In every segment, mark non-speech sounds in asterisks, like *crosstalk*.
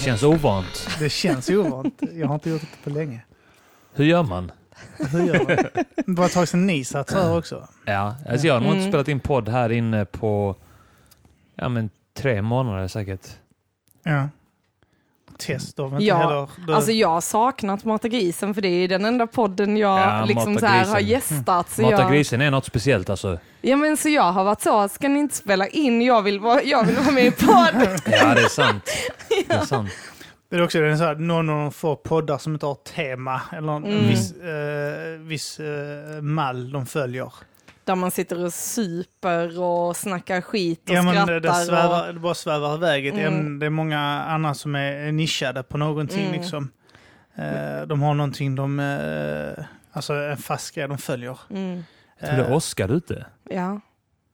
här känns ovant. Det känns ovant. Jag har inte gjort det på länge. Hur gör man? Hur gör man? Det var ett tag sedan ni satt här också. Ja, alltså jag har nog inte Mm. spelat in podd här inne på ja, men tre månader säkert. Ja. Test inte Ja, heller... Alltså jag har saknat Mata grisen för det är den enda podden jag Ja, liksom så här har gästat. Så Mata jag, grisen är något speciellt alltså. ja, men så jag har varit så, ska ni inte spela in? Jag vill vara, jag vill vara med i podd. *laughs* Ja, det är sant. *laughs* Det är sant. det är också det är så här, någon av de få poddar som inte har tema eller en Mm. viss, eh, viss eh, mall de följer. Där man sitter och super och snackar skit och Ja, men skrattar. det, det, svävar, det bara svävar iväg. Mm. Det är många andra som är nischade på någonting. Mm. Liksom. Eh, de har någonting de... Eh, alltså en fast grej de följer. och, mm, Jag tror det Oscar ute. ja.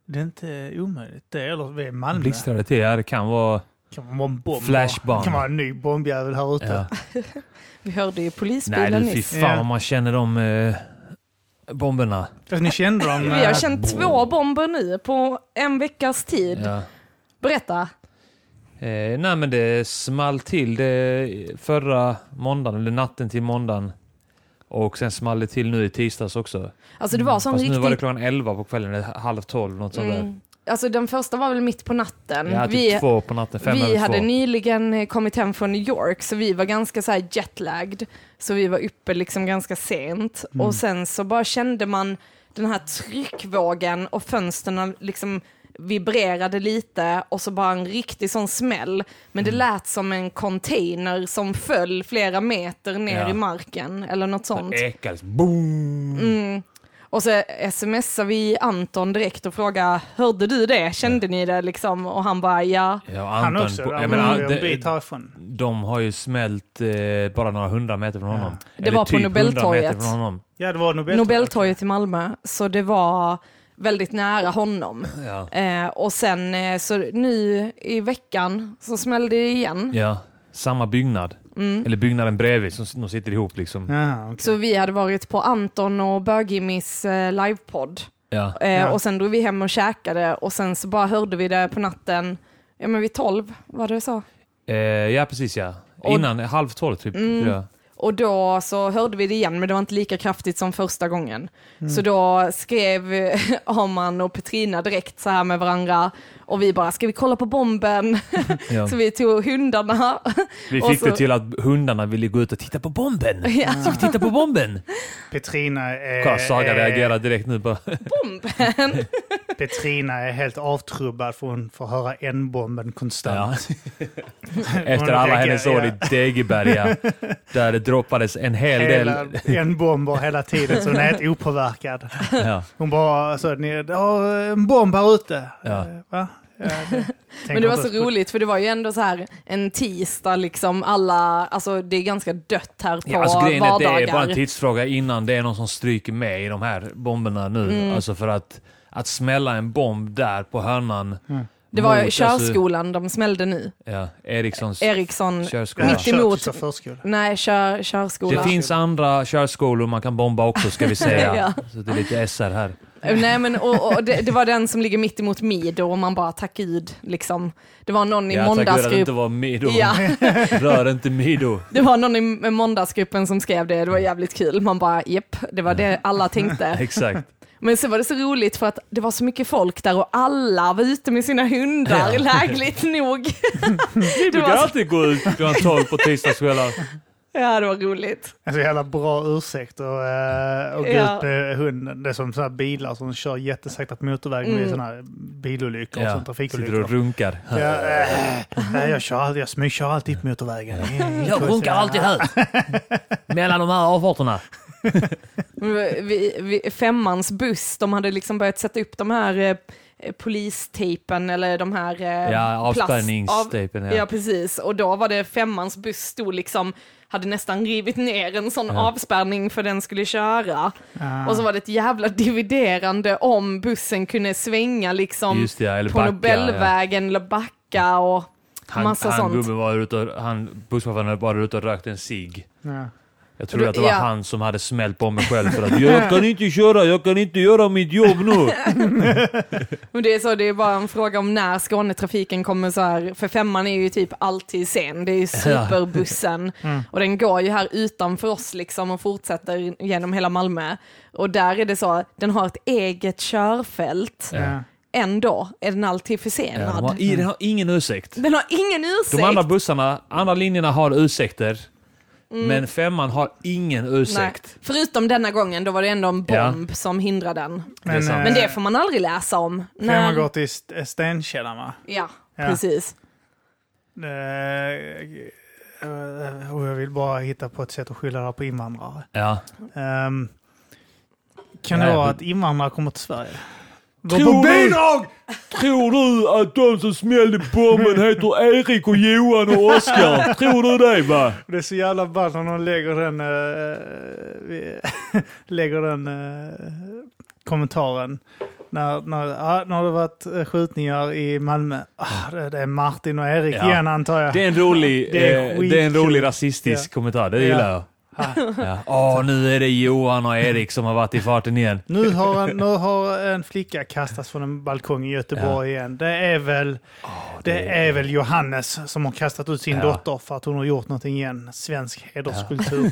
det är inte omöjligt. Det är, eller vi är i Malmö. Blixtrade till. Ja, det kan vara... Kan vara en bomb. Flashbomb. Det kan vara en ny bombjävel här ute. Ja. *laughs* Vi hörde ju Nej polisbilen du, fy nyss. fan Ja. vad man känner de eh, bomberna. Fast ni kände dem? *laughs* Vi har eh, känt två bomber nu på en veckas tid. Ja. Berätta. Eh, nej men det small till det förra måndagen, eller natten till måndagen. Och sen small det till nu i tisdags också. Alltså det var sån Fast nu riktigt... var det klockan 11 på kvällen, eller halv 12 något sånt där. Mm. Alltså den första var väl mitt på natten. Ja, typ vi två på natten, fem vi hade två. nyligen eh, kommit hem från New York så vi var ganska så här jetlagd. Så vi var uppe liksom ganska sent. Mm. Och sen så bara kände man den här tryckvågen och fönstren liksom vibrerade lite och så bara en riktig sån smäll. Men Mm. det lät som en container som föll flera meter ner Ja. i marken eller något sånt. Ekades. Boom! Mm. Och så smsar vi Anton direkt och frågar, hörde du det? Kände ni det liksom? Och han bara, ja. Ja, och Han Anton, också. jag menar, en det- bit härifrån. de har ju smält eh, bara några hundra meter från honom. Det Eller var på typ 100 Nobeltorget. meter från honom. Ja, det var Nobeltorget. Nobeltorget i Malmö, så det var väldigt nära honom. Ja. Eh, och sen eh, så nu i veckan så smällde det igen. ja, samma byggnad. Mm. Eller byggnaden bredvid som de sitter ihop liksom. Ja, okej. Så vi hade varit på Anton och Bögimmis eh, livepodd. Ja. Eh, Ja. Och sen drog vi hem och käkade och sen så bara hörde vi det på natten, ja men vid tolv, var det så? Eh, ja, precis ja. Och- Innan halv tolv typ. Mm. Och då så hörde vi det igen, men det var inte lika kraftigt som första gången. Mm. Så då skrev *laughs* Arman och Petrina direkt så här med varandra och vi bara, ska vi kolla på bomben? *laughs* Ja. så vi tog hundarna. *laughs* Vi fick så- det till att hundarna ville gå ut och titta på bomben. ja, Så vi titta på bomben. Petrina är... Kolla, Saga reagerar direkt nu bara. bomben! Petrina är helt avtrubbad för hon får höra N-bomben Ja. konstant. *laughs* Efter Hon alla reagerar- hennes år i Degeberga, *laughs* där det droppades en hel Hela, del. N-bomber hela tiden, så hon är helt opåverkad. Ja. Hon bara så ni har en bomb här ute. Ja. Eh, Va? Ja, det, *laughs* Men det var så roligt för det var ju ändå så här en tisdag liksom alla, alltså det är ganska dött här på Ja, alltså grejen är att det vardagar. är bara en tidsfråga innan det är någon som stryker med i de här bomberna nu. Mm. Alltså för att, att smälla en bomb där på hörnan. det var mot, alltså, körskolan de smällde nu. ja, Erikssons Eriksson, körskola. mitt emot- nej kör, körskola. Det finns andra körskolor man kan bomba också ska vi säga. *laughs* Ja. Så det är lite SR här. Eh, Nej men och, och det, det var den som ligger mitt emot Mido och man bara tack gud liksom. Det var någon i Jag tack gud att det måndagsgrupp. inte var Mido. Ja, *laughs* Rör inte Mido. det var någon i måndagsgruppen som skrev det, det var jävligt kul. Man bara jepp, det var det alla tänkte. *laughs* Exakt. Men så var det så roligt för att det var så mycket folk där och alla var ute med sina hundar, Ja. lägligt nog. Vi *laughs* Det brukar var så, alltid gå ut klockan 12 på tisdagskvällar. ja det var roligt. Alltså jävla bra ursäkt och, uh, och gå Ja. ut med hunden. Det är som sådana bilar som kör jättesakta på motorvägen Mm. vid sådana här bilolyckor och Ja, sånt, sitter och trafikolyckor. runkar. Ja, eh, nej, jag, kör, jag smygkör alltid på motorvägen. Jag runkar alltid här. *laughs* Mellan de här avfarterna. *laughs* Vi, vi, femmans buss, de hade liksom börjat sätta upp de här eh, polistejpen eller de här eh, Ja, plast- av- avspärrningstejpen. Ja. Ja. precis, och då var det femmans buss stod liksom, hade nästan rivit ner en sån Ja. avspärrning för den skulle köra. Ah. Och så var det ett jävla dividerande om bussen kunde svänga liksom Just det, ja, eller på backa. Ja. Nobelvägen eller backa och Han, massa han sånt. gubben var ute och, han, busschauffören var ute och rökte en cigg. Ja. Jag tror att det var ja. han som hade smält på mig själv för att jag kan inte köra, jag kan inte göra mitt jobb nu. *laughs* Men det är så, det är bara en fråga om när Skånetrafiken kommer så här, för femman är ju typ alltid sen, det är ju superbussen. *laughs* Och den går ju här utanför oss liksom och fortsätter genom hela Malmö. Och där är det så, den har ett eget körfält. Ja. Ändå är den alltid Ja, försenad. de har, den har ingen ursäkt. Den har ingen ursäkt. De andra bussarna, andra linjerna har ursäkter. Men femman har ingen Mm. Nej. ursäkt. Förutom denna gången, då var det ändå en bomb som hindrade den. Det är sant. Men det får man aldrig läsa om. Femman går till St- Stenkällan va? Ja, Ja. precis. Eh, eh, och jag vill bara hitta på ett sätt att skylla det här på invandrare. Ja. Ehm, kan det vara men- att invandrare kommer till Sverige? Går Tror du- bidrag! Tror du att de som smällde bomben heter Erik och Johan och Oskar? Tror du det va? Det är så jävla ballt när de lägger den, vi- *laughs* lägger den eh, kommentaren. När, när, ja, när det varit eh, skjutningar i Malmö. Ah, det, det är Martin och Erik Ja. igen antar jag. Det är en rolig, Det är eh, det är en rolig rasistisk kommentar, det gillar jag. Ah. Ja. Åh, nu är det Johan och Erik som har varit i farten igen. Nu har, en, nu har en flicka kastats från en balkong i Göteborg igen. Det är väl det är väl Johannes som har kastat ut sin Ja. dotter för att hon har gjort någonting igen. Svensk hederskultur.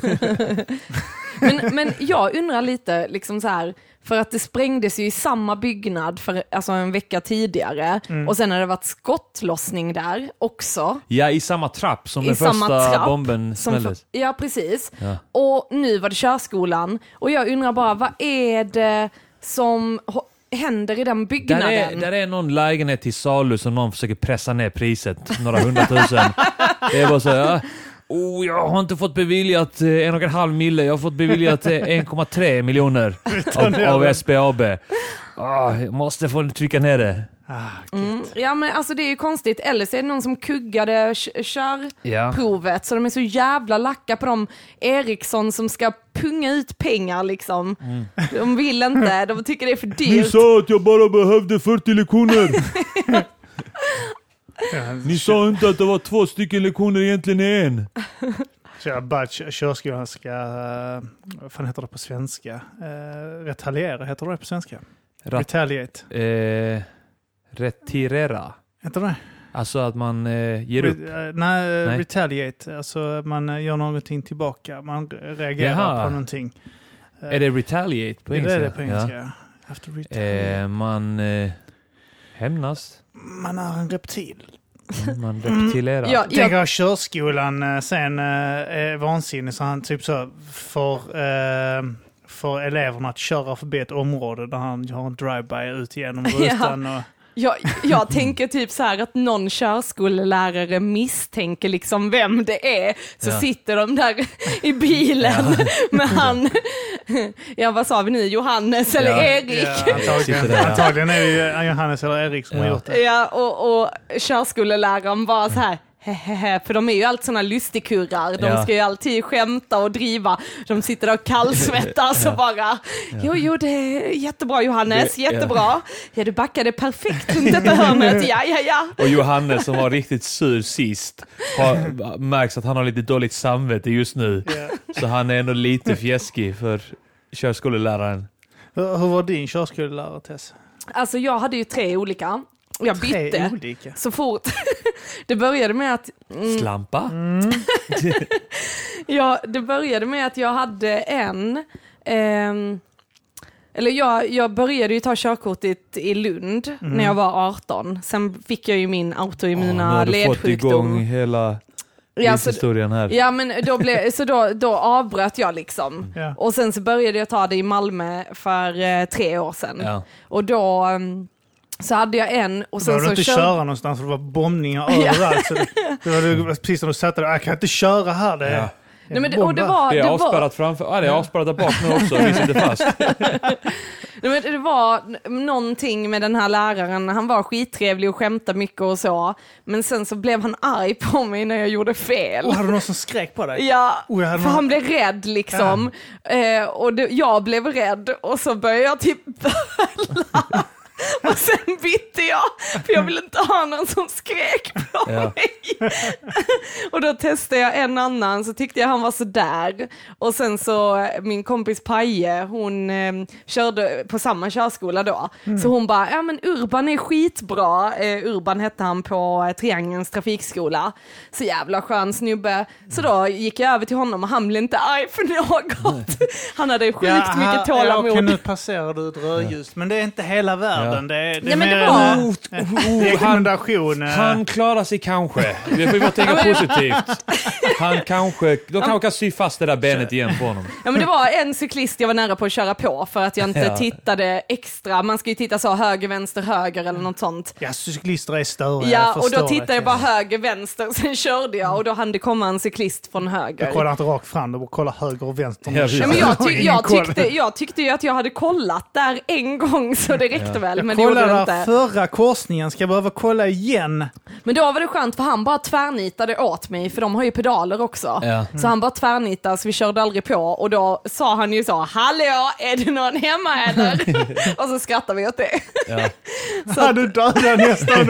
*laughs* Men, men jag undrar lite, liksom så här, för att det sprängdes ju i samma byggnad för alltså en vecka tidigare Mm. och sen har det varit skottlossning där också. Ja, i samma trapp som I den första trapp bomben smälldes. för, ja, precis. Ja. Och nu var det körskolan och jag undrar bara, vad är det som händer i den Där byggnaden? är, där är någon lägenhet till salu som någon försöker pressa ner priset, några hundratusen. *laughs* Det är bara så här, oh, jag har inte fått beviljat eh, en och en halv mille, jag har fått beviljat eh, *laughs* 1,3 miljoner av, av SBAB. Ah, jag måste få trycka ner det. Ah, Mm. Ja men alltså det är ju konstigt, eller så är det någon som kuggade körprovet Ja. så de är så jävla lacka på de Ericsson som ska punga ut pengar liksom. Mm. De vill inte, de tycker det är för Ni dyrt. sa att jag bara behövde 40 lektioner. *laughs* Ni sa inte att det var två stycken lektioner egentligen en. *laughs* Så jag bara kö- körskolan ska, uh, vad fan heter det på svenska? Uh, retaliera, heter det på svenska? Rat, Retaliate, eh, retirera. heter det? Alltså att man eh, ger upp. Re- eh, nej, eh, Nej. retaliate, alltså man eh, gör någonting tillbaka, man reagerar Jaha. på någonting. Eh, Är det retaliate på det engelska? är det på engelska. Ja. Ja. After retaliate. Eh, man eh, hämnas. Man är en reptil. Mm, Man reptilerar. Ja, Tänk jag, att körskolan eh, sen eh, är vansinnig så han typ så får, eh, får eleverna att köra förbi ett område där han har en drive-by ut genom *laughs* Ja. rutan. Och, jag, jag *laughs* tänker typ så här att någon körskolelärare misstänker liksom vem det är. Så Ja. sitter de där i bilen *laughs* med han, ja vad sa vi nu, Johannes eller Ja. Erik? ja, antagligen, där, ja. antagligen är det Johannes eller Erik som har Ja. gjort det. Ja, och, och körskoleläraren bara så här, hehehe, för de är ju alltid såna lustigkurrar. De Ja. ska ju alltid skämta och driva. De sitter där och kallsvettas och bara, jo, jo, det är jättebra Johannes, Det- ja. jättebra. Ja, du backade perfekt runt detta hörnet, ja, ja, ja. Och Johannes som var riktigt sur sist, har, märks att han har lite dåligt samvete just nu. Ja. Så han är ändå lite fjäskig för körskoleläraren. Hur, hur var din körskolelärare Tess? Alltså jag hade ju tre olika. Jag Tre bytte olika. så fort. *laughs* Det började med att mm, Slampa? *laughs* Ja, det började med att jag hade en, ehm, eller jag, jag började ju ta körkortet i Lund när jag var 18. Sen fick jag ju min autoimmuna har du fått igång ledsjukdom. hela Ja, så, historien här. ja, men då, blev, så då, då avbröt jag liksom. Ja. Och sen så började jag ta det i Malmö för eh, tre år sedan. Ja. Och då ehm, så hade jag en och sen behöver du så inte köra någonstans för det var bombningar *laughs* överallt. Så det, det var du, precis när du satte dig, jag kan inte köra här. Det är, Ja. Nej, men det, och det här." var, Det det är var, avspärrat framför, ja, det är avspärrat där bak nu också, vi sitter fast. *laughs* Nej, men det var någonting med den här läraren, han var skittrevlig och skämtade mycket och så. Men sen så blev han arg på mig när jag gjorde fel. Och hade du någon som skrek på dig? Ja, Oh, för någon- han blev rädd liksom. Eh, och det, jag blev rädd och så började jag typ böla. *laughs* och sen bytte jag, för jag ville inte ha någon som skrek på Ja. mig. *laughs* och då testade jag en annan, så tyckte jag han var sådär. Och sen så, min kompis Paje, hon eh, körde på samma körskola då. Så hon bara, ja men Urban är skitbra. Eh, Urban hette han på eh, Triangelns trafikskola. Så jävla skön snubbe. Så då gick jag över till honom och han blev inte arg för något. Han hade sjukt mycket Ja, tålamod. Okej, nu passerar du ett rödljus, men det är inte hela världen. Det är, det är Ja, men det mer var- en, Oh, en oh, han, rekommendation. eh. han klarar sig kanske. Vi får tänka positivt. *laughs* Han kanske, de kanske kan sy fast det där benet igen på honom. Ja men det var en cyklist jag var nära på att köra på för att jag inte Ja. tittade extra. Man ska ju titta så höger, vänster, höger eller något sånt. Ja, cyklister är störiga. Ja, och då tittade det. jag bara höger, vänster, sen körde jag och då hann det komma en cyklist från höger. Jag kollar inte rakt fram, du kollar höger och vänster. Ja, men jag, ty jag, tyckte, jag tyckte ju att jag hade kollat där en gång så det räckte väl, men det Jag det kollade inte. förra korsningen, ska jag behöva kolla igen? Men då var det skönt för han bara tvärnitade åt mig, för de har ju pedaler också. Ja. Så han bara tvärnitade så vi körde aldrig på och då sa han ju så, hallå, är det någon hemma eller? *laughs* och så skrattade vi åt det. Ja. *laughs* Ja, du dödade nästan *laughs*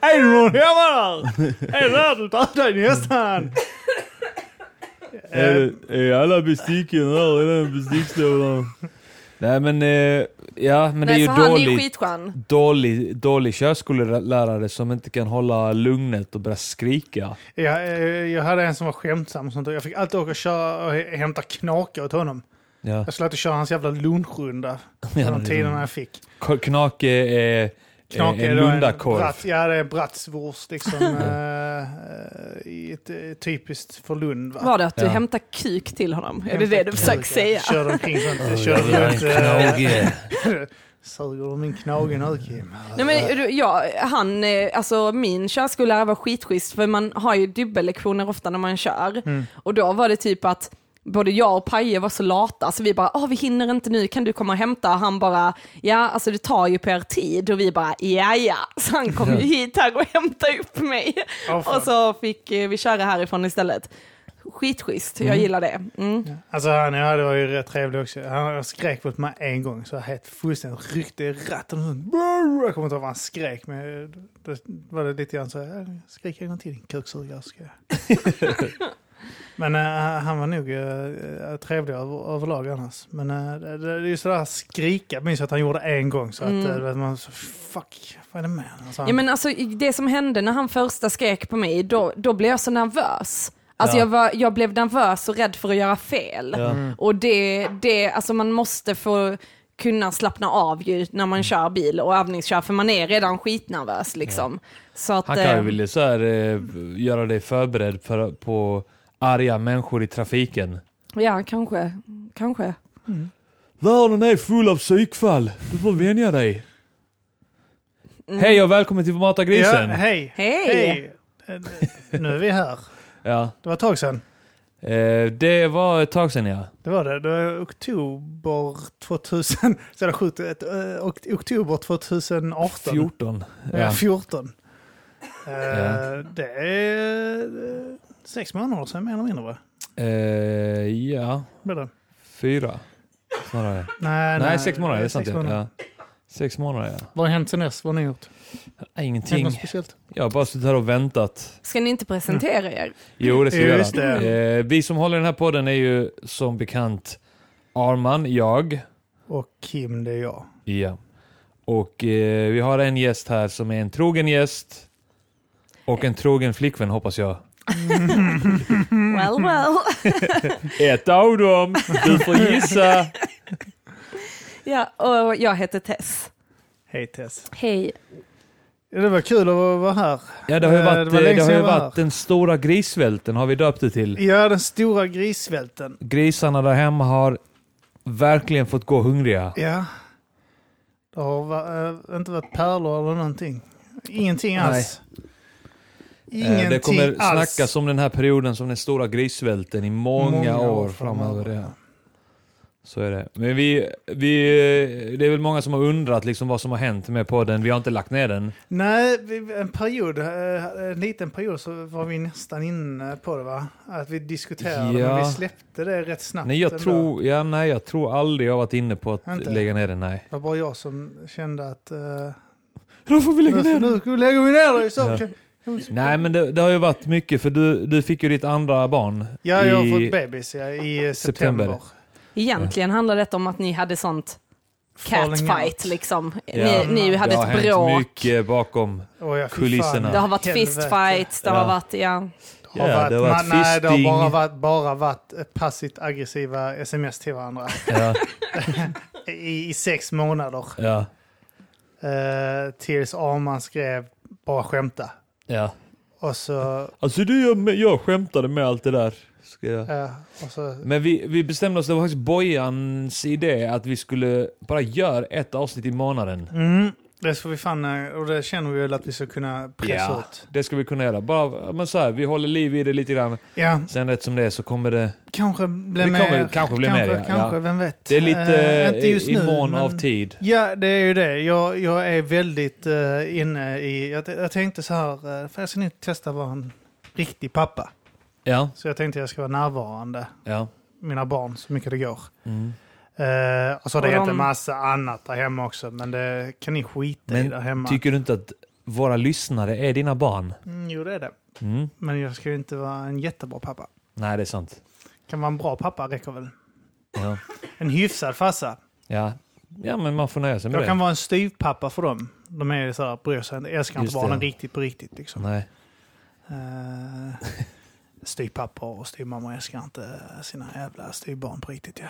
är det någon hemma där? Är det där du dödade nästan? Är, är alla besticken här i den bestickslådan? Nej men, eh, ja men det är Nej, ju så han är ju dålig, dålig, dålig körskollärare som inte kan hålla lugnet och börja skrika. Jag, eh, jag hade en som var skämtsam och sånt och jag fick alltid åka och köra och hämta knaka åt honom. Ja. Jag skulle alltid köra hans jävla lunchrunda. Ja, Ja, de tiderna jag fick. Knake är en då lundakorv. bratt- Ja, det är bratswurst liksom. eh, *laughs* eh, i ett, eh, typiskt för Lund. Va? Var det att du Ja. hämtar kuk till honom? Är det det du försöker säga? Körde omkring sånt. Körde en runt. eh, knage. *laughs* Suger du min knage nu Kim? Nej, men, ja, han, eh, alltså, min körskollärare var skitschysst för man har ju dubbellektioner ofta när man kör. Mm. Och då var det typ att både jag och Paje var så lata så vi bara, Åh, vi hinner inte nu, kan du komma och hämta? Han bara, ja alltså det tar ju på er tid och vi bara, ja ja. Så han kom ju *laughs* hit här och hämtade upp mig. Fan. och så fick eh, vi köra härifrån istället. Skitschysst, jag gillar det. Mm. Alltså han ja, det var ju rätt trevlig också. Han skrek på mig en gång så jag helt fullständigt ryckte i ratten. och så- Jag kommer inte ihåg vad han skrek men då var det lite grann så här, skrik en gång till din kuksugare. *laughs* ska jag." Men eh, han var nog uh, trevlig över, överlag annars. Men uh, det, det är ju sådär skrika, minns jag att han gjorde en gång. Så Mm. att uh, man så, fuck, vad är det med? Alltså, han- Ja, men alltså, det som hände när han första skrek på mig, då, då blev jag så nervös. Alltså Ja. jag, var, jag blev nervös och rädd för att göra fel. Ja. Och det, det, alltså man måste få kunna slappna av ju när man kör bil och övningskör, för man är redan skitnervös liksom. Så att, Han kan ju vilja så här, göra dig förberedd för, på arga människor i trafiken. ja, kanske, kanske. Världen är full av psykfall. Du får vänja dig. Hej och välkommen till Mata ja, grisen. hej! Hej! Eh, Nu är vi här. Ja. Det var ett tag sedan. Eh, det var ett tag sedan ja. Det var det. Det var oktober 2000. *laughs* Så det sjukt, ett, eh, ok- oktober 2018. 14. Ja. Ja. 14. Eh, Ja. Det är sex månader sedan mer eller mindre va? Eh, ja, det? fyra. Snarare. *laughs* Nej, Nej, sex månader, det är sant sex månader. ja. Sex månader ja. Vad har hänt sen dess? Vad har ni gjort? Ingenting. något speciellt? Jag har bara suttit här och väntat. Ska ni inte presentera er? Jo, det ska vi göra. det. Eh, vi som håller den här podden är ju som bekant Arman, jag. Och Kim, det är jag. Ja. Och eh, vi har en gäst här som är en trogen gäst. Och en trogen flickvän hoppas jag. *laughs* Well, well. *laughs* Ett av dem! Du får gissa! *laughs* ja, och jag heter Tess. Hej Tess. Hej. Det var kul att vara här. Ja, det har ju Eh, varit, det var länge det har ju varit den stora grissvälten har vi döpt det till. Ja, den stora grissvälten. Grisarna där hemma har verkligen fått gå hungriga. Ja. Det har eh, inte varit pärlor eller någonting. Ingenting Nej. alls. Eh, Ingenting det kommer alls. snackas om den här perioden som den stora grissvälten i många, Många år år framöver. framöver. Så är det. Men vi, vi, det är väl många som har undrat liksom vad som har hänt med podden. Vi har inte lagt ner den. Nej, en period, eh, en liten period så var vi nästan inne på det va? Att vi diskuterade, Ja. men vi släppte det rätt snabbt. Nej, jag ändå. tror, ja, nej, jag tror aldrig jag varit inne på att Inte? lägga ner den. Nej. Det var bara jag som kände att... Uh, Då får vi nu, nu ska vi lägga vi ner. Ja. Nej, men det, det har ju varit mycket, för du, du fick ju ditt andra barn Ja, jag har fått bebis ja, i september. september. Egentligen handlar detta om att ni hade sånt catfight liksom. Ja. Ni, ni hade det har ett hänt bråk. mycket bakom. Fy Kulisserna. fan, Det har varit helvete. fistfights, det har Ja. varit, ja. Det har Ja, varit, det har varit man, nej, det har bara varit, bara varit passivt aggressiva sms till varandra Ja, *laughs* i, i sex månader. ja, Uh, tills Arman skrev bara skämta. Ja. Och så, Alltså du, jag, jag skämtade med allt det där. Ska jag... eh, och så Men vi, vi bestämde oss, det var faktiskt Bojans idé att vi skulle bara göra ett avsnitt i månaden. mm, det ska vi fan, eh, och det känner vi väl att vi ska kunna pressa Ja. ut. Det ska vi kunna göra. Bara, men så här, vi håller liv i det lite grann. Ja, Sen rätt som det är så kommer det... kanske blir Det mer. kommer- kanske blir mer, ja. Kanske, vem vet. Det är lite just i, nu, mån men- av tid. Ja, det är ju det. Jag, jag är väldigt eh, inne i... Jag, jag tänkte så här, uh, för jag ska nog testa att vara en riktig pappa. Ja, Så jag tänkte jag ska vara närvarande, ja. mina barn, så mycket det går. Mm. Uh, och så har det hänt en massa annat där hemma också, men det kan ni skita i Men där hemma. tycker du inte att våra lyssnare är dina barn? Mm, jo, det är det. Mm. Men jag ska ju inte vara en jättebra pappa. Nej, det är sant. Kan vara en bra pappa räcker väl. Ja. En hyfsad farsa. Ja. ja, men man får nöja sig med Jag det. kan vara en styvpappa för dem. De är så här, bryr sig inte, älskar inte Just barnen det. riktigt på riktigt. Liksom. Nej. Uh, *laughs* styvpappor och styvmammor älskar inte sina jävla styvbarn på riktigt. Ja.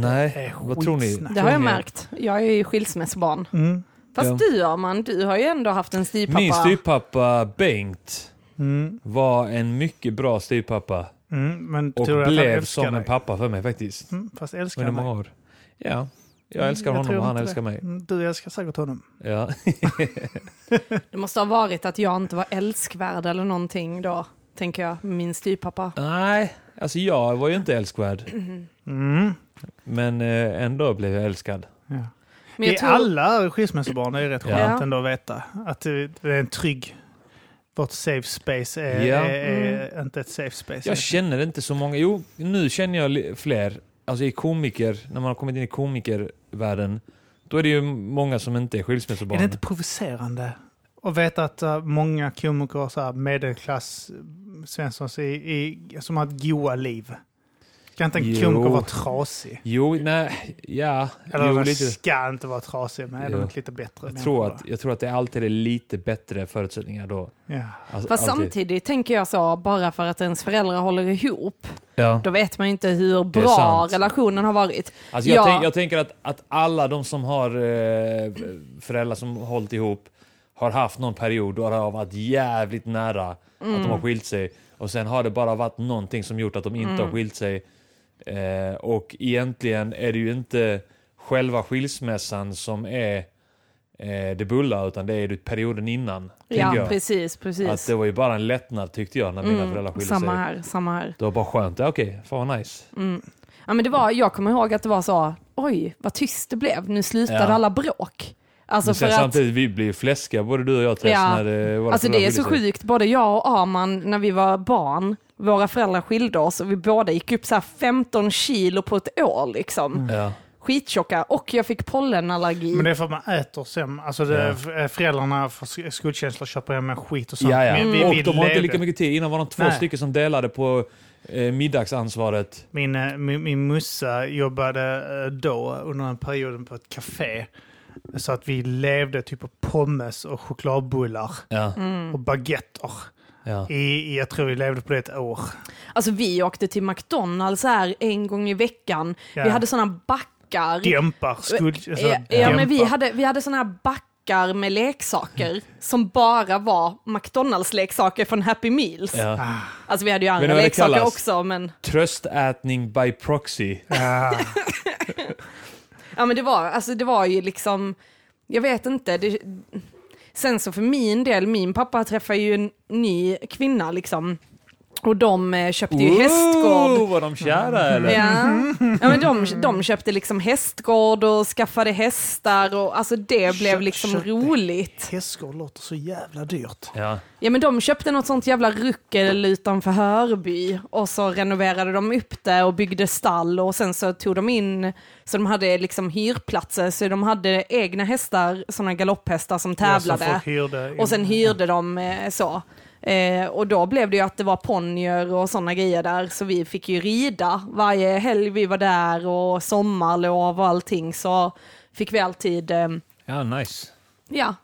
Nej, vad tror ni? Det har jag märkt. Jag är ju skilsmässobarn. Mm. Fast Ja. du Arman, du har ju ändå haft en styvpappa. Min styvpappa Bengt Mm. var en mycket bra styvpappa. Mm. Men Och blev som en dig? pappa för mig faktiskt. Mm. Fast älskar Under han många år. Ja, jag Mm, älskar jag honom och han älskar det. mig. Mm, Du älskar säkert honom. Ja. *laughs* Det måste ha varit att jag inte var älskvärd eller någonting då, tänker jag, min styvpappa. Nej, alltså jag var ju inte älskvärd. Mm. Men eh, ändå blev jag älskad. Ja. Men jag I tror, alla skilsmässobarn det är rätt Ja. skönt ändå att veta att det är en trygg... Vårt safe space är, Ja. är, är inte ett safe space. Jag känner inte så många. Jo, nu känner jag fler. Alltså i komiker, när man har kommit in i komikervärlden, då är det ju många som inte är är skilsmässobarn. det inte provocerande att veta att uh, många komiker, så här, medelklass, Svenssons, i, i, som har ett goa liv? Kan inte en Jo. komiker vara trasig? Jo, nej, ja. Eller jo, lite. ska inte vara trasig, men är inte lite bättre? Jag tror, att, jag tror att det alltid är lite bättre förutsättningar då. Ja. Alltså, fast alltid. samtidigt tänker jag så, bara för att ens föräldrar håller ihop, Ja. då vet man ju inte hur bra relationen har varit. Alltså jag, Ja. tänk, jag tänker att, att alla de som har eh, föräldrar som hållit ihop har haft någon period då det har varit jävligt nära att de Mm. har skilt sig. Och sen har det bara varit någonting som gjort att de inte Mm. har skilt sig. Eh, och egentligen är det ju inte själva skilsmässan som är eh, det bulla, utan det är perioden innan. Ja, jag. precis, Att precis. det var ju bara en lättnad tyckte jag när mina Mm, föräldrar skilde samma sig. här, samma här. Det var bara skönt. Ja, Okej, fan vad nice. Mm. Ja, men det var, jag kommer ihåg att det var så, oj, vad tyst det blev. Nu slutade Ja. alla bråk. Alltså Men för sen att, samtidigt, vi blev fläskiga både du och jag Tess, Ja. när det våra alltså det är så sjukt, både jag och Arman när vi var barn, våra föräldrar skilde oss och vi båda gick upp så här 15 kilo på ett år liksom. Ja. Skittjocka och jag fick pollenallergi. Men det är för att man äter sämre. Alltså det, Ja. föräldrarna får sk- skuldkänslor, köper hem med skit och sånt. Ja, ja. Men vi- och vi de har inte lika mycket tid. Innan var de två Nej. stycken som delade på eh, middagsansvaret. Min, eh, min, min mussa jobbade eh, då under en period på ett café. Så att vi levde typ på pommes och chokladbullar Ja. Mm. och baguetter. Ja. I, i, jag tror vi levde på det ett år. Alltså vi åkte till McDonalds här en gång i veckan. Ja. Vi hade sådana backar. Dämpar skuld... Alltså, ja, ja, men vi hade, vi hade sådana här backar med leksaker som bara var McDonalds-leksaker från Happy Meals. Ja. Ah, Alltså vi hade ju andra leksaker också, men, Tröstätning by proxy. *laughs* *laughs* ja, men det, var, alltså, det var ju liksom, jag vet inte. Det, sen så för min del, min pappa träffade ju en ny kvinna liksom. Och de eh, köpte ju hästgård. Oh, var de kära eller? Ja. ja, men de, de köpte liksom hästgård och skaffade hästar och alltså det blev Kö- liksom köpte. roligt. Hästgård låter så jävla dyrt. Ja. Ja men de köpte något sånt jävla ruckel utanför Hörby och så renoverade de upp det och byggde stall och sen så tog de in, så de hade liksom hyrplatser så de hade egna hästar, sådana galopphästar som Ja, tävlade. hyrde in. Och sen hyrde de eh, så. Eh, och då blev det ju att det var ponnyer och sådana grejer där, så vi fick ju rida varje helg vi var där och sommarlov och allting så fick vi alltid, eh, ja, nice. ja,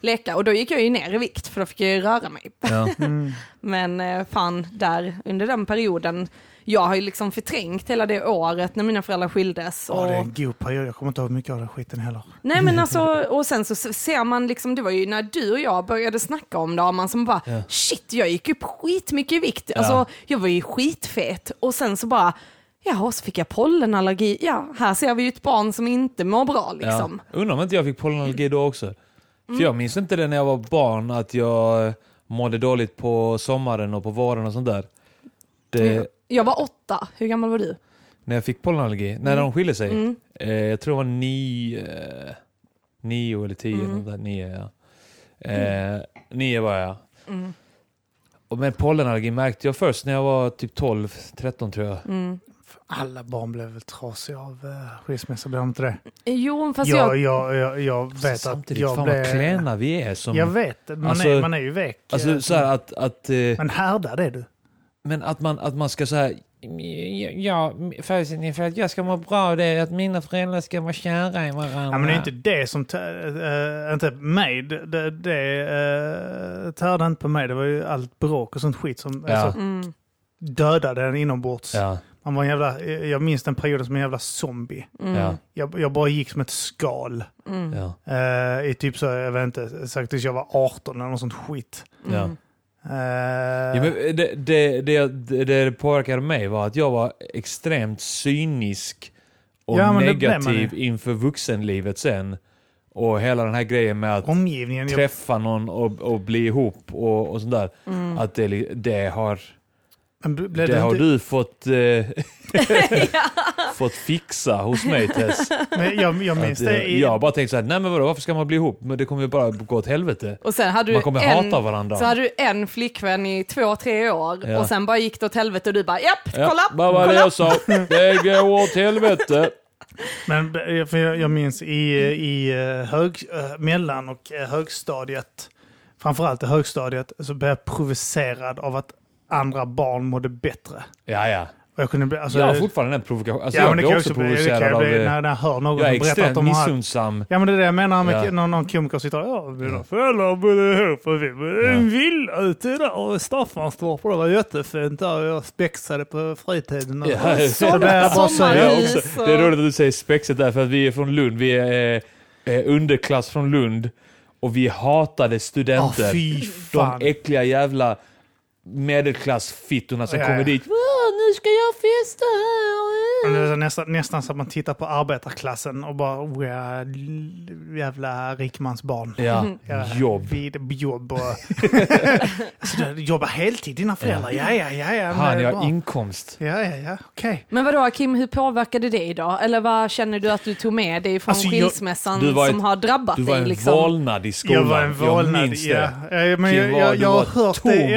leka. Och då gick jag ju ner i vikt för då fick jag ju röra mig. Ja. Mm. *laughs* Men eh, fan, där under den perioden, jag har ju liksom förträngt hela det året när mina föräldrar skildes. Ja, Och, det är en god period. Jag kommer inte ihåg mycket av den skiten heller. Nej men alltså, *laughs* och sen så ser man liksom, det var ju när du och jag började snacka om det, och man som bara, Ja. shit, jag gick upp skitmycket i vikt. Ja. Alltså, jag var ju skitfet. Och sen så bara, ja, och så fick jag pollenallergi. Ja, här ser vi ju ett barn som inte mår bra liksom. Ja. Undrar om inte jag fick pollenallergi då också. För jag minns inte det när jag var barn, att jag mådde dåligt på sommaren och på våren och sånt där. Det, Jag var åtta, hur gammal var du? När jag fick pollenallergi, när de skilde sig. Mm. Eh, jag tror det var nio, eh, nio eller tio. Mm. Där, nio, ja. eh, nio var jag. Mm. Och men pollenallergi märkte jag först när jag var typ 12, 13 tror jag. Mm. Alla barn blev väl trasiga av uh, skilsmässa, blev de inte det? Jo, fast Jag, jag... jag, jag, jag vet att Samtidigt, jag fan blev... vad klena vi är. Som, Jag vet, man, Alltså- är, man är ju väck. alltså eh, så här att, att, eh, Men härdad är du. Men att man, att man ska så här. Ja, förutsättningen för att jag ska må bra det är att mina föräldrar ska vara kära i varandra. Ja, men det är inte det som äh, inte mig. Det, det, äh, tärde inte på mig. Det var ju allt bråk och sånt skit som Ja. alltså, Mm. dödade en inombords. Ja, Man var en jävla, jag minns den perioden som en jävla zombie. Mm. ja, Jag, jag bara gick som ett skal. Mm. ja. Uh, I typ så, jag vet inte, sagt tills jag var 18 eller något sånt skit. ja. Uh, Ja, men det, det, det, det, påverkade mig var att jag var extremt cynisk och Ja, negativ inför vuxenlivet sen. Och hela den här grejen med att omgivningen. Jag, träffa någon och, och bli ihop och, och sånt där. Mm. Att det, det har, det det har inte, du fått, eh, *laughs* *laughs* fått fixa hos mig Tess. men jag, jag minns Att, det eh, i, jag har bara tänkt så här, nej men vadå, varför ska man bli ihop? Men det kommer ju bara gå åt helvete. Och sen hade Man du kommer en, hata varandra. så hade du en flickvän i två, tre år Ja. och sen bara gick det åt helvete och du bara japp, Ja, kolla, vad var det kolla. jag sa? Det går åt helvete. Men eh, för jag, jag minns i, i eh, hög, eh, mellan och högstadiet, framförallt i högstadiet, så blev jag provocerad av att andra barn mådde bättre. Ja, ja. Och jag kunde bli, alltså, jag har fortfarande den provokationen. Alltså, ja, jag men det blir kan också också det provocerad av... eh, när, när jag hör någon Jag som berättar att de har... missunnsam. Ja men det är det jag menar med Ja. när någon komiker sitter och ja, mina föräldrar bodde ihop och vi bodde i en villa ute där i Staffanstorp och det var jättefint där och jag spexade på fritiden. Och Ja, så det är bara så. Sommarhus. Jag Is också. och- Det är roligt att du säger spexet där, för att vi är från Lund. Vi är eh, underklass från Lund och vi hatade studenter. fy fan. De äckliga jävla medelklassfittorna som Ja, kommer ja. dit. "Åh, Nu ska jag festa här. det är nästan, nästan så att man tittar på arbetarklassen och bara oh, ja, jävla rikmansbarn. Ja, Ja, jobb. Vid, jobb och... *laughs* alltså, du jobbar heltid dina föräldrar? Ja, ja, ja. ja, Han, det är jag har inkomst. Ja, ja, ja. Okej. Men vadå Kim, hur påverkade det idag? Eller vad känner du att du tog med dig från Alltså, jag- skilsmässan Du var ett- som har drabbat Du var dig? en Liksom? valnad i skolan. Jag var en valnad. Jag minns ja. det. Ja, men Kim jag, var- jag, du jag har hört det i tom.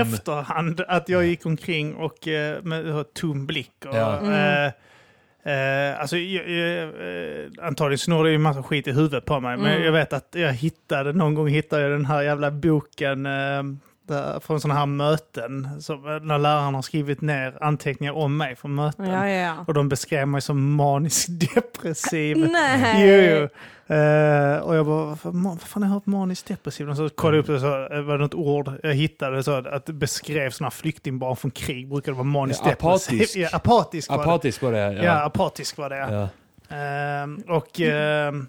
Efterhand att jag gick omkring och eh, med tom blick. Och, Ja. Mm. eh, eh, alltså, jag, jag, eh, antagligen snor det ju en massa skit i huvudet på mig. Men Mm. jag vet att jag hittade, någon gång hittade jag den här jävla boken eh, där, från sådana här möten. Som, eh, när lärarna har skrivit ner anteckningar om mig från möten. Ja, ja. Och de beskrev mig som manisk *laughs* depressiv. Nej. Jo, jo. Eh, och jag bara, vad fan har jag hört maniskt depressiv? Och så kollade jag upp det så eh, var det något ord jag hittade så att det beskrev sådana flyktingbarn från krig. Brukade vara maniskt Ja, depressiv. apatisk. *laughs* Ja, apatisk var Apatisk var det. det. Ja, apatisk var det. Ja. Ja. Ehm, och ehm,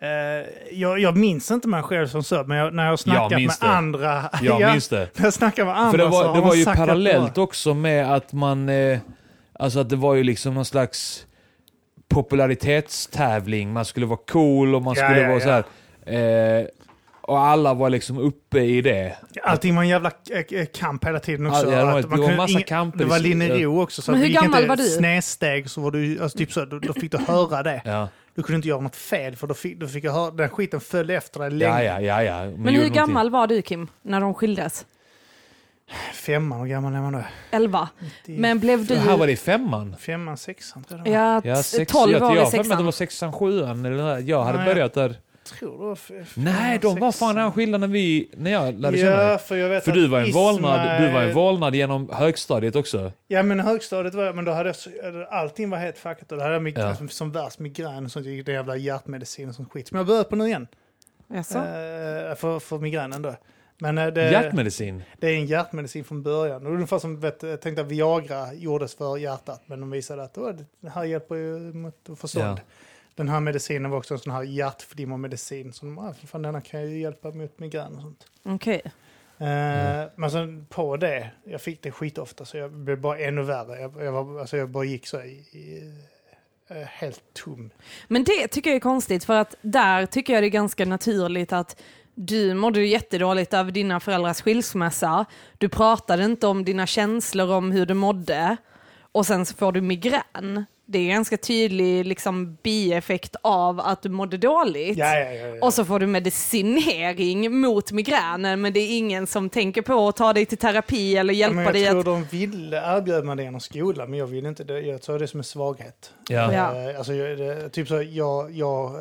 eh, jag, jag minns inte mig själv som så, men jag, när jag snackat med minns det. andra... Jag *laughs* Ja, minns det. När jag snackar med andra För det så var, det var ju parallellt det var- också med att man... Eh, alltså att det var ju liksom någon slags popularitetstävling. Man skulle vara cool och man Ja, skulle ja, vara ja. så här. Eh, Och alla var liksom uppe i det. Allting var en jävla eh, eh, kamp hela tiden också. Ja, det var- Att det man var kunde massa kamper Det var linero också. Så Men hur det gammal var du? snedsteg så var du, alltså typ så, då, då fick du höra det. Ja, Du kunde inte göra något fel för då fick, då fick jag höra, den skiten följde efter dig länge. ja, ja. ja, ja. Men gjorde hur någonting. gammal var du Kim, när de skildes? Femman, hur gammal är man då? Elva. Men blev du... Det här var det i femman. Femman, sexan tror jag det var. Ja, Ja, sex, 12 jag, var jag det har för mig att det sexan. var sexan, sjuan eller. Jag hade Nej. börjat där. Tror det var Nej, de var fan skilde när vi, när jag lärde känna dig. Ja, för jag vet För du var en vålnad, du var en vålnad genom högstadiet också. Ja men högstadiet var jag, men då hade jag, allting var helt fuckat och då hade jag mig, Ja. alltså, som värst migrän och sånt, det jävla hjärtmedicin och sånt skit. Som jag börjat på nu igen. Jaså? Eh, för, för migränen då. Men eh, det, Hjärtmedicin. det är en hjärtmedicin från början. Ungefär som vet, jag tänkte att Viagra gjordes för hjärtat, men de visade att oh, det här hjälper ju mot förstånd. Ja. Den här medicinen var också en sån här hjärtflimmermedicin. Så de, ah, för fan, denna kan ju hjälpa mot migrän och sånt. Okej. Eh, Men sen på det, jag fick det skitofta så jag blev bara ännu värre. Jag, jag, var, alltså jag bara gick så i, i, eh, helt tom. Men det tycker jag är konstigt för att där tycker jag det är ganska naturligt att du mådde jättedåligt över dina föräldrars skilsmässa. Du pratade inte om dina känslor om hur du mådde och sen så får du migrän. Det är en ganska tydlig liksom, bieffekt av att du mådde dåligt. Ja, ja, ja, ja. Och så får du medicinering mot migränen men det är ingen som tänker på att ta dig till terapi eller Ja, hjälpa jag dig tror att... de ville erbjuda mig det genom skolan, men jag ville inte det. Jag tror det är som en svaghet. Ja. Ja. Eh, alltså, jag, det, typ så, jag, jag,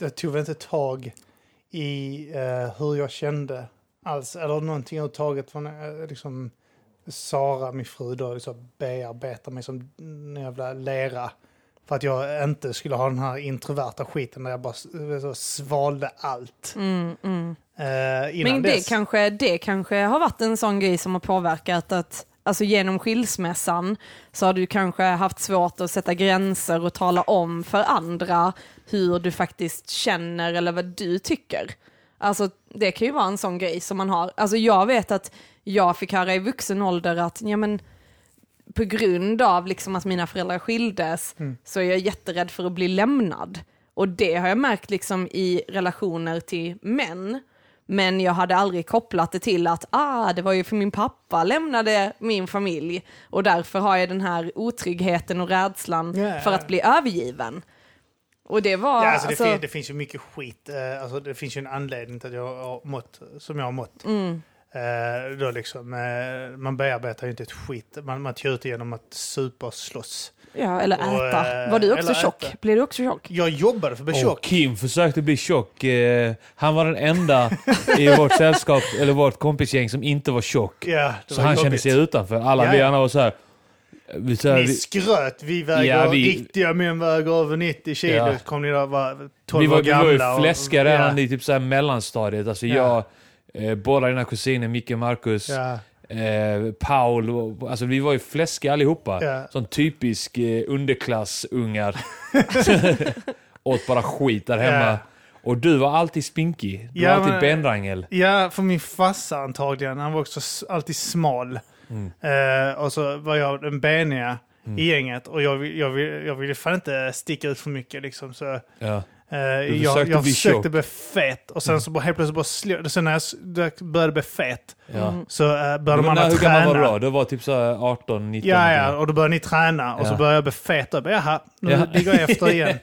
jag tog väl inte tag i eh, hur jag kände alls, eller någonting överhuvudtaget från liksom, Sara, min fru, då liksom bearbetar mig som en jävla lera. För att jag inte skulle ha den här introverta skiten där jag bara så svalde allt. Mm, mm. Eh, Men det dess. kanske, det kanske har varit en sån grej som har påverkat att Alltså genom skilsmässan så har du kanske haft svårt att sätta gränser och tala om för andra hur du faktiskt känner eller vad du tycker. Alltså det kan ju vara en sån grej som man har. Alltså jag vet att jag fick höra i vuxen ålder att ja, men, på grund av liksom att mina föräldrar skildes så är jag jätterädd för att bli lämnad. Och det har jag märkt liksom i relationer till män. Men jag hade aldrig kopplat det till att ah, det var ju för min pappa lämnade min familj och därför har jag den här otryggheten och rädslan Ja. för att bli övergiven. Och det var... Ja, alltså, det, alltså, fin- det finns ju mycket skit. Eh, alltså, det finns ju en anledning till att jag har mått som jag har mått. mm, Eh, då liksom, eh, man bearbetar ju inte ett skit. Man, man tar ut genom att supa och slåss. ja, eller och, äta. eh, Var du också eller tjock? äta. Blev du också tjock? Jag jobbade för att bli Och tjock. Kim försökte bli tjock. Eh, han var den enda i vårt sällskap, *laughs* eller vårt kompisgäng, som inte var tjock. Ja, det Så var han kände jobbigt. sig utanför. Alla Ja, vi ja. andra var så här. Vi, så här Ni vi, skröt, vi väger, Ja, vi- riktiga män väger över 90 kilo. Ja. Kom ni där var 12 vi, var, år vi var ju och- fläskiga redan ja, i typ så här mellanstadiet. Alltså Ja. jag, eh, båda dina kusiner, Micke och Marcus, ja, eh, Paul. Alltså vi var ju fläskiga allihopa. ja. Sån typisk eh, underklassungar. *laughs* Åt bara skit där hemma. Ja. Och du var alltid spinkig. Du var alltid men- benrangel. Ja, för min farsa antagligen. Han var också alltid smal. Mm. Eh, och så var jag den beniga i gänget. Och jag, jag, vill, jag ville fan inte sticka ut för mycket liksom. Så, Ja. Eh, Du jag försökte jag bli försökte tjock. Mm. bli fet. Och sen så bara helt plötsligt bara slå, Sen när jag började bli fet Ja. Mm. så uh, började Men man när, hur träna. gammal var du då? Du var typ så här 18, 19? Ja, ja, och då började ni träna och så Ja. började jag bli fet. Och bara, Jaha, nu Ja. ligger jag efter *laughs* igen.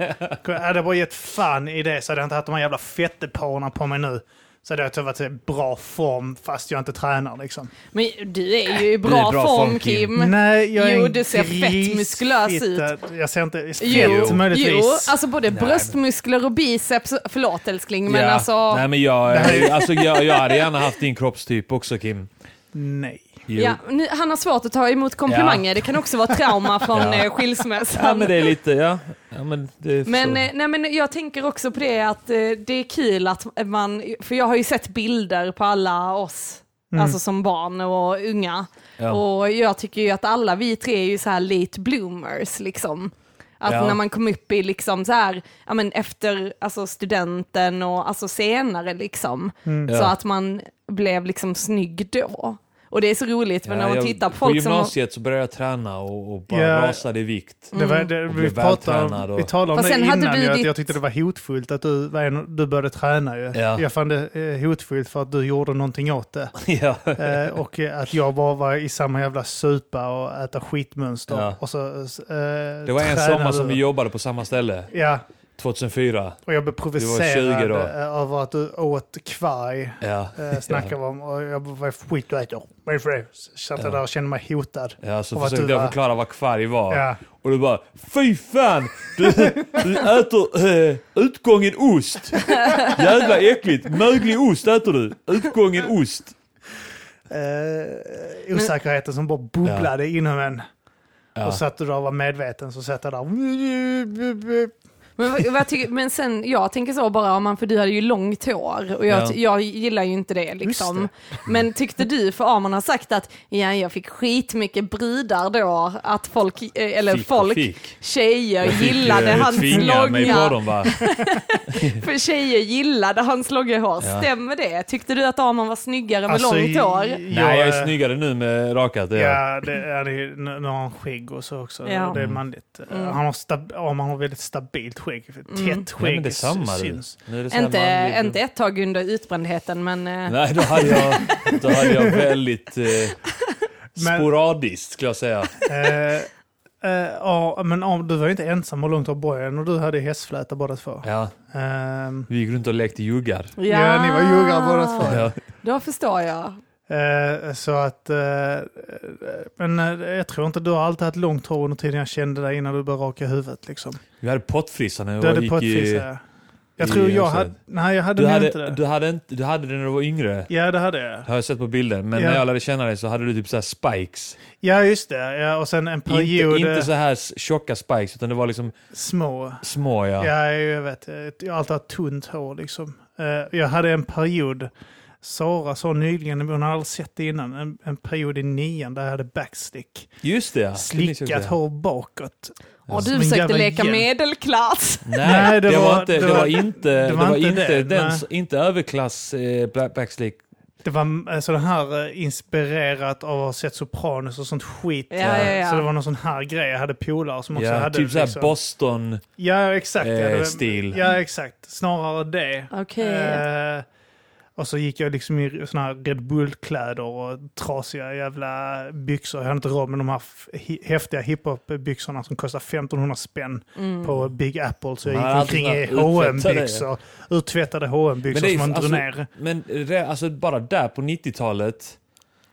Hade jag bara gett fan i det så hade jag inte haft de här jävla fettdepåerna på mig nu. Så hade jag varit i bra form fast jag inte tränar liksom. Men du är ju i bra, bra form, form, Kim. Kim. Nej, jag är Jo, en du ser fett muskulös grisfitta. Jag ser inte... Jo, Fett möjligtvis. jo, alltså både Nej, bröstmuskler och biceps, förlåt älskling, men ja. alltså... Nej men jag, Det alltså, jag, jag hade gärna haft din kroppstyp också Kim. Nej. Jo. Ja, nu, han har svårt att ta emot komplimanger, det kan också vara trauma *laughs* från Ja. eh, skilsmässan. Ja men det är lite, ja. ja men det Men, eh, nej, men jag tänker också på det att eh, det är kul att man, för jag har ju sett bilder på alla oss, Mm. alltså som barn och unga. ja. Och jag tycker ju att alla vi tre är ju så här late bloomers liksom. Att Ja. när man kom upp i liksom så här, ja men efter alltså studenten och alltså senare liksom. Mm. Så Ja. att man blev liksom snygg då. Och det är så roligt, för när man jag- tittar på på folk som... har- gymnasiet så började jag träna och, och bara Ja. rasade i vikt. Det var, det, vi, pratade, och- vi talade om Fast det sen hade innan, du ju, att ditt- jag tyckte det var hotfullt att du, du började träna. Ju. Ja. Jag fann det eh, hotfullt för att du gjorde någonting åt det. *laughs* ja. Eh, och eh, att jag bara var i samma jävla supa och äta skitmönster. Ja. Och så, eh, Det var en sommar som vi jobbade på samma ställe. Ja, 2004. och jag blev var 20 provocerad då. eh, över att du åt kvarg. Ja. Eh, snackade vi om och jag är skit du äter? Satt jag Ja. där och kände mig hotad. Ja, så försökte jag var- förklara vad kvarg var. Ja. Och du bara Fy fan! Du, du äter eh, utgången ost. *laughs* Jävla äckligt. Möglig ost äter du. Utgången ost. Eh, osäkerheten som bara bubblade inom en. Ja. Och satt du där och var medveten så satt jag där. Men, vad- tycker, men sen, jag tänker så bara, om man, för du hade ju långt hår och jag, Ja. jag gillar ju inte det liksom. Men tyckte du, för Arman har sagt att ja, jag fick skitmycket brudar då, att folk, eh, eller Fick och folk, fick. tjejer gillade eh, hans tvinga mig på långa, dem va. *laughs* för tjejer gillade hans långa hår. Ja. Stämmer det? Tyckte du att Arman var snyggare med Alltså, långt hår? Nej, jag är snyggare nu med rakat. det är jag. Ja, det är det, ju. nu nu har han skägg och så också. Ja. Det är manligt. Mm. Han har, stab- ja, man har väldigt stabilt skägg. Tätt Nej, skägg men det är samma du. syns. Nu det Inte, ett tag under utbrändheten, men eh, Nej, då hade jag, då hade jag *laughs* väldigt eh, sporadiskt skulle jag säga. Eh, eh, ja, men om, du var ju inte ensam och långt av bojen och du hade hästfläta båda två. Ja, Ehm, vi gick runt och lekte juggar. Ja, ni var juggar båda två. Ja. Då förstår jag. Eh, så att, eh, men eh, jag tror inte du har alltid haft långt hår under tiden jag kände dig innan du började raka huvudet. Liksom. Vi hade pottfrissa när jag hade gick i... ja. Jag tror jag hade, nej jag hade Du hade, inte det. du, hade inte, du hade det när du var yngre. Ja, det hade jag. Det har jag sett på bilder. Men Ja. när jag lärde känna dig så hade du typ så spikes. Ja, just det. Ja, och sen en period... Inte, inte så här tjocka spikes, utan det var liksom Små. små ja. Ja, jag vet. Jag har alltid haft tunt hår liksom. Jag hade en period, Sara sa nyligen, hon har aldrig sett det innan, en, en period i nian där jag hade backstick. Just det ja. Slickat hår bakåt. Och du försökte leka hjälp. medelklass. *laughs* Nej, det, var, inte, det var- inte, det var inte, den, inte överklass eh, black, backslick. Det var alltså här eh, inspirerat av att ha sett Sopranos och sånt skit. Ja, ja, ja. Så det var någon sån här grej. Jag hade polare som också Ja, hade typ såhär liksom- Boston. Ja, exakt. eh. Ja, exakt. Snarare det. Okej. Eh, och så gick jag liksom i såna här Red Bull-kläder och trasiga jävla byxor. Jag hade inte råd med de här häftiga hiphop-byxorna som kostar 1500 spänn Mm. på Big Apple. Så jag gick omkring i utvättade- H&M-byxor. Uttvättade det är- som man drog alltså- ner. Men re- alltså bara där på 90-talet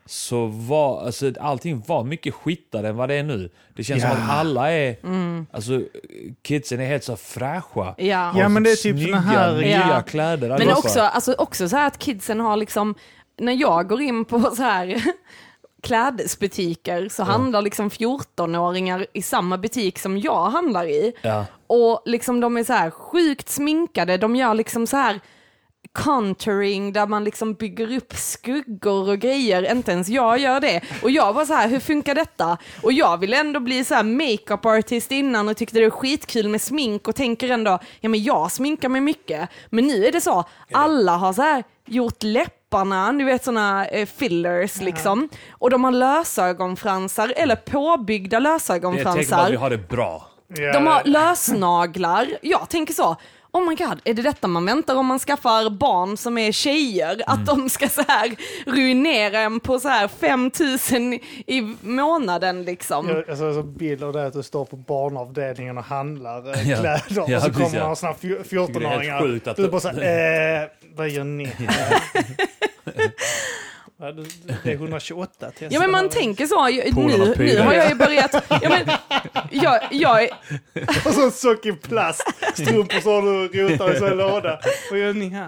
så var alltså, allting var mycket skittare än vad det är nu. Det känns Ja. som att alla är, Mm. alltså kidsen är helt så fräscha. Ja. Ja, men det är typ Snygga, här- nya Ja. kläder. Men allihopa. också, alltså, också så här att kidsen har liksom, när jag går in på så här *laughs* klädesbutiker så handlar liksom 14-åringar i samma butik som jag handlar i. Ja. Och liksom de är så här sjukt sminkade, de gör liksom så här contouring där man liksom bygger upp skuggor och grejer. Inte ens jag gör det. Och jag var så här, hur funkar detta? Och jag ville ändå bli så här makeup artist innan och tyckte det var skitkul med smink och tänker ändå, ja men jag sminkar mig mycket. Men nu är det så, alla har så här gjort läpparna, du vet sådana eh, fillers liksom. Och de har lösögonfransar eller påbyggda Det är ett tecken på lösögonfransar. att vi har det bra. De har lösnaglar. Jag tänker så, oh my god, är det detta man väntar om man skaffar barn som är tjejer? Att de ska så här ruinera en på så här 5000 i månaden liksom. Jag, alltså, alltså, bilder där att du står på barnavdelningen och handlar *laughs* Ja. kläder Ja, och så kommer ja. några Det helt 14-åringar. sjukt att Du är du- bara såhär, *laughs* eh, vad gör ni? *laughs* Ja, det- är 128 tester. Ja men man tänker så, nu, nu har jag ju börjat, ja, men, jag, jag, är- *laughs* Och så en sock i plast. Strumpor så har du rotat i en låda. Vad gör ni här?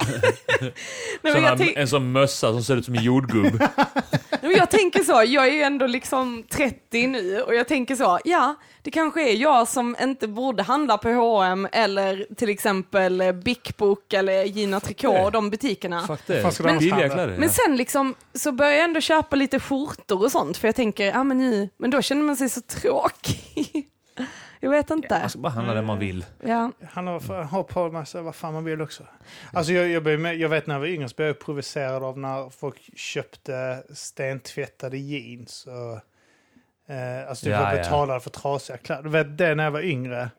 nej, *laughs* men Såna, jag, tänk, en sån mössa som ser ut som en jordgubb. *laughs* men jag tänker så, jag är ju ändå liksom 30 nu och jag tänker så, ja, det kanske är jag som inte borde handla på H&M eller till exempel Bic Book eller Gina Tricot och de butikerna. Fuck det. Fan, ska du ha Billiga handla? kläder. Men ja. sen liksom så börjar jag ändå köpa lite skjortor och sånt för jag tänker, ja men nu, men då känner man sig så tråkig. *laughs* Jag vet inte. Man ska bara handla det man vill. Ja. Han har, har på massa vad fan man vill också. Alltså jag, jag, med, jag vet när jag var yngre så blev jag provocerad av när folk köpte stentvättade jeans. Och, eh, alltså typ Ja, jag ja. betalade för trasiga kläder. Du vet det när jag var yngre.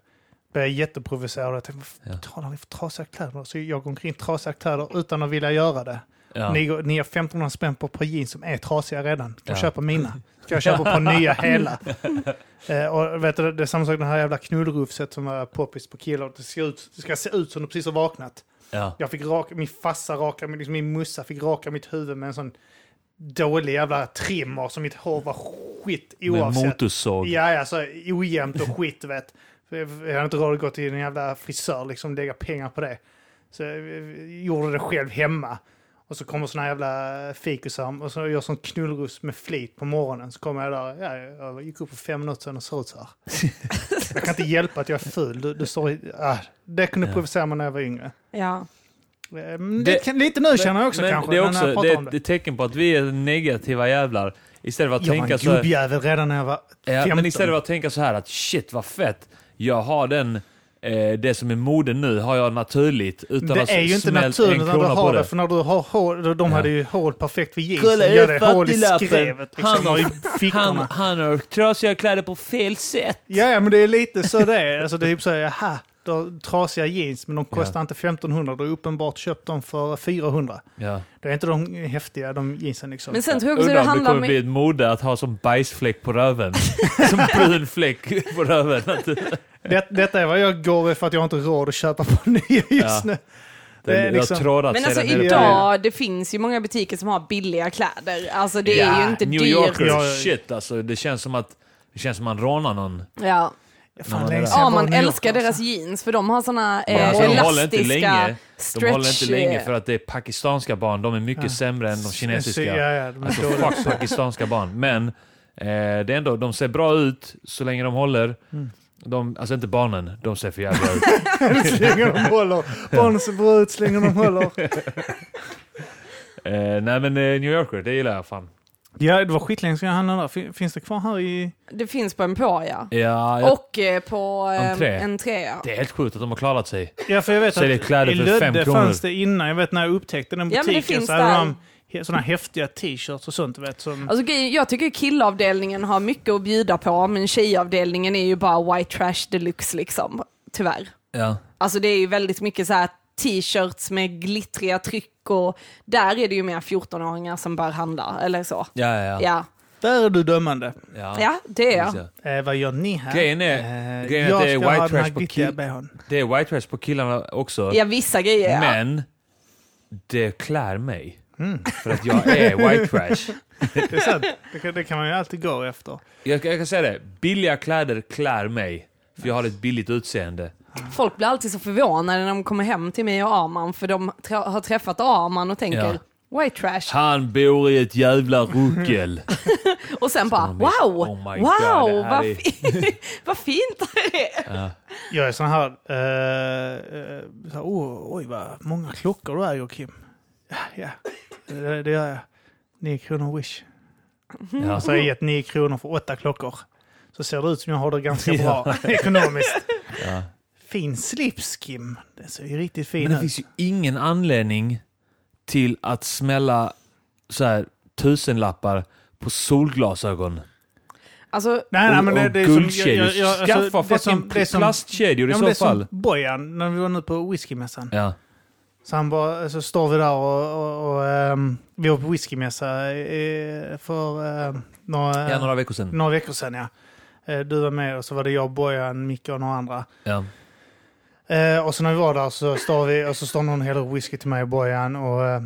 Blev jag jätteprovocerad. Jag tänkte, Ja. betalar ni för trasiga kläder? Så jag går omkring i trasiga kläder utan att vilja göra det. Ja. Ni, ni har 1500 spänn på ett par jeans som är trasiga redan. Kan Ja. köpa mina. *laughs* Ska jag köpa på nya hela? *laughs* eh, och vet du, det är samma sak med det här jävla knullrufset som var poppis på killar. Det ska, ut, det ska se ut som du precis har vaknat. Ja. Jag fick raka, min farsa raka, liksom min mussa fick raka mitt huvud med en sån dålig jävla trimmer så mitt hår var skit Med oavsett. motorsåg. Ja, ja, så ojämnt och skit, vet. För Jag hade inte råd att gå till en jävla frisör, liksom lägga pengar på det. Så jag gjorde det själv hemma. Och så kommer såna jävla fikusar och så gör sån knullruss med flit på morgonen. Så kommer jag där, ja, jag gick upp på fem minuter sedan och såg ut så här. *laughs* jag kan inte hjälpa att jag är ful. Du, du står i, ah, det kunde Ja. provocera mig när jag var yngre. Ja. Eh, men Det- Det, kan, lite nu känner jag också men kanske. det är också det är ett tecken på att vi är negativa jävlar. Istället för att Jag tänka så här, gubbjävel redan när jag var ja, 15. men istället för att tänka så här att shit vad fett, jag har den, eh, det som är moden nu har jag naturligt utan att det är ju inte naturligt när du har det. det. För när du har hål, de Ja. hade ju hål perfekt vid Kolla, jeansen. Gör det hål i skrevet Han liksom, har- och i Han, han har trasiga kläder på fel sätt. Ja, ja, men det är lite så det är. Alltså, det är typ så här, har trasiga jeans, men de kostar inte 1500. Du har uppenbart köpt dem för 400. Ja. Det är inte de häftiga, de jeansen liksom. Men sen tror jag också det om det handlar kommer bli ett mode att ha som bajsfläck på röven. *laughs* som brun fläck på röven. Att det- det, detta är vad jag går för att jag inte har råd att köpa på nya just Ja. nu. Det, Det är har liksom- Men alltså idag, det finns ju många butiker som har billiga kläder. Alltså det är Ja, ju inte New dyrt. Yorker, Ja, ja. shit alltså. Det känns som att det känns som man rånar någon. Ja. Fan, man Ja, man älskar deras jeans för de har såna Ja, eh, alltså, de håller inte elastiska länge. stretch... De håller inte länge för att det är pakistanska barn. De är mycket Ja. sämre än de kinesiska. Ja, ja, de Alltså dåliga. fuck pakistanska barn. Men eh, det är ändå, de ser bra ut så länge de håller. Mm. De, alltså inte barnen, de ser för jävla ut. *laughs* så länge de håller. Barnen ser bra ut så länge de håller. *laughs* Eh, nej men eh, New Yorker, det gillar jag fan. Ja, det var skitlänge sedan jag handlade där. Fin- Finns det kvar här i... Det finns på Emporia. Ja, jag, Och eh, på eh, Entré. entré. ja. det är helt sjukt att de har klarat sig. Ja, för jag vet Säljer att kläder i för fem Lödde kronor. fanns det innan. Jag vet när jag upptäckte den Ja, men det butiken finns så hade de he- sådana häftiga t-shirts och sånt. du Vet, som, Alltså, grejen- jag tycker killavdelningen har mycket att bjuda på, men tjejavdelningen är ju bara white trash deluxe liksom. Tyvärr. Ja. Alltså det är ju väldigt mycket så här t-shirts med glittriga tryck och där är det ju mer 14-åringar som bör handla, eller så. Ja, ja, ja. Ja, där är du dömande. ja. ja det är jag. Eh, vad gör ni här? Grejen är- eh, grejen är jag att det är ska white trash på glittriga kill- bhn. Det är white trash på killarna också. Ja, vissa grejer ja. Men det klär mig. Mm. För att jag är white trash. *laughs* Det är sant. Det kan, det kan man ju alltid gå efter. Jag, jag kan säga det, billiga kläder klär mig. För jag har ett billigt utseende. Folk blir alltid så förvånade när de kommer hem till mig och Arman för de har träffat Arman och tänker white trash. Han bor i ett jävla ruckel. *laughs* Och sen bara wow, oh God, wow, här vad, är- fi- *laughs* vad fint det är. Ja. Jag är sån här... Eh, eh, så här oh, oj, vad många klockor du äger, Kim. Ja, ja. Det, det gör jag. 9 kronor Wish. Ja. Så har jag gett 9 kronor för åtta klockor. Så ser det ut som jag har det ganska *laughs* bra ekonomiskt. Ja. Fin slips, Kim. Den ser ju riktigt fin Men det ut. finns ju ingen anledning till att smälla så här tusenlappar på solglasögon. Alltså, Nej, nej, men det, och det är som... guldkedjor. jag- alltså, Skaffa det fucking som- det som- plastkedjor i men det så är fall. som Bojan, när vi var nu på whiskymässan. Ja. Så, han bara, så står vi där och, och, och ehm, vi var på whiskymässa för ehm, några, ja, några veckor sedan. några veckor sedan. Ja. Eh, Du var med och så var det jag, Bojan, Micke och några andra. Ja. Eh, och så när vi var där så står vi och så står någon upp whisky till mig och Bojan och eh,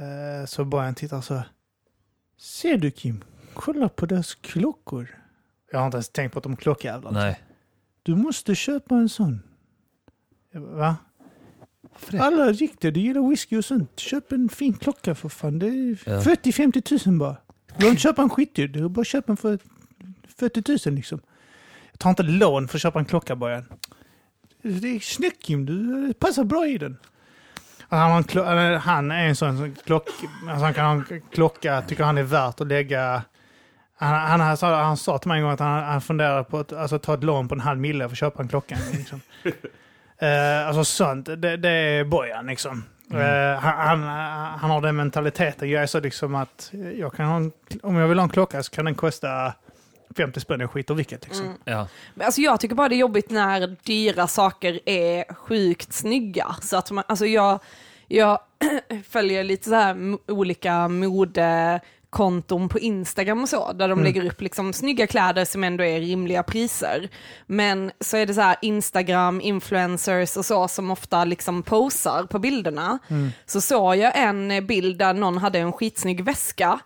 eh, så Bojan tittar så. Ser du Kim? Kolla på deras klockor. Jag har inte ens tänkt på att de är klockjävlar. Nej. Du måste köpa en sån. Jag bara, Va? Det? Alla riktiga, du gillar whisky och sånt. Köp en fin klocka för fan. Det är Ja. 40-50 tusen bara. Du behöver inte köpa en skitdyr. Du bara köpa en för 40 tusen liksom. Jag tar inte lån för att köpa en klocka Bojan. Det är snyggt Kim, du passar bra i den. Och Han, han är en sån som klock, alltså han kan ha en klocka, tycker han är värt att lägga Han, han, sa, han sa till mig en gång att han, han funderade på att alltså, ta ett lån på en halv mille för att köpa en klocka. Liksom. uh, *laughs* alltså sånt, det, det är Bojan liksom. Mm. Uh, han, han, har den mentaliteten. Jag är så liksom att jag kan en, om jag vill ha en klocka så kan den kosta 50 spänn, jag skiter vilket. Liksom. Mm. Ja. Alltså jag tycker bara det är jobbigt när dyra saker är sjukt snygga. Så att man, alltså jag, jag *clears throat* följer lite så här olika modekonton på Instagram och så, där de mm. lägger upp liksom snygga kläder som ändå är rimliga priser. Men så är det så här Instagram, influencers och så som ofta liksom posar på bilderna. Mm. Så såg jag en bild där någon hade en skitsnygg väska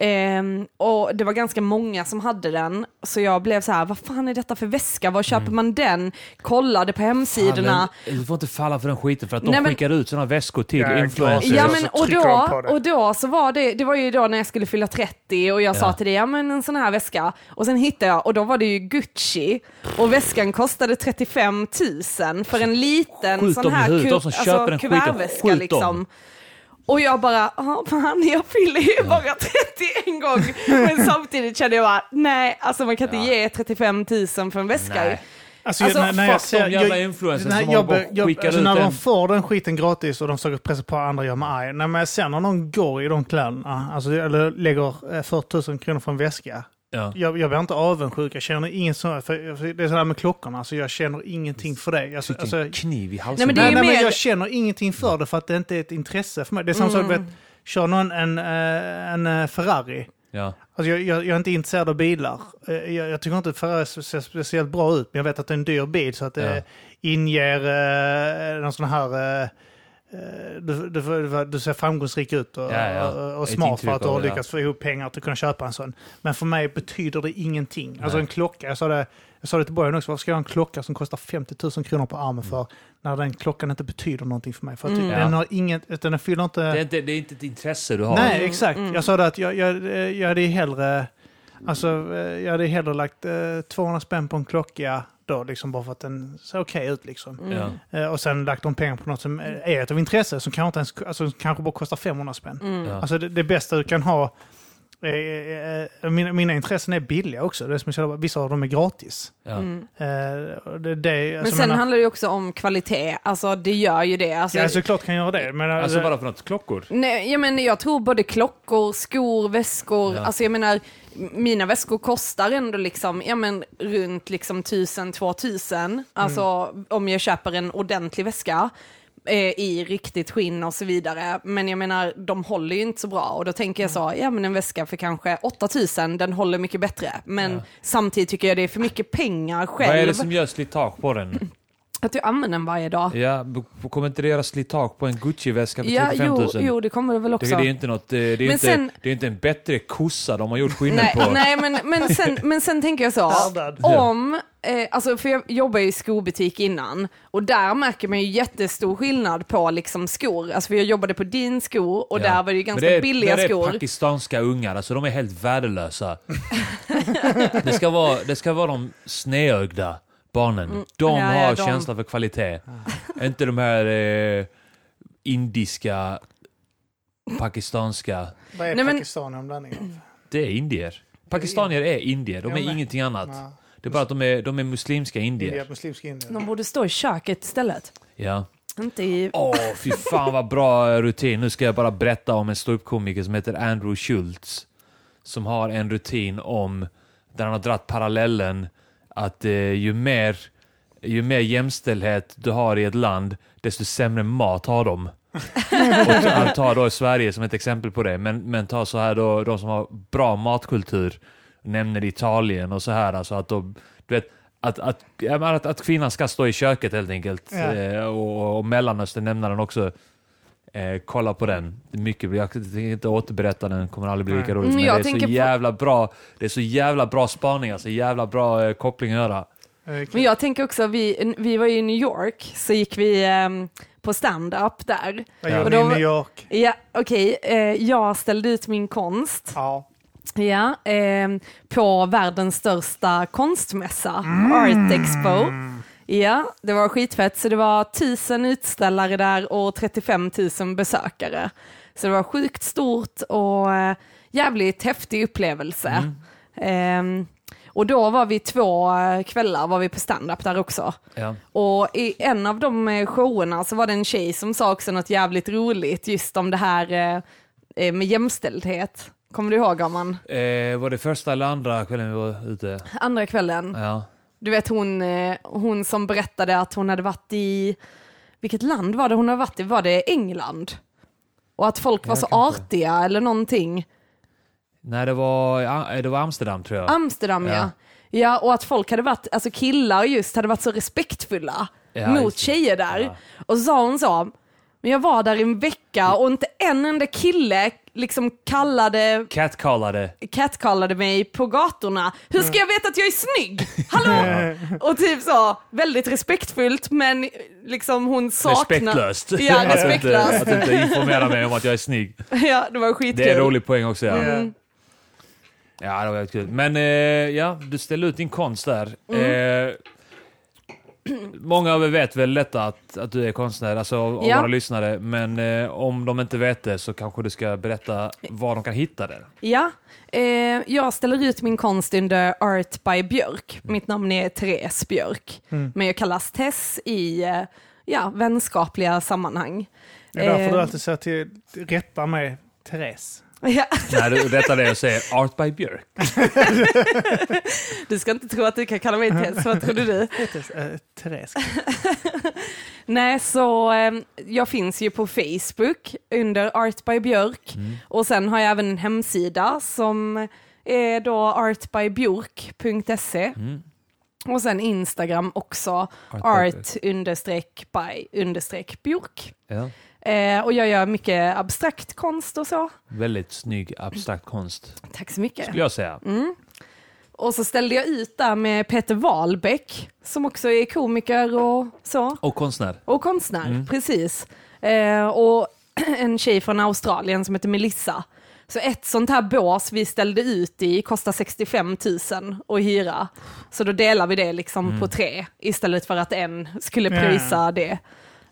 Um, och det var ganska många som hade den, så jag blev så här, vad fan är detta för väska, var köper mm. man den? Kollade på hemsidorna. Fan, du får inte falla för den skiten för att de Nej, men, skickar ut sådana väskor till ja, influencers. Ja men och då, och då så var det, det var ju då när jag skulle fylla 30 och jag ja. sa till dig, ja men en sån här väska. Och sen hittade jag, och då var det ju Gucci och väskan kostade 35 000 för en liten Skjut sån här ku, alltså, kuvertväska liksom. Och jag bara, fan jag fyller ju bara 31 gång. Men *laughs* samtidigt kände jag bara, nej, alltså man kan inte ge 35 000 för en väska. Nej. Alltså, alltså, när, när jag ser, jävla influencers som jag, jag, jag, alltså, När de får den skiten gratis och de försöker pressa på andra gör mig arg. När jag ser när någon går i de kläderna, alltså, eller lägger 40 000 kronor för en väska. Ja. Jag, jag blir inte avundsjuk, jag känner ingen sån, för, för det är sådär med klockorna, alltså jag känner ingenting för det. Alltså, alltså, kniv i halsen. Nej, men, det är nej, mer... men jag känner ingenting för det för att det inte är ett intresse för mig. Det är som mm. sak, vet, kör någon en, eh, en, en eh, Ferrari, Ja. Alltså jag, jag, jag, är inte intresserad av bilar. Eh, jag, jag tycker inte att Ferrari ser speciellt bra ut, men jag vet att det är en dyr bil så att det ja. inger eh, någon sån här Eh, du, du, du, ser framgångsrik ut och, ja, ja. och, och smart för att du har lyckats få ihop pengar till att kunna köpa en sån. Men för mig betyder det ingenting. Nej. Alltså en klocka, jag sa det, jag sa det till Bojan också, varför ska jag ha en klocka som kostar 50 000 kronor på armen för när den klockan inte betyder någonting för mig? För mm. den, har inget, den fyller inte... Det är inte... Det är inte ett intresse du har. Nej, exakt. Mm. Jag sa det att jag, jag, jag hade hellre... Alltså, eh, jag hade hellre lagt eh, 200 spänn på en klocka då, liksom bara för att den ser okej okay ut. Liksom. Mm. Eh, och sen lagt de pengar på något som är ett av intresse, som kanske, inte ens, alltså, kanske bara kostar 500 spänn. Mm. Ja. Alltså det, det, bästa du kan ha, mina, mina intressen är billiga också. Det är som jag vissa av dem är gratis. Ja. Mm. Eh, det, det, men sen menar, handlar det också om kvalitet, alltså det gör ju det. Alltså, ja, såklart kan göra det. Men, alltså bara för något, klockor? Nej, jag, men, jag tror både klockor, skor, väskor, ja. alltså jag menar mina väskor kostar ändå liksom, ja men runt liksom 1000-2000. Alltså mm. om jag köper en ordentlig väska eh, i riktigt skinn och så vidare. Men jag menar, de håller ju inte så bra och då tänker jag så, mm. ja men en väska för kanske 8000, den håller mycket bättre. Men ja. samtidigt tycker jag det är för mycket pengar själv. Vad är det som gör slitage på den? *clears throat* Att du använder den varje dag. Ja, kommer inte det göra slitage på en Gucci-väska för ja, 35 000? Jo, jo, det kommer det väl också. Det, det är inte något, det är, inte, sen, det är inte en bättre kossa de har gjort *laughs* skinnen på. Nej, men, men, sen, men sen tänker jag så, om, eh, alltså för jag jobbar i skobutik innan, och där märker man ju jättestor skillnad på liksom skor. Alltså för jag jobbade på din skor, och ja. där var det ju ganska det är, billiga skor. Det är pakistanska ungar, alltså de är helt värdelösa. *laughs* det, ska vara, det ska vara de snedögda barnen. Mm. De ja, har ja, de... känsla för kvalitet. Inte de här eh, indiska, pakistanska... Vad är Nej, Pakistan men... blandning Det är indier. Pakistanier är indier, de är ja, ingenting annat. Ja. Det är bara att de är, de är muslimska indier. indier, muslimska indier. De borde stå i köket istället. Ja. Inte i... Åh, oh, fy fan vad bra rutin. Nu ska jag bara berätta om en ståuppkomiker som heter Andrew Schultz. Som har en rutin om, där han har dratt parallellen att eh, ju, mer, ju mer jämställdhet du har i ett land, desto sämre mat har de. *laughs* och tar då Sverige som ett exempel på det, men, men ta så här då, de som har bra matkultur, nämner Italien och så här, alltså att de, du vet, att, att, att, att kvinnan ska stå i köket helt enkelt. Ja. Eh, och, och Mellanöstern nämner den också. Eh, kolla på den. Mycket, jag tänker inte återberätta den, kommer aldrig bli lika roligt. Mm, men det är så jävla på... bra. Det är så jävla bra spaning, alltså jävla bra eh, koppling att göra. Okay. Men jag tänker också, vi, vi var i New York, så gick vi eh, på stand-up där. Vad gjorde ni i New York? Ja, okej. Okay, eh, jag ställde ut min konst. Ja. Ja, eh, på världens största konstmässa, mm. Art Expo. Ja, det var skitfett. Så det var tusen utställare där och 35 000 besökare. Så det var sjukt stort och eh, jävligt häftig upplevelse. Ehm, och då var vi två eh, kvällar var vi på stand-up där också. Ja. Och i en av de eh, showerna så var det en tjej som sa också något jävligt roligt just om det här med jämställdhet. Kommer du ihåg Arman? Eh, var det första eller andra kvällen vi var ute? Andra kvällen. Ja. Du vet hon, eh, hon som berättade att hon hade varit i, vilket land var det hon hade varit i? Var det England? Och att folk var Ja, så artiga eller någonting. Nej, det var, ja, det var Amsterdam tror jag. Amsterdam ja. Ja. ja. och att folk hade varit, alltså killar just, hade varit så respektfulla Ja, mot tjejer där. Ja. Och så sa hon så, men jag var där i en vecka och inte en enda kille liksom kallade, Catcallade. catcallade mig på gatorna. Hur ska jag veta att jag är snygg? Hallå! *laughs* och typ så, väldigt respektfullt men liksom hon saknar... Respektlöst. Ja, Att inte, respektlöst. att inte informera mig om att jag är snygg. *laughs* ja, det var skitkul. Det är en rolig poäng också. Ja, Mm. ja det var väldigt kul. Men eh, ja, du ställde ut din konst där. Mm. Eh, *clears throat* många av er vet väl detta att, att du är konstnär, alltså av, Ja. våra lyssnare. Men eh, om de inte vet det så kanske du ska berätta var de kan hitta det. Ja, eh, jag ställer ut min konst under Art by Björk. Mitt namn är Therese Björk, men jag kallas Tess i eh, ja, vänskapliga sammanhang. Det är därför Eh, du alltid säger till, rätta mig, Therese. Ja, När du rättar det och säger Art by Björk. *laughs* du ska inte tro att du kan kalla mig Tess, vad trodde du? Therese, äh. *laughs* Nej, så eh, jag finns ju på Facebook under Art by Björk och sen har jag även en hemsida som är då artbybjörk.se Mm. och sen Instagram också, Art by art by understreck björk. Ja. Eh, och jag gör mycket abstrakt konst och så. Väldigt snygg abstrakt konst, Tack så mycket. skulle jag säga. Och så ställde jag ut där med Peter Wahlbeck som också är komiker och så. Och konstnär. Och konstnär, precis. Eh, och *clears throat* en tjej från Australien som heter Melissa. Så ett sånt här bås vi ställde ut i kostar 65 000 att hyra. Så då delar vi det liksom på tre istället för att en skulle Ja. pröjsa det.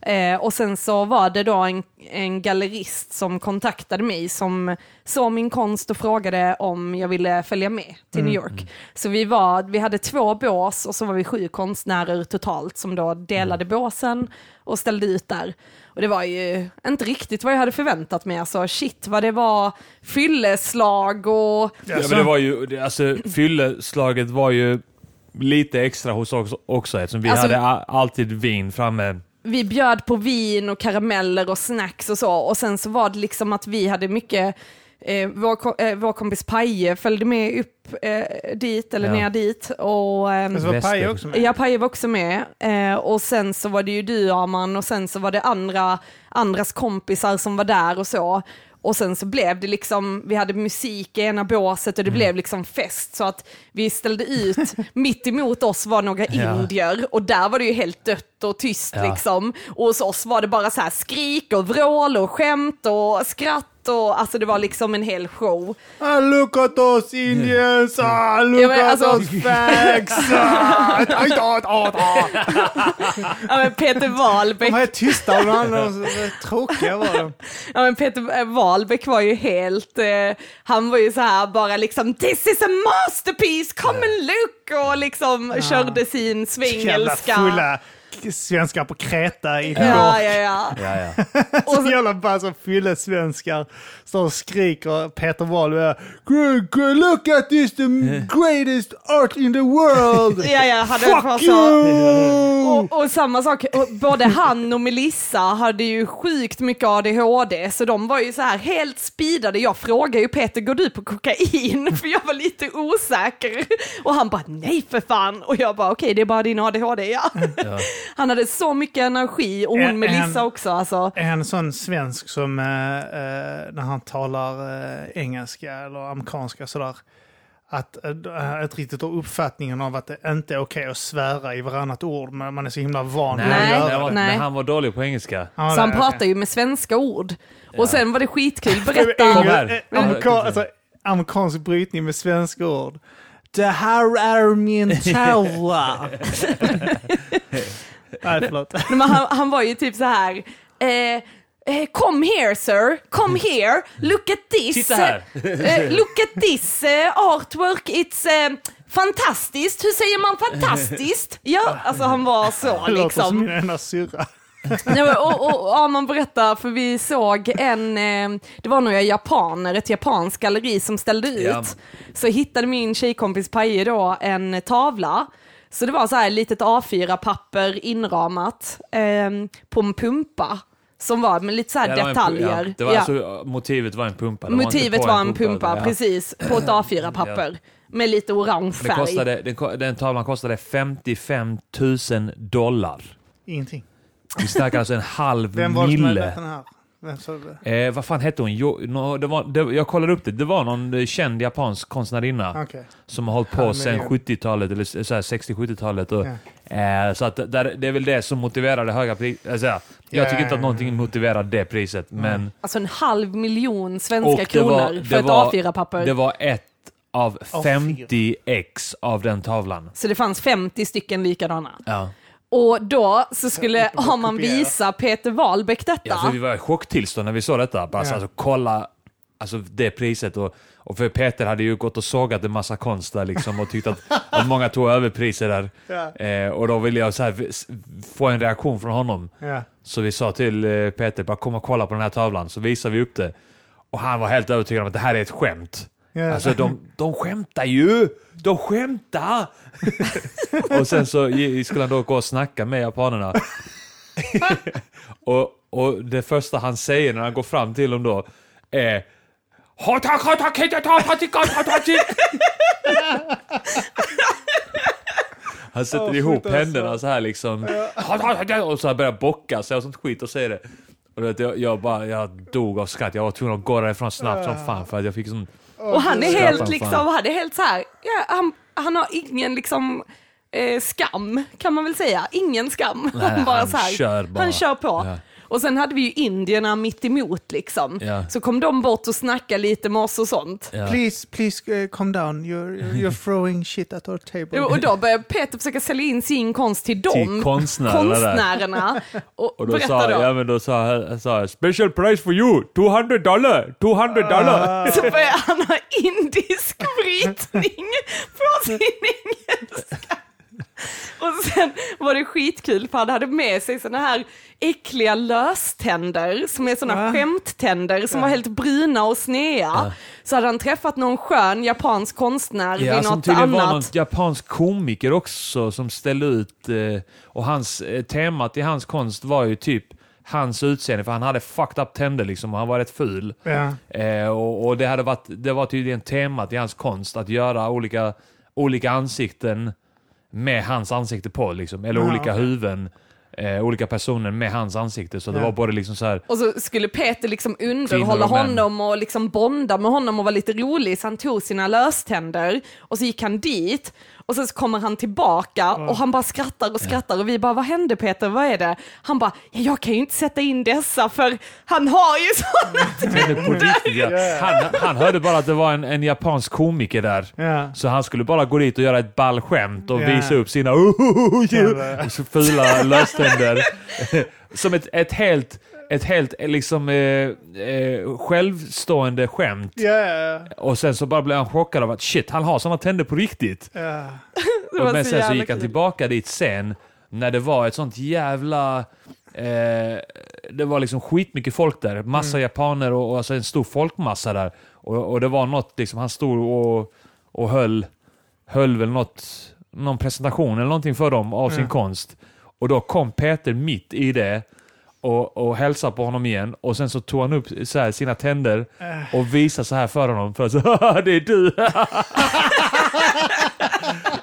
Eh, och sen så var det då en, en gallerist som kontaktade mig som såg min konst och frågade om jag ville följa med till New York. Så vi, var, vi hade två bås och så var vi sju konstnärer totalt som då delade båsen och ställde ut där. Och det var ju inte riktigt vad jag hade förväntat mig. Alltså shit vad det var fylleslag och Ja, men det var ju, alltså fylleslaget var ju lite extra hos oss också eftersom vi Alltså- hade alltid vin framme. Vi bjöd på vin och karameller och snacks och så. Och sen så var det liksom att vi hade mycket, eh, vår, eh, vår kompis Paje följde med upp eh, dit, eller Ja. ner dit. Och, Så var. Paje också med. Ja, Paje var också med. Eh, och sen så var det ju du Arman och sen så var det andra, andras kompisar som var där och så. Och sen så blev det liksom, vi hade musik i ena båset och det blev liksom fest så att vi ställde ut, *laughs* mitt emot oss var några Ja. indier och där var det ju helt dött och tyst Ja. liksom. Och hos oss var det bara så här skrik och vrål och skämt och skratt och alltså det var liksom en hel show. Ah, look at us Indians! Ah, look Ja, men at alltså- us fags! Ah. *laughs* Ja, men Peter Wahlbeck De är tysta och de tråkiga var de. Ja men Peter eh, Wahlbeck var ju helt, eh, han var ju så här bara liksom this is a masterpiece, come and look och liksom körde sin svengelska. Svenskar på Kreta i Ja, ja, ja. Ja, ja. *laughs* Så jävla bara så fylla svenskar står och skriker Peter Wahlberg. "Good, good, Look at this, the greatest art in the world! Ja, ja, hade Fuck bara så. you! Och, och samma sak, och både han och Melissa hade ju sjukt mycket ADHD, så de var ju så här helt speedade. Jag frågade ju Peter, går du på kokain? *laughs* För jag var lite osäker. Och han bara, nej för fan. Och jag bara, okej det är bara din ADHD, ja. Ja. Han hade så mycket energi och hon En- Melissa också. Alltså. Är han en sån svensk som eh, eh, när han talar eh, engelska eller amerikanska sådär, att eh, ett riktigt har uppfattningen av att det inte är okej att svära i varannat ord, men man är så himla van vid att Nej, göra det var, nej. Men han var dålig på engelska. Ja, Så han pratar okej. ju med svenska ord. Och sen var det skitkul, *laughs* berätta. eh, alltså, amerikansk brytning med svenska ord. Det här är min tavla. *laughs* *laughs* Nej, förlåt. *laughs* Men han, han var ju typ så här. Eh, eh, come here sir, come here, look at this. Titta här. Eh, look at this eh, artwork, it's eh, fantastiskt. Hur säger man fantastiskt? *laughs* Ja, alltså han var så Det låter som liksom. min ena syrra. Ja, och, och, ja, man berättar, för vi såg en, eh, det var några japaner, ett japanskt galleri som ställde ut. Ja. Så hittade min tjejkompis Paje då en tavla. Så det var så här litet A4-papper inramat eh, på en pumpa. Som var med lite så här Ja, det var en detaljer. Ja, det var Ja. alltså, motivet var en pumpa. det Motivet på var en pumpa, ja. precis, på ett A4-papper. Med lite orange färg. kostade, den, den tavlan kostade 55 000 dollar. Ingenting. Vi snackar alltså en halv Vem var det som hade mille. lagt den här? Vem sa det? Eh, vad fan hette hon? Jo, no, det var, det, jag kollade upp det. Det var någon eh, känd japansk konstnärinna Okej. som har hållit på Halv sedan miljon. 70-talet, eller så här 60-70-talet. och, Ja. Eh, så att där, det är väl det som motiverar det höga priset. Alltså, jag Ja, tycker inte ja, att någonting motiverar det priset, men Alltså en halv miljon svenska kronor var- för ett var- A4-papper. det var ett av Av 50 ex av den tavlan. Så det fanns 50 stycken likadana. Ja. Och då så skulle Arman kopiera. visa Peter Wahlbeck detta. Ja, för vi var i chocktillstånd när vi såg detta. Bara, Ja. alltså, kolla alltså, det priset. Och, och för Peter hade ju gått och sågat en massa konst där liksom, och tyckt att, *laughs* att många tog över priser där. Ja. Eh, och då ville jag så här, få en reaktion från honom. Ja. Så vi sa till eh, Peter, bara kom och kolla på den här tavlan. Så visade vi upp det. Och han var helt övertygad om att det här är ett skämt. Alltså de, de skämtar ju! De skämtar! *laughs* och sen så skulle han då gå och snacka med japanerna. *laughs* och, och det första han säger när han går fram till dem då är *laughs* Han sätter Åh, ihop shit, alltså. händerna så här liksom. Och så här börjar bocka sig och sånt skit och säger det. Och jag, jag, bara, jag dog av skratt. Jag var tvungen att gå därifrån snabbt som fan för att jag fick sån... och han är helt liksom, han är helt så här, ja, han, han har ingen liksom eh, skam, kan man väl säga. Ingen skam. Nej, han *laughs* bara han så här, kör bara. Han kör på. Ja. Och sen hade vi ju indierna mitt emot liksom. Ja. Så kom de bort och snackade lite med oss och sånt. Ja. Please, please uh, calm down. You're, you're throwing shit at our table. Och då började Peter försöka sälja in sin konst till dem, Till konstnärerna konstnärerna. Och, Och då berätta sa, då. ja, men då sa, han- sa special price for you, 200 dollar, 200 dollar. *laughs* Så började han ha indisk brytning på sin engelska. Och sen var det skitkul för han hade med sig såna här äckliga löständer som är såna Va? skämttänder som var helt bruna och sneda. Så hade han träffat någon skön japansk konstnär Ja, vid som något tydligen var någon japansk komiker också som ställde ut, eh, och hans, eh, temat i hans konst var ju typ hans utseende, för han hade fucked up tänder liksom och han var rätt ful. Ja. Eh, och, och det, hade varit, det var tydligen temat i hans konst, att göra olika, olika ansikten med hans ansikte på, liksom. eller Ja, olika okej. huvuden, eh, olika personer med hans ansikte. Så det Ja. var både liksom så här Och så skulle Peter liksom underhålla och honom och liksom bonda med honom och vara lite rolig, så han tog sina löständer och så gick han dit och sen så kommer han tillbaka och han bara skrattar och skrattar och vi bara, vad hände Peter, vad är det? Han bara, ja, jag kan ju inte sätta in dessa för han har ju sådana *laughs* tänder. Han, han hörde bara att det var en, en japansk komiker där. Ja. Så han skulle bara gå dit och göra ett balskämt och Ja. visa upp sina *laughs* Jävlar. så fula löständer. *laughs* Som ett, ett helt, ett helt eh, liksom, eh, eh, självstående skämt. Ja. Och sen så bara blev han chockad av att shit, han har såna tänder på riktigt. *laughs* Det var Men så sen så gick han tillbaka dit sen, när det var ett sånt jävla... Eh, det var liksom skitmycket folk där. Massa japaner och, och alltså en stor folkmassa där. Och, och det var något, liksom, han stod och, och höll, höll väl något, någon presentation eller någonting för dem av sin Mm. konst. Och då kom Peter mitt i det och, och hälsade på honom igen. Och sen så tog han upp så här, sina tänder Äh. och visade så här för honom. För att så, *laughs* det är du! *laughs*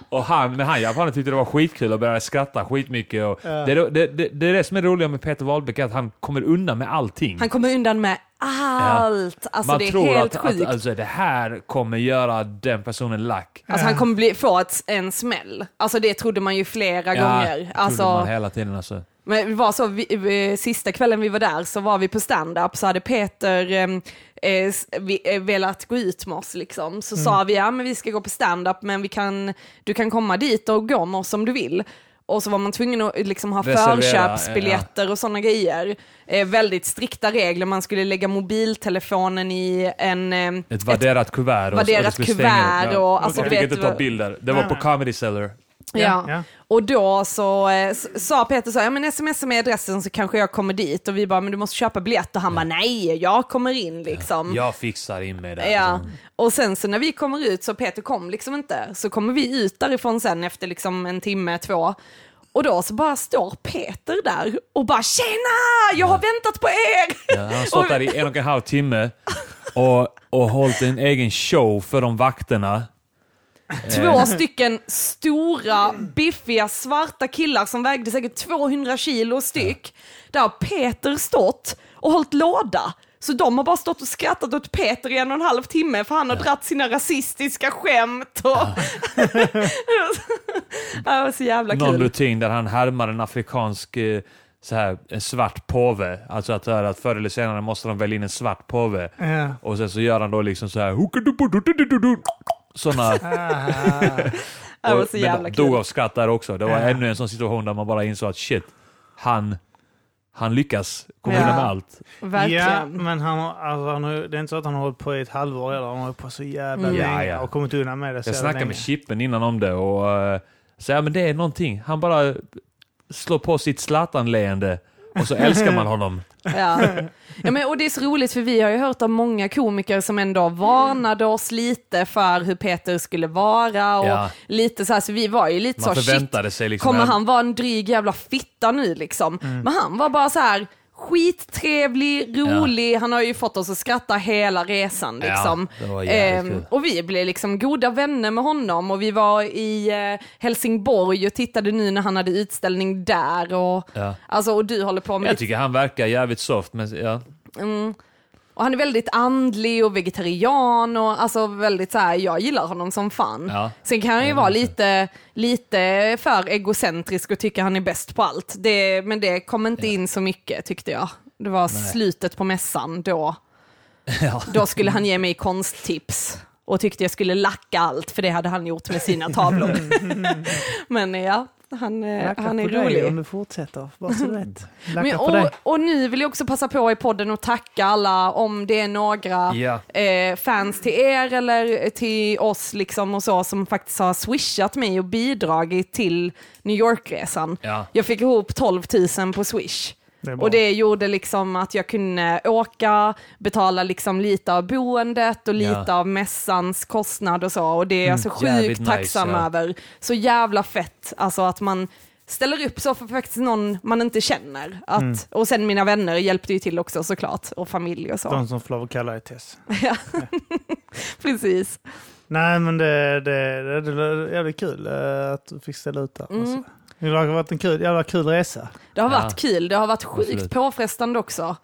och han, men han japanen tyckte det var skitkul och började skratta skitmycket. Och Ja. det, är- det, det, det är det som är roliga med Peter Wahlbeck, att han kommer undan med allting. Han kommer undan med allt. Alltså Man det är tror helt att, sjukt. att alltså, det här kommer göra den personen lack. Alltså han kommer bli, få ett, en smäll. Alltså det trodde man ju flera Ja, gånger. trodde Alltså, man hela tiden alltså. Men det var så, vi, vi, sista kvällen vi var där så var vi på stand-up så hade Peter em, eh, vi, eh, velat gå ut med oss liksom. Så sa vi, ja men vi ska gå på stand-up men vi kan, du kan komma dit och gå med oss om du vill. och så var man tvungen att liksom ha Reservera, förköpsbiljetter och sådana grejer. Eh, väldigt strikta regler, man skulle lägga mobiltelefonen i en... Eh, Ett vadderat kuvert. och- och stänga upp, kuvert ja. och, alltså, Man du fick vet inte ta bilder. Det var Nej, på nej. Comedy Cellar. Ja. Ja. Och då så eh, sa Peter så här, ja men smsa med adressen så kanske jag kommer dit. Och vi bara, men du måste köpa biljett. Och han bara, nej, jag kommer in liksom. Jag fixar in mig där. Ja, liksom. och sen så när vi kommer ut så Peter kom liksom inte. Så kommer vi ut därifrån sen efter liksom en timme, två. Och då så bara står Peter där och bara tjena, jag har väntat på er! Ja, han har stått där i en och en halv timme och, och hållit en egen show för de vakterna. Två stycken stora, biffiga, svarta killar som vägde säkert 200 kilo styck. Där har Peter stått och hållit låda. Så de har bara stått och skrattat åt Peter i en och en halv timme för han har dratt sina rasistiska skämt. Och *laughs* det var så jävla Någon kul. rutin där han härmar en afrikansk eh, så här, en svart påve. Alltså att, att förr eller senare måste de välja in en svart påve. Ja. Och sen så gör han då liksom så här... Såna, *laughs* *laughs* Det var så men jävla dog kul. av skratt där också. Det var Ja. ännu en sån situation där man bara insåg att shit, han, han lyckas komma Ja. undan med allt. Ja, Verkligen. men han alltså, han det är inte så att han har hållit på i ett halvår eller han har hållit på så jävla Mm. länge Ja, ja. och kommit undan med det så Jag snackade länge. med Chippen innan om det och uh, sa ja, men det är någonting. Han bara slår på sitt Zlatan-leende och så älskar man honom. *laughs* Ja. Ja, men, och det är så roligt för vi har ju hört av många komiker som ändå varnade oss lite för hur Peter skulle vara och Ja. lite så här, så vi var ju lite Man så shit, sig liksom... kommer en- han vara en dryg jävla fitta nu liksom? Men han var bara så här skittrevlig, rolig, han har ju fått oss att skratta hela resan Ja, liksom. jävligt kul. och vi blev liksom goda vänner med honom och vi var i eh, Helsingborg och tittade nu när han hade utställning där och, Ja. alltså, och du håller på med Jag ditt tycker han verkar jävligt soft, men ja. Mm. Och han är väldigt andlig och vegetarian och alltså väldigt så här, jag gillar honom som fan. Ja. Sen kan han ju Ja, vara lite, lite för egocentrisk och tycka han är bäst på allt. Det, men det kom inte in så mycket tyckte jag. Det var slutet på mässan då. *laughs* Ja. Då skulle han ge mig konsttips och tyckte jag skulle lacka allt för det hade han gjort med sina tavlor. *laughs* men ja, han, eh, han är på dig rolig. om du fortsätter. Bara så. Lacka *laughs* Men, och, och nu vill jag också passa på i podden och tacka alla om det är några Ja. eh, fans till er eller till oss liksom och så som faktiskt har swishat mig och bidragit till New York-resan. Ja. Jag fick ihop 12 000 på swish. Det. Och det gjorde liksom att jag kunde åka, betala liksom lite av boendet och lite Ja. av mässans kostnad och så. Och det är jag så Jävligt sjukt nice, tacksam ja. över. Så jävla fett, alltså att man ställer upp så för faktiskt någon man inte känner. Att, Mm. Och sen mina vänner hjälpte ju till också såklart, och familj och så. De som får lov att kalla dig Tess. *laughs* Ja. Precis. Nej men det, det, det, det är jävligt kul eh, att du fick ställa ut där. Mm. Det har varit en kul, jävla kul resa. Det har Ja. varit kul, det har varit sjukt Absolut. påfrestande också.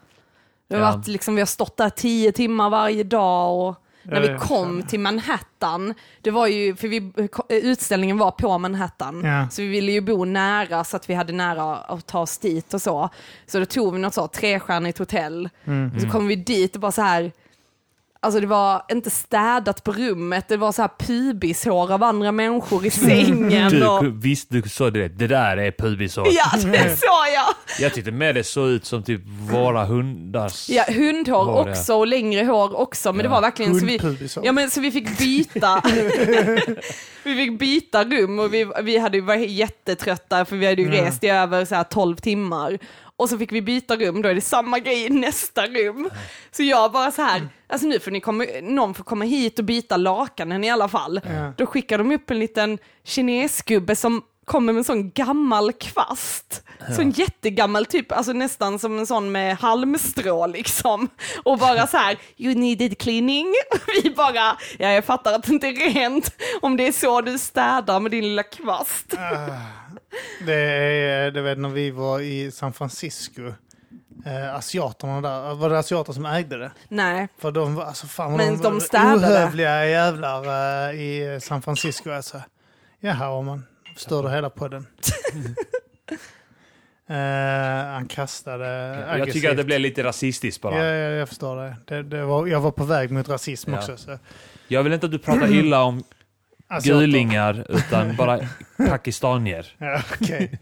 Det har Ja. varit liksom, vi har stått där tio timmar varje dag och när vi kom till Manhattan, det var ju, för vi, utställningen var på Manhattan, Ja. så vi ville ju bo nära så att vi hade nära att ta oss dit och så. Så då tog vi något så trestjärnigt hotell, Mm. och så kom vi dit och bara så här, Alltså det var inte städat på rummet, det var så här pubishår av andra människor i sängen. och... Du, visst, du sa det. Det där är pubishår. Ja, det sa jag! Jag tyckte med det såg ut som typ våra hundars... Ja, hundhår Var det? också och längre hår också, men det Ja. var verkligen så vi, ja, men, så vi fick byta. *laughs* vi fick byta rum och vi, vi hade ju varit jättetrötta för vi hade ju Mm. rest i över så här 12 timmar. Och så fick vi byta rum, då är det samma grej i nästa rum. Så jag bara så här, alltså nu får ni komma, någon får komma hit och byta lakanen i alla fall. Ja. Då skickar de upp en liten kinesgubbe som kommer med en sån gammal kvast. Sån jättegammal, typ, alltså nästan som en sån med halmstrå liksom. Och bara så här, you needed cleaning. *laughs* Vi bara, ja jag fattar att det inte är rent om det är så du städar med din lilla kvast. Det är, det vet när vi var i San Francisco. Eh, asiaterna där, var det asiater som ägde det? Nej, För de var, alltså fan vad Men de, de städade. ohövliga jävlar eh, i San Francisco alltså. Jaha, om man förstörde hela podden. *laughs* Eh, han kastade Jag tycker att det blev lite rasistiskt bara. Ja, ja, jag förstår det. det, det var, jag var på väg mot rasism Ja. också. Så. Jag vill inte att du pratar *clears throat* illa om Asiater. gulingar, utan bara pakistanier. *laughs* Ja, okej.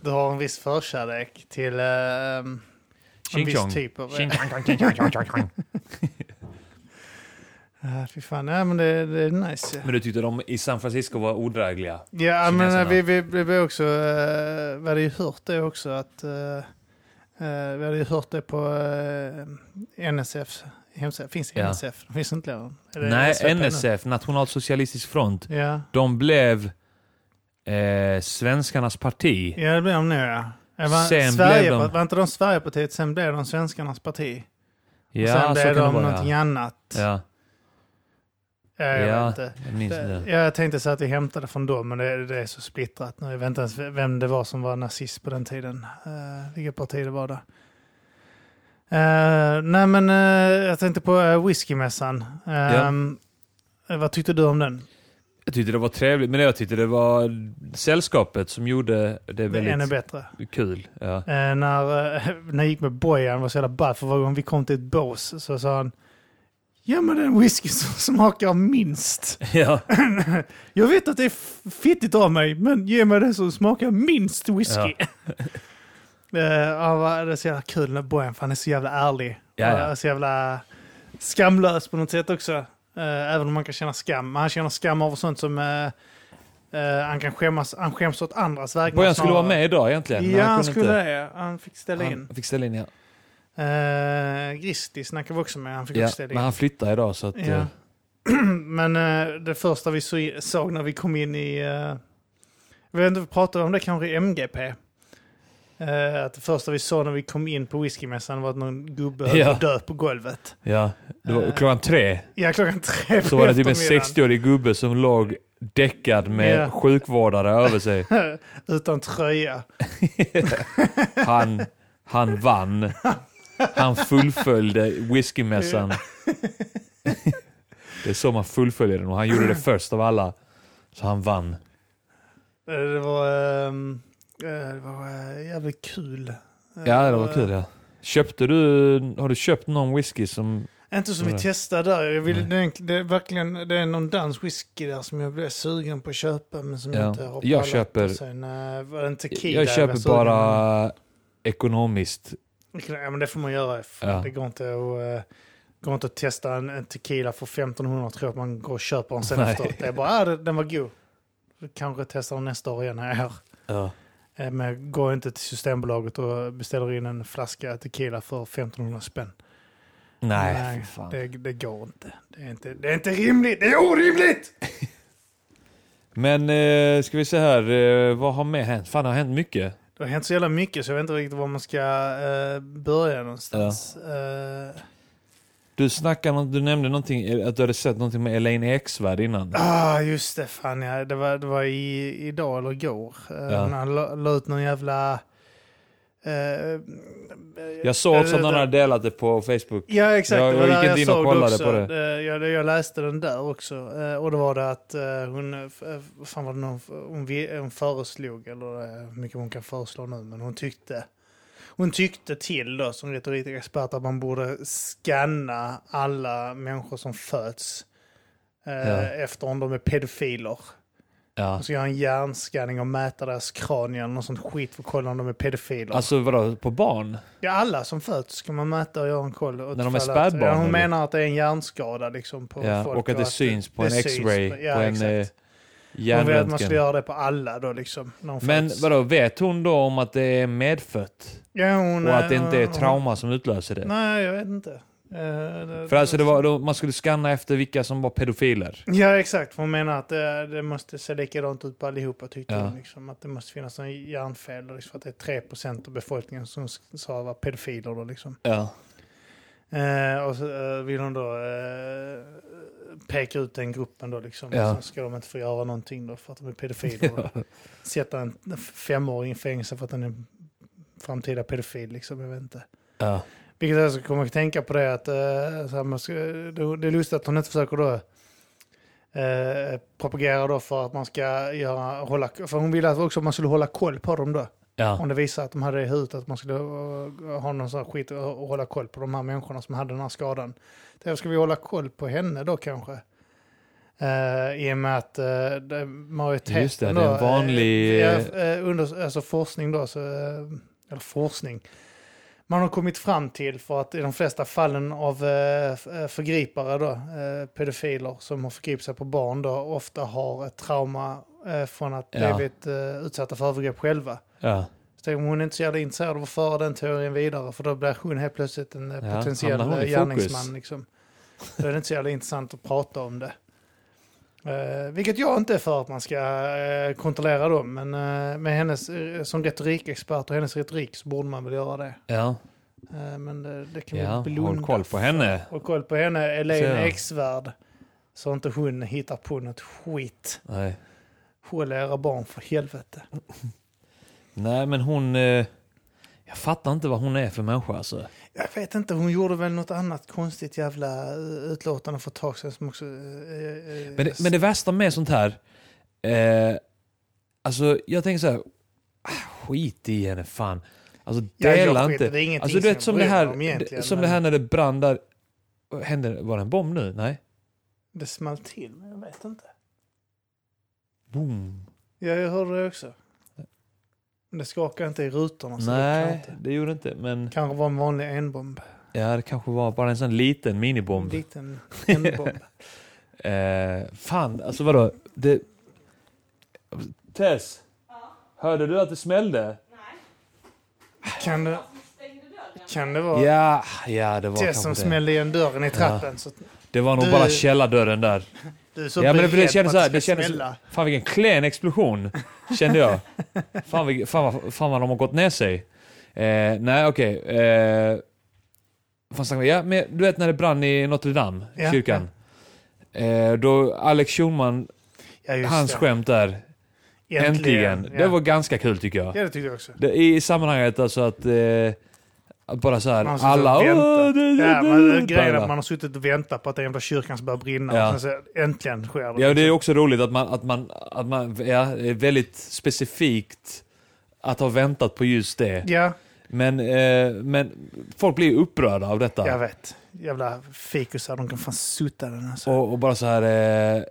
Du har en viss förkärlek till eh, en viss typ av... Ching. *laughs* Ja, fy fan. Ja, men det, det är nice. Men du tyckte de i San Francisco var odrägliga? Ja, men Kineserna. eh, vi, vi, vi, vi också, uh, vi hade ju hört det också att eh, eh, vi hade ju hört det på uh, NSF hemsida. Finns Ja. NSF? Finns inte längre? Det Nej? NSF, Nationalsocialistisk front, Ja, de blev eh, svenskarnas parti. ja det blev de nu ja. Var, Sen Sverige, blev de- var inte de Sverigepartiet, sen blev de svenskarnas parti. och Ja, sen så blev det de vara. någonting Ja. annat. Ja, jag ja, inte. jag minns Det, det. jag tänkte så att vi hämtade från dem, men det, det är så splittrat nu. Jag vet inte ens vem det var som var nazist på den tiden. Uh, vilket parti det var där. Eh, nej, men eh, jag tänkte på uh, whiskymässan. Ehm, eh, Vad tyckte du om den? Jag tyckte det var trevligt, men jag tyckte det var sällskapet som gjorde det Det är ännu väldigt bättre. kul. Ja. När, uh, *laughs* när jag gick med Bojan var så jävla ball, för varje gång vi kom till ett bås så sa han Ge mig den whisky som *laughs* smakar minst. ja. *laughs* Jag vet att det är fittigt av mig, men ge mig det som smakar minst whisky. Ja, *laughs* vad- det är så jävla kul med Bojan, för han är så jävla ärlig. Ja, ja. Och så jävla skamlös på något sätt också. Eh, även om man kan känna skam. Men han känner skam över sånt som eh, han kan skämmas, han skäms åt andras vägnar. Bojan skulle vara med idag egentligen. men Ja, han kunde skulle inte. det. Han fick ställa in. Han fick ställa in, ja. Uh, Gristi snackade vi också med, han fick ja. Men han flyttar idag så att... Ja. eh, *clears throat* Men eh, det första vi så, såg när vi kom in i... Uh, vi vet inte, vi pratade om det kanske i MGP. Eh, att det första vi såg när vi kom in på whiskymässan var att någon gubbe höll Ja. dö på golvet. ja. Det var Eh. klockan tre. Ja, klockan tre Så var det typ en eftermiddagen. 60-årig gubbe som låg däckad med Ja. sjukvårdare över sig. *laughs* Utan tröja. *laughs* Han, han vann. *laughs* Han fullföljde whiskymässan. *laughs* Det är så man fullföljer den och han gjorde det först av alla. Så han vann. Eh, Det var, ehm, eh, det var eh, jävligt kul. Ja, det var kul ja. Köpte du, har du köpt någon whisky som... Inte som vi testade där. Jag vill, det, är, det är verkligen det är någon dansk whisky där som jag blev sugen på att köpa men som Ja. jag inte har Jag köper- Sen var det en tequila Jag blev köper bara ekonomiskt. Ja men det får man göra. Ja. Det går inte att... eh, går inte att testa en, en tequila för 1500 tror jag att man går och köper den sen Nej. efteråt. Det är bara, det, den var god. Kanske testar den nästa år igen när jag är här. Ja. Eh, Men jag går inte till Systembolaget och beställer in en flaska tequila för 1500 spänn. Nej, fan. det, det går inte. Det är inte. det är inte rimligt, det är orimligt! *laughs* Men eh, ska vi se här, eh, vad har mer hänt? Fan det har hänt mycket. Det har hänt så jävla mycket så jag vet inte riktigt var man ska eh, börja någonstans. Eh, Du snackade, du nämnde någonting, eh, att du hade sett någonting med Elaine Eksvärd innan. ah, just det. Fan, ja, det var, det var i, idag eller igår. Uh, Ja. När han la, la ut någon jävla... eh, Jag såg också eh, att någon det- hade delat det på Facebook. Ja, exakt. Jag- jag gick inte in och kollade på det. Eh, Jag, jag läste den där också. Eh, Och då var det att eh, hon, eh, eh, fan var det någon, hon, hon föreslog, eller eh, hur mycket hon kan föreslå nu, men hon tyckte hon tyckte till då, som retorikexpert, att man borde scanna alla människor som föds eh, Ja. efter om de är pedofiler. Ja. Man ska göra en hjärnscanning och mäta deras kranier något sånt skit för att kolla om de är pedofiler. Alltså vadå, på barn? Ja, alla som föds ska man mäta och göra en koll. Och När de är att- spädbarn, Ja, hon eller? menar att det är en hjärnskada liksom på Ja, folk. och att det syns på en X-ray, på- ja, på en eh, exakt. Hon vill att man ska göra det på alla då liksom. Men föds. vadå, vet hon då om att det är medfött? Ja, hon, Och att det inte är hon- trauma som utlöser det? Nej, jag vet inte. Eh, För alltså det var, då, man skulle scanna efter vilka som var pedofiler. Ja, exakt. För hon menar att det, det måste se likadant ut på allihopa tyckte Ja. hon. Liksom, att det måste finnas en hjärnfel. Liksom, för att det är 3% av befolkningen som sa var pedofiler då liksom. Ja. Eh, och så eh, vill hon då eh, peka ut den gruppen då liksom. Ja. Och så ska de inte få göra någonting då för att de är pedofiler. och *laughs* Sätta en femåring i fängelse för att den är framtida pedofil liksom. Jag vet inte. Ja. Vilket jag kommer att tänka på det att eh, så här, man ska, det, det är lustigt att hon inte försöker då eh, propagera då för att man ska göra, hålla, för hon ville också att man skulle hålla koll på dem då. Ja. Om det visar att de hade det i huvudet, att man skulle uh, ha någon sån här skit och, hålla koll på de här människorna som hade den här skadan. Då ska vi hålla koll på henne då kanske? Eh, I och med att uh, det, majoriteten Just det, det är en vanlig- eh, eh, under, alltså forskning då, så, eh, eller forskning. Man har kommit fram till för att i de flesta fallen av eh, eh, förgripare då, eh, pedofiler som har förgripit sig på barn då, ofta har ett trauma från att Ja. blivit utsatta för övergrepp själva. Ja. Så man, hon är inte så jävla intresserad av att föra den teorin vidare för då blir hon helt plötsligt en Ja, potentiell gärningsman. Liksom. Då är det inte så jävla intressant att prata om det. Eh, vilket jag inte är för att man ska eh, kontrollera dem, men eh, med hennes, eh, som retorikexpert och hennes retorik så borde man väl göra det. Ja. Eh, men det, det kan Ja, vi blunda håll koll på henne. Håll koll på henne. Elaine Eksvärd. Så inte hon hittar på något skit. Nej. Håll era barn för helvete. Nej, men hon... Eh, jag fattar inte vad hon är för människa alltså. Jag vet inte, hon gjorde väl något annat konstigt jävla eh, utlåtande för ett tag sedan som också... eh, eh, Men det, men det värsta med sånt här... Eh, alltså, jag tänker så här... ah, Skit i henne, fan. Alltså, dela inte. det är Alltså, du vet som det här, egentligen, som men- det här när det brann där... Hände, var det en bomb nu? Nej? Det small till, men jag vet inte. Boom. Ja, jag hörde det också. Men det skakade inte i rutorna. Så det, Nej, kan inte. det gjorde inte. Men kanske var en vanlig enbomb. ja, det kanske var bara en sån liten En minibomb. liten *laughs* enbomb. Eh, fan, alltså vadå? Det... Tess? Hörde du att det smällde? kan, det, kan det vara Ja, ja det var det kanske som det. smällde igen dörren i trappen? Så att Det var nog Du- bara källardörren där. *laughs* du så Ja, men det- kändes så här, det kändes- smälla. Fan vilken klen explosion, kände jag. Fan, vilk- fan, vad, fan vad de har gått ner sig. Eh, nej, okej. Eh, fan, snackar vi? ja, men du vet när det brann i Notre Dame, Ja, kyrkan. Eh, då Alex Schulman, Ja, hans det. skämt där, äntligen. Ja. Det var ganska kul tycker jag. ja, det tycker jag också. Det, I sammanhanget alltså att, eh, att bara så här, Man har suttit alla... och väntat. "Åh, det- det- Ja, men det-" grejen är att man har suttit och väntat på att den jävla kyrkan ska börja brinna. Ja. Och sen så äntligen sker det. Ja, det är också roligt att man, att man, att man ja, är väldigt specifikt att ha väntat på just det. Ja, Men, eh, men folk blir upprörda av detta. jag vet. Jävla fikusar, de kan fan sutta den alltså. Och, och bara så här, eh,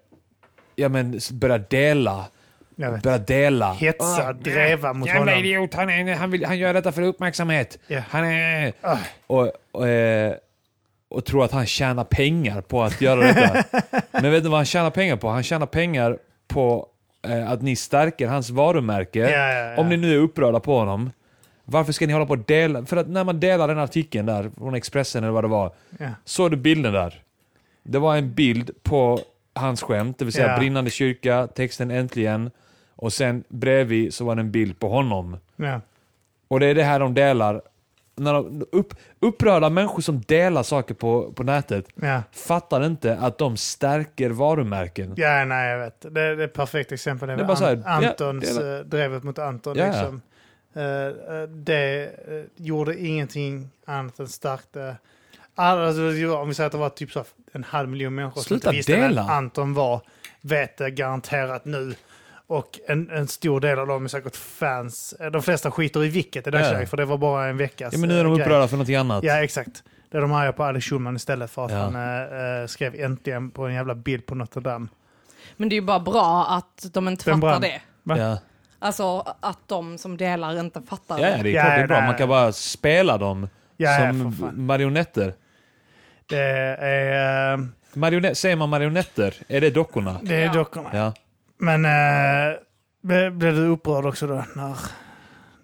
ja men börja dela. Jag vet. Börja dela. Hetsa, Ah, dreva mot Jävla honom. idiot, han, är, han, vill, han gör detta för uppmärksamhet. Ja. Han är... Ah. Och, och, eh, och tror att han tjänar pengar på att göra detta. *laughs* Men vet du vad han tjänar pengar på? Han tjänar pengar på eh, att ni stärker hans varumärke. Ja, ja, ja. Om ni nu är upprörda på honom. Varför ska ni hålla på och dela? För att när man delar den artikeln där, från Expressen eller vad det var, såg du bilden där? Det var en bild på hans skämt, det vill säga brinnande kyrka, texten äntligen, och sen bredvid så var det en bild på honom. Ja. Och det är det här de delar. När de, upp, upprörda människor som delar saker på, på nätet Ja. fattar inte att de stärker varumärken. ja, nej jag vet. Det, det är ett perfekt exempel. Det Det är är bara så här, An- ja, Antons, det eh, drevet mot Anton. Ja. Liksom. Eh, det eh, gjorde ingenting annat än stärkte... Alltså, om vi säger att det var typ så en halv miljon människor som Sluta inte visste dela. vem Anton var, vet det garanterat nu. Och en, en stor del av dem är säkert fans. Eh, De flesta skiter i vilket i dagsläget, Ja. för det var bara en veckas Ja, men nu är de eh, grej. upprörda för något annat. Ja, exakt. Det är de arga på Alex Schulman istället för att Ja. han eh, skrev äntligen på en jävla bild på Notre Dame. Men det är ju bara bra att de inte Den fattar brann. det. Va? Ja. Alltså att de som delar inte fattar Ja, det. det är Ja, klart det är bra. Man kan bara spela dem Ja, ja, som marionetter. Det är, Marionett, säger man marionetter? Är det dockorna? det är Ja. dockorna. Ja. Men eh, ble- blev du upprörd också då? När,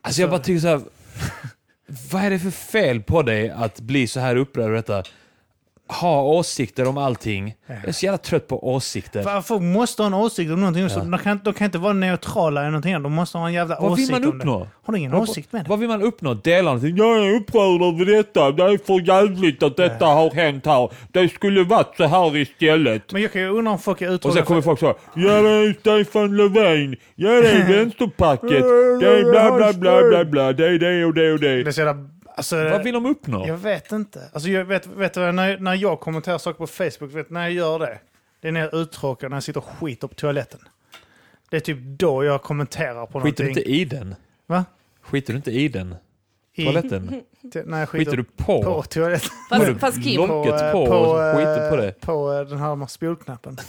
Alltså jag bara tycker så här. *laughs* Vad är det för fel på dig att bli så här upprörd över detta? Ha åsikter om allting. Jag är så jävla trött på åsikter. För folk måste ha en åsikt om någonting. Ja. De, kan, de kan inte vara neutrala i någonting. De måste ha en jävla Vad vill åsikt man om det. uppnå? Har du ingen Vad- åsikt med det? Vad vill man uppnå? Dela någonting? Jag är upprörd över detta. Det är för jävligt att detta har hänt här. Det skulle varit så här istället. Men jag kan ju undra om folk är Och uttråkade. sen kommer folk så här, Ja det är Stefan Löfven. Ja det är *laughs* Vänsterpacket. Det är bla bla bla bla bla. Det är det och det och Det det. Alltså, Vad vill de uppnå? Jag vet inte. Alltså, jag vet, vet du, när, när jag kommenterar saker på Facebook, vet, du när jag gör det, det är när jag är uttråkad, när jag sitter och skiter på toaletten. Det är typ då jag kommenterar på Skiter du någonting. inte i den? Va? Skiter du inte i den? I- Toaletten? *laughs* *laughs* Jag Skiter skiter du på? på toaletten. Fast, fast Kim, lock- Locket på och så skiter på det. På eh, den här spolknappen. *laughs*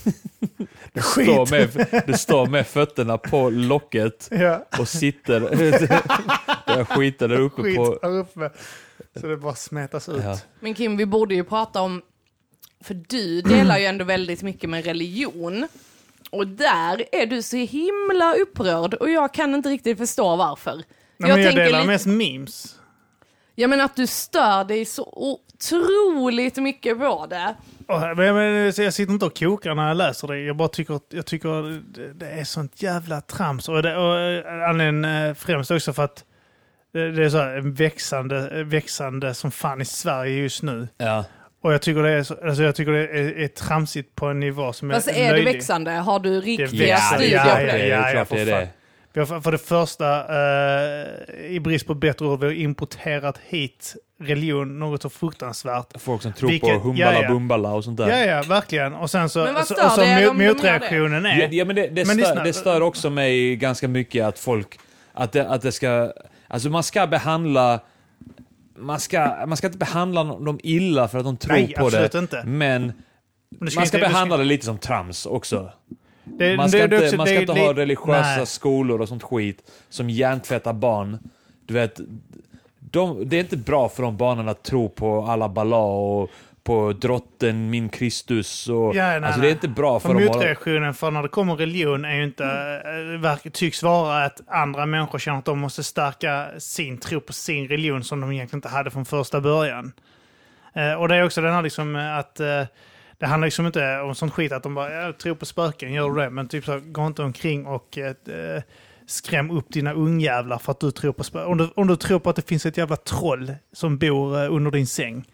Du står, med, du står med fötterna på locket Ja, och sitter *laughs* där skiter där uppe skit på... uppe. Så det bara smetas ut. Ja. men Kim, vi borde ju prata om, för du delar ju ändå väldigt mycket med religion. Och där är du så himla upprörd och jag kan inte riktigt förstå varför. Nej, men jag tänker delar lite- mest memes. Ja men att du stör dig så otroligt mycket på det. Men, jag sitter inte och kokar när jag läser det. Jag bara tycker, jag tycker det, är sånt jävla trams. Och, det, och eh, anledningen eh, främst också för att det, är så här, en växande, växande som fan i Sverige just nu. Ja. Och jag tycker det är, så, alltså jag tycker det är, är tramsigt på en nivå som är Alltså är det löjlig. växande? Har du riktiga växer, studier ja, på ja, det? är ja, klart för det är fan. det. Vi har för, det första, eh, i brist på bättre ord, vi har importerat hit religion, något så fruktansvärt. Folk som tror Vilket- på humbala ja, ja. bumbala och sånt där. Ja, ja, verkligen. Och sen så, Men vad så, och så det mot- motreaktionen är... Ja, ja men det, det, Men stör, det stör också mig ganska mycket att folk, att det, att det ska, alltså man ska behandla, man ska, man ska inte behandla dem illa för att de tror Nej, på absolut det. inte. Men man ska inte- du behandla det lite som trams också. Det- Man ska det- det inte, också- man ska det- inte det- ha religiösa nej. skolor och sånt skit som hjärntvättar barn. Du vet, de, det är inte bra för de barnen att tro på alla bala och på drotten min Kristus. Och, Ja, nej, alltså det är inte bra för För dem motreaktionen för när det kommer religion är ju inte, äh, verk, tycks vara att andra människor känner att de måste stärka sin tro på sin religion som de egentligen inte hade från första början. Eh, och det är också den här liksom eh, att eh, det handlar liksom inte om sånt skit att de bara, jag tror på spöken, gör du det? Men typ så, gå inte omkring och eh, skräm upp dina ungjävlar för att du tror på spöken. Om du, om du tror på att det finns ett jävla troll som bor eh, under din säng,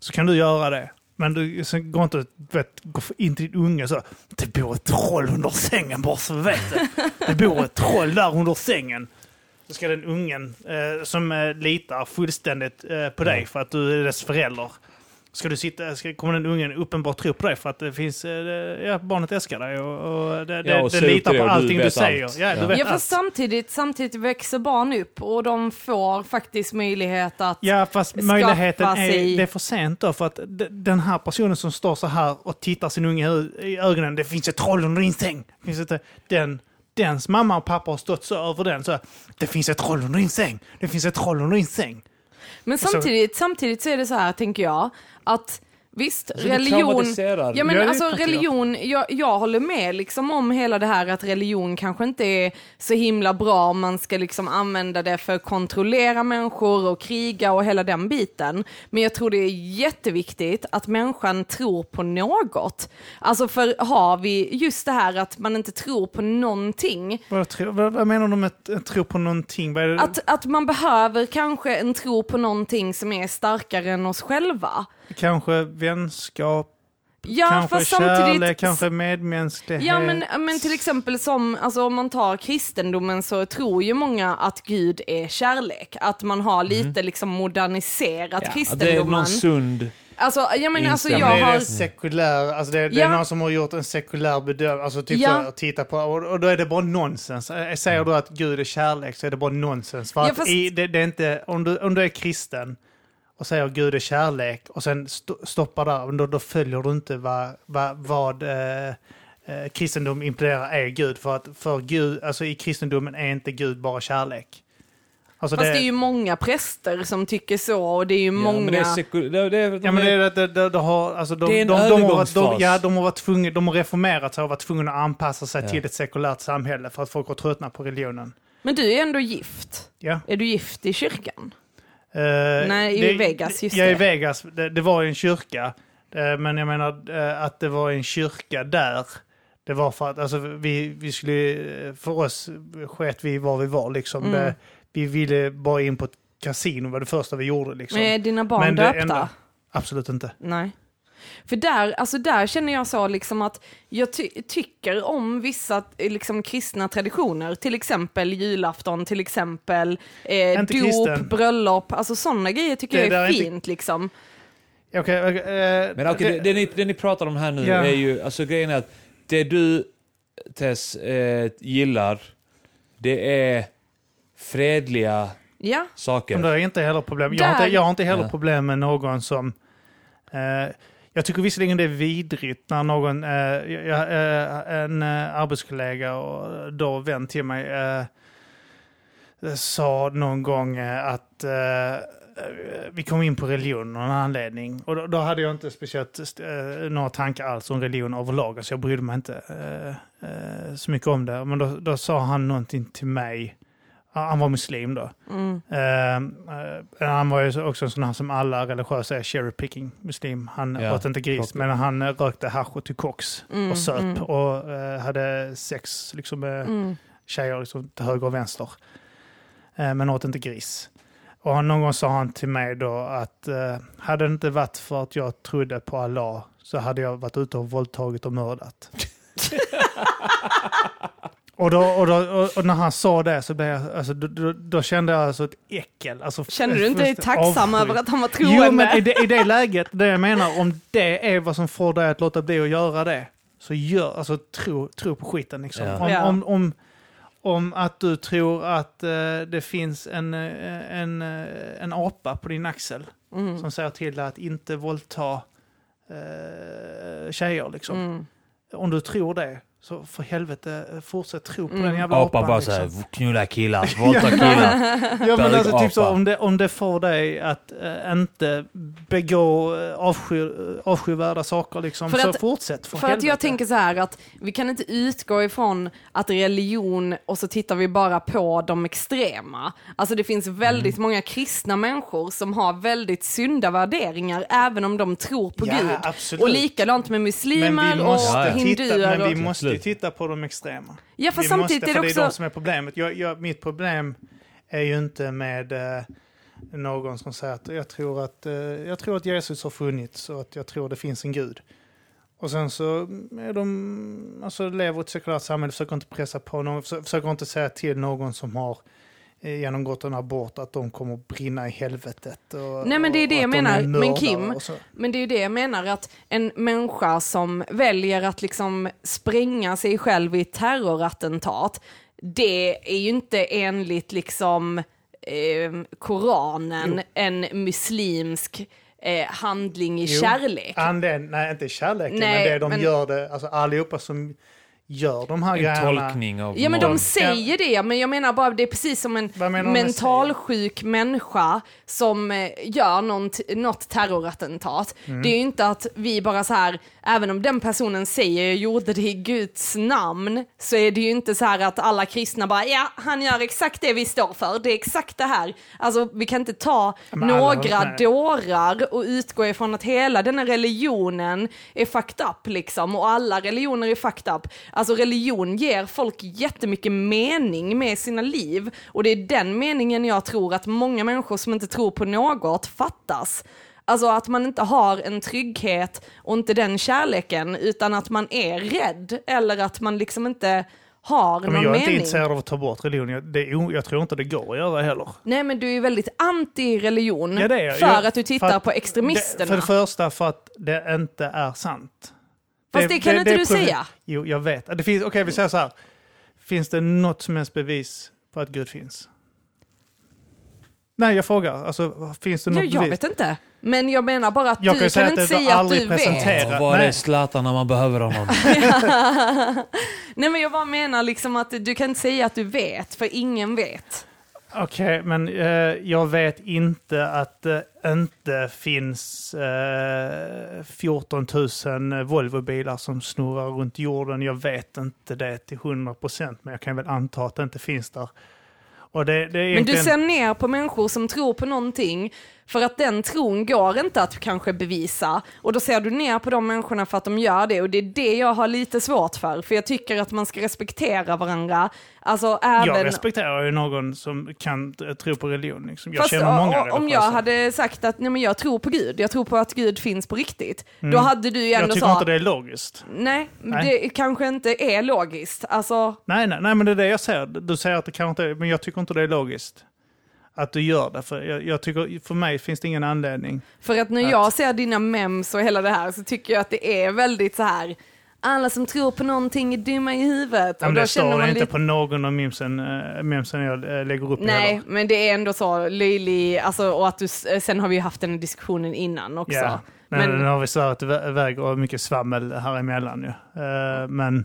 så kan du göra det. Men du sen går inte vet, gå in till din unge så, det bor ett troll under sängen bara så du vet det. Det bor ett troll där under sängen. Så ska den ungen eh, som eh, litar fullständigt eh, på dig för att du är dess förälder. Ska du sitta, ska, kommer den ungen uppenbart tro på dig för att det finns, eh, ja, barnet älskar dig och, och det, Ja, och det litar på du allting du vet säger. allt. Ja, du Ja. vet Ja, för allt. samtidigt, samtidigt växer barn upp och de får faktiskt möjlighet att... Ja, fast möjligheten är, sig- det är för sent då. För att den här personen som står så här och tittar sin unge i- ögonen, det finns ett troll under din säng. Det Finns inte, den, dens mamma och pappa har stått så över den. Så, det finns ett troll under din säng. Det finns ett troll under din säng. Men samtidigt, samtidigt så är det så här, tänker jag, att visst, Alltså, religion... Ja men Ja, det alltså jag. religion, jag, jag håller med liksom om hela det här att religion kanske inte är så himla bra om man ska liksom använda det för att kontrollera människor och kriga och hela den biten. Men jag tror det är jätteviktigt att människan tror på något. Alltså för har vi just det här att man inte tror på någonting, Vad, tro, vad, vad menar du med att tro på någonting? Att, att man behöver kanske en tro på någonting som är starkare än oss själva. Kanske vänskap, Ja, kanske fast kärlek, samtidigt... kanske medmänsklighet. Ja, men, men till exempel som, alltså om man tar kristendomen så tror ju många att Gud är kärlek. Att man har lite liksom moderniserat Ja, det är kristendomen. någon sund... Alltså, jag menar, alltså jag Men det är har... sekulär, alltså det, det Ja. är någon som har gjort en sekulär bedömning, alltså typ Ja. så, titta på, och, och då är det bara nonsens. Säger du att Gud är kärlek så är det bara nonsens. För Ja, att fast- i, det, det är inte, om du, om du är kristen och säger Gud är kärlek och sen st- stoppar där, då, då följer du inte vad, vad, vad eh, eh, kristendom implerar är Gud. För att för Gud, alltså i kristendomen är inte Gud bara kärlek. Alltså Fast det är ju många präster som tycker så och det är ju Ja, många... men det är det, det, de Ja men det är- det, det, det har, alltså de, Det är en de, de, har, de, ja, de har varit tvungna, de har reformerat sig och varit tvungna att anpassa sig Ja. till ett sekulärt samhälle för att folk har tröttnat på religionen. Men du är ändå gift. Ja. Är du gift i kyrkan? Eh, Nej, i Vegas, just ja, i det. Vegas. Det, det var ju en kyrka. Eh, men jag menar eh, att det var en kyrka där. Det var för att alltså, vi, vi skulle, för oss sket vi var vi var liksom. Mm. Det, vi ville bara in på ett kasino var det första vi gjorde liksom. Men är dina barn Men det döpta? enda- Absolut inte. Nej. För där, alltså där känner jag så liksom att jag ty- tycker om vissa liksom, kristna traditioner, till exempel julafton, till exempel eh, Inte dop, kristen. bröllop, alltså sådana grejer tycker Det jag är, är inte- fint liksom. Okej, okej, eh, Men okej, det, det, ni, det ni pratar om här nu Ja. är ju, alltså grejen är att det du Tess eh, gillar, det är fredliga Ja, saker. Men det är inte heller problem. Jag har inte, jag har inte heller Ja. problem med någon som... Eh, jag tycker visserligen det är vidrigt när någon, eh, jag, eh, en eh, arbetskollega och eh, då vän till mig eh, sa någon gång eh, att eh, eh, vi kom in på religion av någon anledning. Och då, då hade jag inte speciellt eh, några tankar alls om religion överlag. så jag brydde mig inte eh, eh, så mycket om det. Men då, då sa han någonting till mig. Han var muslim då. mm. Eh, han var ju också en sån här som alla religiösa är, cherry picking muslim. Han Ja, åt inte gris, klart. men han rökte hasch och tog koks Mm, och söp mm. och eh, hade sex liksom, med Mm. tjejer liksom, till höger och vänster. Eh, men åt inte gris. Och han, någon gång sa han till mig då att hade det inte varit för att jag trodde på Allah så hade jag varit ute och våldtagit och mördat. *laughs* och, då, och, då, och, när han sa det så blev jag, alltså, då, då, då kände jag alltså ett äckel. Alltså, Känner du inte dig tacksam avsky. över att han var troende? Jo, men i det, i det läget, det jag menar, om det är vad som får dig att låta bli att göra det, så gör, alltså tro, tro på skiten liksom. Ja. Om, Ja. om, om, om att du tror att eh, det finns en, eh, en, eh, en apa på din axel Mm. som säger till dig att inte våldta eh, tjejer liksom. Mm. Om du tror det, så för helvete, eh, fortsätt tro på Mm. den jävla Apan apan. bara liksom. såhär, knulla killar, våldta killar. Ja, men alltså, typ så, om, det, om det får dig att eh, inte begå eh, avsky, avskyvärda saker, liksom, För så att- fortsätt. För, För att jag tänker så här att vi kan inte utgå ifrån att religion och så tittar vi bara på de extrema. Alltså det finns väldigt många kristna människor som har väldigt sunda värderingar även om de tror på Ja, Gud. absolut. Och likadant med muslimer men vi och hinduer. men vi måste Absolut. titta på de extrema. Ja, för vi samtidigt måste, är det också... det är de som är problemet. Jag, jag, mitt problem är ju inte med eh, någon som säger att jag tror att, eh, jag tror att Jesus har funnits och att jag tror det finns en gud. Och sen så är de, alltså lever i ett sekulärt samhälle, försöker inte pressa på någon, försöker, försöker inte säga till någon som har genomgått en abort att de kommer att brinna i helvetet. Och, Nej, men det är det jag att de menar. Men Kim. Men det är det jag menar, att en människa som väljer att liksom spränga sig själv i terrorattentat, det är ju inte enligt liksom eh, Koranen en muslimsk eh, handling i Jo. kärlek. Anden, nej, inte kärleken, Nej, men det de men- gör det, alltså allihopa som gör de här En grejerna. tolkning av Ja men de säger det, men jag menar bara det är precis som en mentalsjuk människa som eh, gör något, något terrorattentat. Mm. Det är ju inte att vi bara så här, även om den personen säger jag gjorde det i Guds namn, så är det ju inte så här att alla kristna bara ja, han gör exakt det vi står för, det är exakt det här. Alltså vi kan inte ta Men några dårar och utgå ifrån att hela den här religionen är fucked up liksom och alla religioner är fucked up. Alltså religion ger folk jättemycket mening med sina liv och det är den meningen jag tror att många människor som inte tror på något fattas. Alltså att man inte har en trygghet och inte den kärleken utan att man är rädd eller att man liksom inte har någon jag är inte mening. intresserad av att ta bort religion. Jag, det jag tror inte det går att göra heller. Nej men du är väldigt anti-religion Ja, för Jag- att du tittar för att på extremisterna. Det, för det första för att det inte är sant. Fast det kan inte du proble- säga. Jo, jag vet. Det finns, okej, vi säger så här. Finns det något som helst bevis på att Gud finns? Nej, jag frågar. Alltså, finns det något Ja, jag bevis? vet inte. Men jag menar bara att Jag du kan säga kan att inte det säga att du vet. Var Nej. är Zlatan när man behöver honom? *laughs* Nej men jag bara menar liksom att du kan inte säga att du vet, för ingen vet. Okej, men eh, jag vet inte att det inte finns eh, 14 000 Volvobilar som snurrar runt jorden. Jag vet inte det till 100 procent, men jag kan väl anta att det inte finns där. Det, det är Men du egentligen... ser ner på människor som tror på någonting för att den tron går inte att kanske bevisa. Och då ser du ner på de människorna för att de gör det och det är det jag har lite svårt för. För jag tycker att man ska respektera varandra. Alltså även... Jag respekterar ju någon som kan tro på religion. Liksom. Jag Fast känner många om jag hade sagt att nej, men jag tror på Gud, jag tror på att Gud finns på riktigt, då hade du ju ändå Mm. Jag tycker sa, inte det är logiskt. nej, Nej. det kanske inte är logiskt. Alltså, Nej, nej, nej, men det är det jag säger. Du säger att det kanske inte är, men jag tycker inte det är logiskt. Att du gör det. För, jag, jag tycker, för mig finns det ingen anledning. för att när Att- jag ser dina mems och hela det här så tycker jag att det är väldigt så här alla som tror på någonting är dumma i huvudet. Men och då det står man inte lite... på någon av memsen, äh, memsen jag äh, lägger upp Nej, heller. men det är ändå så löjlig, alltså, och att du, s- sen har vi haft den diskussionen innan också. Ja. Men, Men- nu har vi svärat ivä- iväg och mycket svammel här emellan ju. Eh, men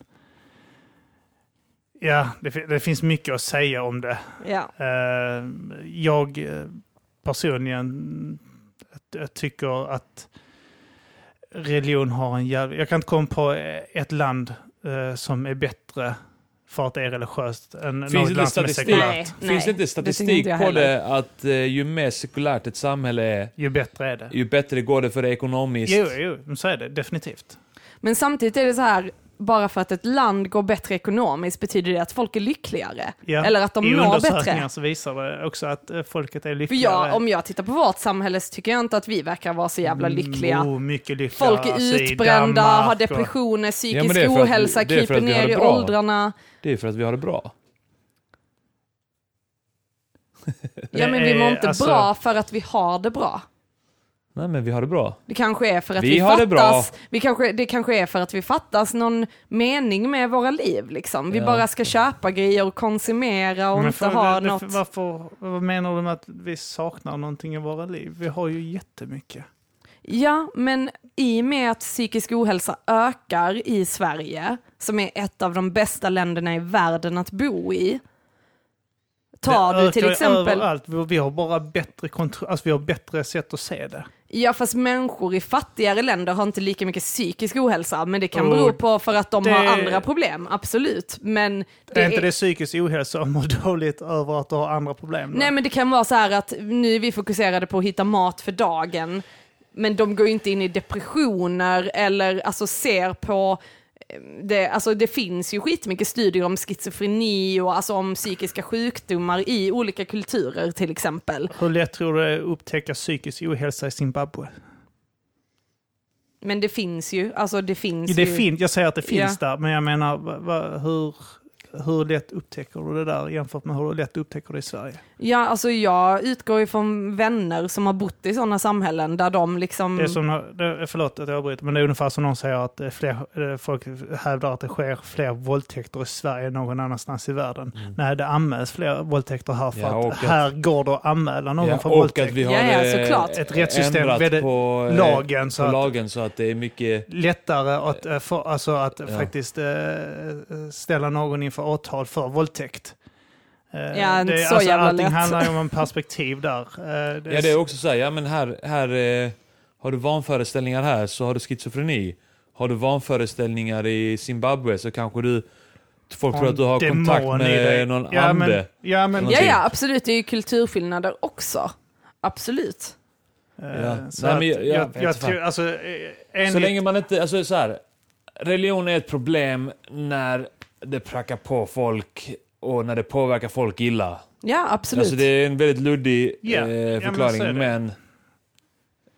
ja, det, det finns mycket att säga om det. Ja. Eh, jag eh, personligen jag, tycker att religion har en jävla... Jag kan inte komma på ett land eh, som är bättre för att det är religiöst än Finns något det land som är sekulärt. Nej. Finns det inte statistik jag på heller. det att eh, ju mer sekulärt ett samhälle är, Ju bättre är det. ju bättre går det för det ekonomiskt? Jo, jo, så är det definitivt. Men samtidigt är det så här, bara för att ett land går bättre ekonomiskt betyder det att folk är lyckligare. Ja. Eller att de I mår undersökningar bättre. så visar det också att eh, folket är För lyckligare. jag, om jag tittar på vårt samhälle så tycker jag inte att vi verkar vara så jävla lyckliga. Mm, oh, mycket lyckligare. Folk är alltså, i utbrända, har depressioner, Ja, psykisk för att vi- ohälsa, för kryper att har ner i bra. åldrarna. Det är för att vi har det bra. Ja men vi Det mår är inte alltså- bra för att vi har det bra. Nej, men vi har det bra. Det kanske är för att Vi vi, har det fattas, bra. vi kanske, det kanske är för att vi fattas någon mening med våra liv liksom. Vi Ja. bara ska köpa grejer och konsumera och Men inte för- ha det- något. Varför, vad menar du med att vi saknar någonting i våra liv? Vi har ju jättemycket. Ja, men i och med att psykisk ohälsa ökar i Sverige, som är ett av de bästa länderna i världen att bo i. Tar Det du till exempel, Överallt. Vi vi har bara bättre kontroll, alltså vi har bättre sätt att se det. Ja fast människor i fattigare länder har inte lika mycket psykisk ohälsa, men det kan Och bero på för att de det- har andra problem, absolut. Men Det är inte det psykisk ohälsa att må *laughs* dåligt över att du har andra problem? då? Nej men det kan vara så här att nu är vi fokuserade på att hitta mat för dagen, men de går ju inte in i depressioner eller alltså ser på det, alltså det finns ju skitmycket studier om schizofreni och alltså om psykiska sjukdomar i olika kulturer till exempel. Hur lätt tror du det är att upptäcka psykisk ohälsa i Zimbabwe? Men det finns ju, alltså det finns Det ju. fint, jag säger att det finns där, men jag menar hur, hur lätt upptäcker du det där jämfört med hur lätt upptäcker du det i Sverige? Ja, alltså jag utgår ifrån vänner som har bott i sådana samhällen där de liksom... Det är som, förlåt att jag avbryter, men det är ungefär som någon säger att fler, folk hävdar att det sker fler våldtäkter i Sverige än någon annanstans i världen. Nej, det anmäls fler våldtäkter här för Mm. Ja, att att- här går det att anmäla någon Ja, för och våldtäkt. att vi har Ja, ja, eh, såklart. Ett rättssystem väldigt- på, eh, lagen så på att- lagen så att det är mycket... lättare att, eh, få, alltså att Ja. faktiskt ställa någon inför åtal för våldtäkt. Eh, Ja, inte det, så jävla allting lätt. handlar ju om en perspektiv där. Eh, det Ja, det är också så här, ja men här, här eh, har du vanföreställningar här så har du schizofreni. Har du vanföreställningar i Zimbabwe så kanske du... Folk tror att du har kontakt med någon ja, ande. Men, ja, men, Ja, ja, absolut. Det är ju kulturskillnader också. Absolut. Ja. så Nej, att men jag- jag jag, vet jag inte fan. tror, alltså, Så länge man inte, alltså så här, religion är ett problem när det prackar på folk och när det påverkar folk illa. Ja, absolut. Alltså, det är en väldigt luddig Ja, ja, men eh, förklaring, är det. men,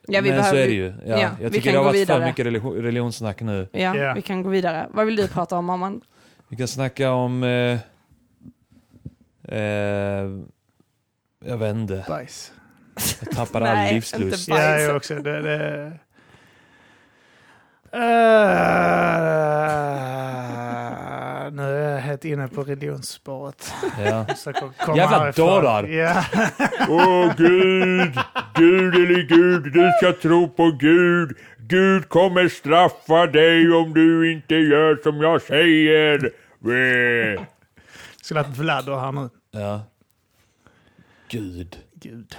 ja, vi men behöver, så är det ju. Ja, ja, jag tycker kan det har varit för vidare. mycket religion, religionssnack nu. Ja, Ja. vi kan gå vidare. Vad vill du prata om, Arman? Vi kan snacka om... Eh, eh, jag vet inte. bajs. Jag tappar *laughs* Nej, all livslust. inte bajs. Ja, jag också. Det, det... Nu är jag helt inne på religionsspåret. Ja. *laughs* Så kom- kom Jävla dårar. Ja. *laughs* Åh Gud, Gud eller Gud, du ska tro på Gud. Gud kommer straffa dig om du inte gör som jag säger. Skulle haft Vlad och här nu. Ja. Gud. Gud.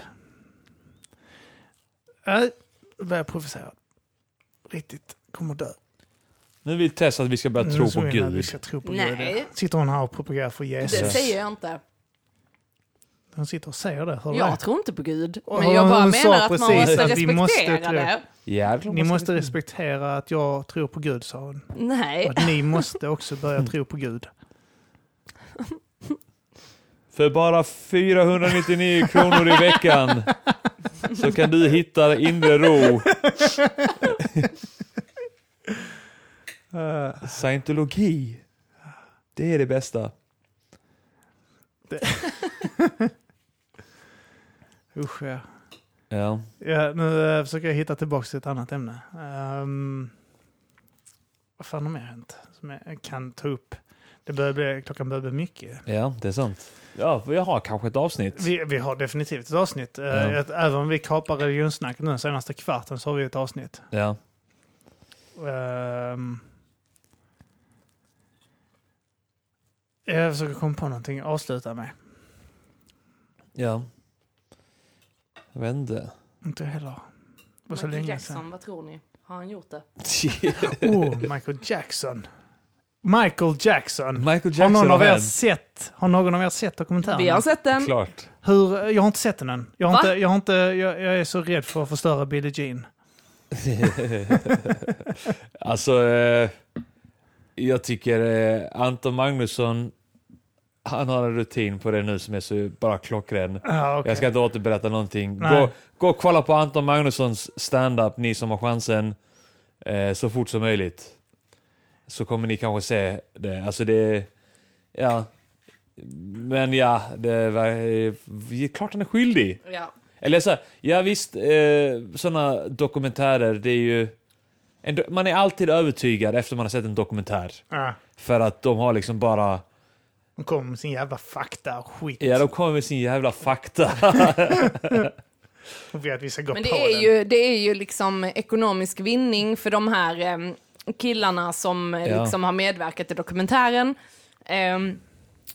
Nej, nu börjar jag provocera. Riktigt. Kommer dö. Nu vill Tess att vi ska börja tro Nu på att Vi Gud. ska tro på Nej. Gud. Sitter hon här och propagerar för Det Jesus? säger jag inte. Hon sitter och säger det. Hör Jag det? tror inte på Gud. Men jag bara hon sa menar att man måste att vi måste respektera tro. det. Ni måste respektera att jag tror på Gud, sa hon. Nej. Och att ni måste också börja *laughs* tro på Gud. För bara 499 kronor i veckan så kan du hitta inre ro. *laughs* Uh, Scientologi. Det är det bästa. *laughs* usch ja. Ja. ja. Nu uh, försöker jag hitta tillbaka till ett annat ämne. Ehm, vad fan har mer hänt som jag kan ta upp? Det börjar bli, klockan börjar bli mycket. Ja, det är sant. Ja, vi har kanske ett avsnitt. Vi, vi har definitivt ett avsnitt. Eh, Ja. Även om vi kapar religionssnacket nu senaste kvarten så har vi ett avsnitt. Ja. Ehm. Jag försöker komma på någonting att avsluta med. Ja. Jag vet inte. Inte heller. Var så Michael länge Jackson, sedan. vad tror ni? Har han gjort det? *laughs* Oh, Michael Jackson. Michael Jackson. Michael Har Jackson någon, av er sett, har någon av er sett dokumentären? Vi har sett den. Klart. Hur, jag har inte sett den än. Jag, har Va? inte, jag, har inte, jag, jag är så rädd för att förstöra Billie Jean. *laughs* alltså, eh, jag tycker eh, Anton Magnusson, han har en rutin på det nu som är så bara klockren. Ah, okay. Jag ska inte återberätta någonting. Nej. Gå, gå och kolla på Anton Magnussons stand-up, ni som har chansen, eh, så fort som möjligt. Så kommer ni kanske se det. Alltså det, ja. Men ja, det är eh, klart han är skyldig. Ja. Eller så här, ja visst, eh, sådana dokumentärer, det är ju... Man är alltid övertygad efter man har sett en dokumentär. Ah, För att de har liksom bara... de kommer med sin jävla fakta och skit. Ja, de kommer med sin jävla fakta. Och vill att vi ska gå Men på det är, den. ju, det är ju liksom ekonomisk vinning för de här em, killarna som eh, Ja. liksom har medverkat i dokumentären. Em,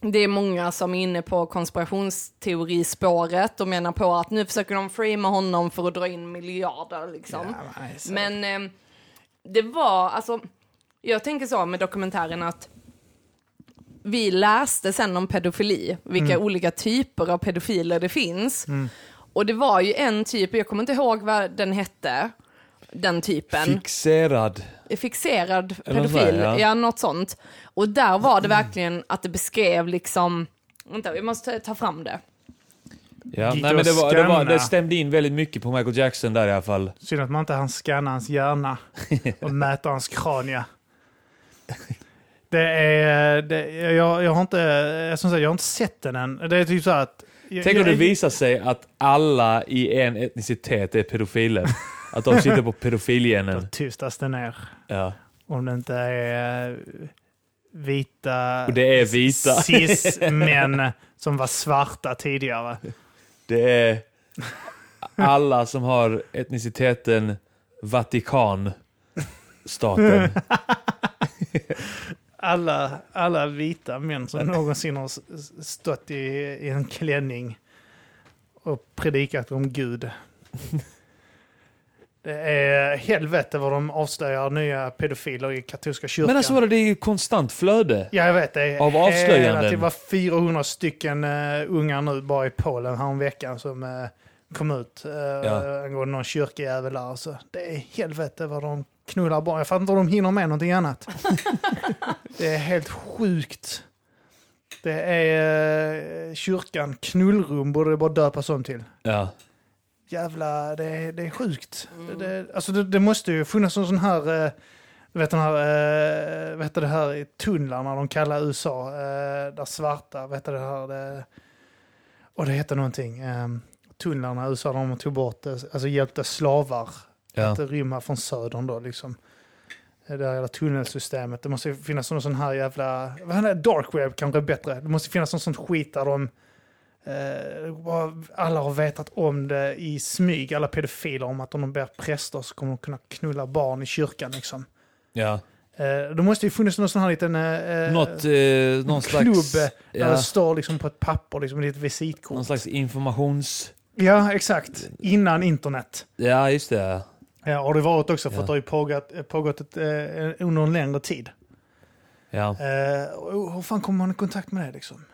det är många som är inne på konspirationsteorispåret och menar på att nu försöker de framea honom för att dra in miljarder. Liksom. Ja, nej, så- Men em, det var, alltså, jag tänker så med dokumentären att vi läste sen om pedofili, vilka Mm. olika typer av pedofiler det finns. Och det var ju en typ, jag kommer inte ihåg vad den hette, den typen. Fixerad. Fixerad Eller pedofil, där, ja. ja. något sånt. Och där var det verkligen att det beskrev liksom, vänta vi måste ta fram det. Ja, nej, men det, var, det, var, det stämde in väldigt mycket på Michael Jackson där i alla fall. Synd att man inte hann scanna hans hjärna *laughs* och mäta hans krania. Det är, det, jag, jag har inte, jag, som sagt, jag har inte sett den än. Det är typ så att... Jag, Tänk om det visar sig att alla i en etnicitet är pedofiler. *laughs* Att de sitter på pedofilgenen. Då tystas det ner. Ja. Om det inte är vita... Och det är vita. Cis-män som var svarta tidigare. *laughs* Det är alla som har etniciteten Vatikanstaten. *laughs* Alla, alla vita män som någonsin har stått i, i en klänning och predikat om Gud. Det är helvete vad de avslöjar nya pedofiler i katolska kyrkan. Men alltså vadå, det är ju konstant flöde. Ja, jag vet det. Av avslöjanden. Det var 400 stycken uh, ungar nu bara i Polen häromveckan som uh, kom ut uh, Ja. angående någon kyrkojävel där. Alltså, det är helvete vad de knullar barn. Jag fattar inte hur de hinner med någonting annat. *laughs* det är helt sjukt. Det är uh, kyrkan, knullrum borde det bara döpas om till. Ja. Jävla, det är, det är sjukt. Det, alltså det, det måste ju funnits en sån här, eh, du vet den här, eh, vad heter det här i tunnlarna de kallar USA, eh, där svarta, vad heter det här, det, och det heter någonting, eh, tunnlarna i USA, de tog bort, eh, alltså hjälpte slavar Ja. att rymma från södern då liksom. Det där jävla tunnelsystemet, det måste ju finnas någon sån här jävla, vad är det, dark web kanske är bättre, det måste finnas någon sån skit där de alla har vetat om det i smyg, alla pedofiler, om att om de ber präster så kommer de kunna knulla barn i kyrkan. Liksom. ja. Eh, då måste ju funnits någon sån här liten eh, Något, eh, någon klubb slags... där det står liksom på ett papper, liksom ett visitkort. någon slags informations... Ja, exakt. Innan internet. Ja, just det. Ja, har det varit också för Ja. att det har ju pågått, eh, pågått ett, eh, under en längre tid. Ja. Eh, och hur fan kommer man i kontakt med det liksom?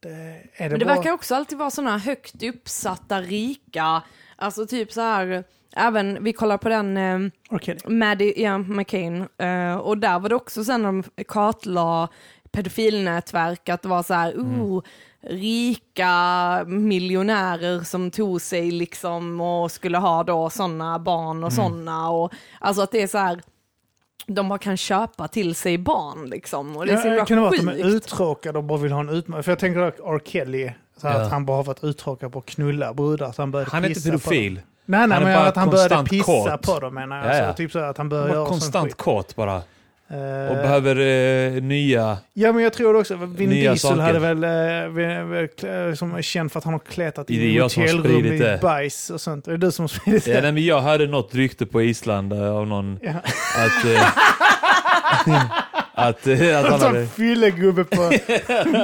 Det, är det, Men det bara... verkar också alltid vara sådana högt uppsatta, rika, alltså typ så här, även, vi kollar på den eh. Maddie ja, McCain, eh, och där var det också sen när de kartlade pedofilnätverk, att det var så här, oh, rika miljonärer som tog sig liksom och skulle ha då sådana barn och sådana, och alltså att det är så här, de bara kan köpa till sig barn liksom, och det är så Ja, kan det vara att de är uttråkade och bara vill ha en utmaning? För jag tänker att R. Kelly, så här Ja. att han bara har varit uttråkad på att knulla brudar så han började Han är inte pedofil. Nej, nej, Han är men bara att han började konstant pissa kåt. på dem menar jag. Ja, ja. Alltså, typ så att han började göra konstant kåt bara. Eh, Och behöver eh, nya... Ja, men jag tror det också. Vin Nya Diesel saker. hade väl, eh, väl, väl klä- som är känd för att han har kletat i hotellrum i det. bajs och sånt. Är det du som har spridit Ja, det? nej, men jag hörde något rykte på Island eh, av någon Ja. att... Eh, *laughs* att, eh, att han Som hade... fyllegubbe på *laughs*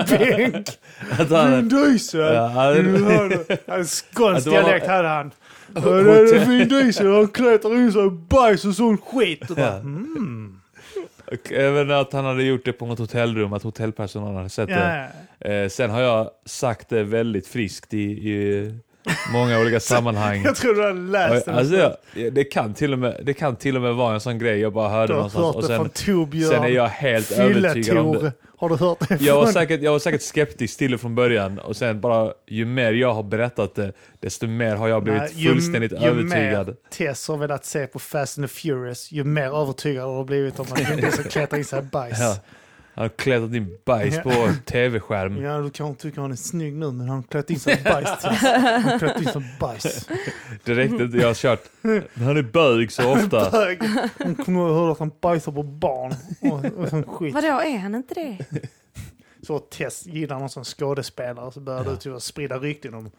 bänk. Att han Vin hade Diesel! Ja, han- Att skånsk dialekt hade han. *laughs* Vin Diesel, han kletar in sig i bajs och sån skit. Och bara, mm. Och även att han hade gjort det på något hotellrum, att hotellpersonalen hade sett det. ja, Eh, sen har jag sagt det väldigt friskt i, i många olika sammanhang. Jag tror du har läst den. Alltså, jag, det, kan till och med, det kan till och med vara en sån grej jag bara hörde du har någonstans hört och det sen, från Torbjörn. sen är jag helt övertygad om det. Har du hört det Jag var, säkert, jag var säkert skeptisk till det från början och sen bara ju mer jag har berättat det desto mer har jag blivit Nej, ju- fullständigt ju övertygad. mer Tess har velat se på Fast and the Furious, ju mer övertygad har du blivit om att Vin Diesel kletar in sig bajs. Ja. Han har klättrat in bajs på tv-skärm. Ja, du kanske tycker han är snygg nu, men han har klätt in i bajs. Han har klätt in i bajs. Det räckte inte, jag har kört. Han är bög så ofta. Bög. Hon kommer ihåg att han bajsar på barn. Och, och sån skit. Vadå, är han inte det? Så Tess gillar någon som skådespelare så börjar du typ sprida rykten om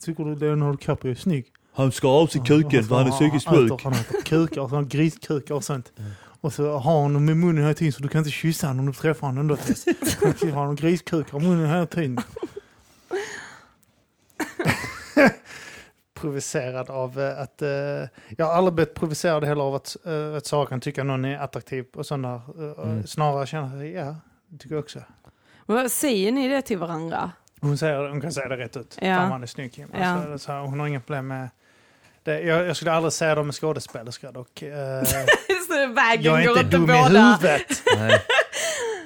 Tycker, du Leonardo DiCaprio är snygg? Han ska av sig kuken för han är psykiskt sjuk. Han äter kukar, griskukar och sånt. Och så har han dem i munnen hela tiden så du kan inte kyssa honom om du träffar honom ändå *laughs* Tess. Han har griskukar i munnen hela tiden. Provocerad av eh, att... eh, jag har aldrig blivit provocerad heller av att, uh, att Sara kan tycka någon är attraktiv och sådana. Uh, Mm. Snarare känner jag, ja, det tycker jag också. Vad Säger ni det till varandra? Hon, säger, hon kan säga det rätt ut. Ja. Fan han är snygg. Ja. Alltså, så hon har inga problem med det. Jag, jag skulle aldrig säga *laughs* det med skådespelerskor dock. Så vägen jag är går inte dum i båda. huvudet. Nej. *laughs*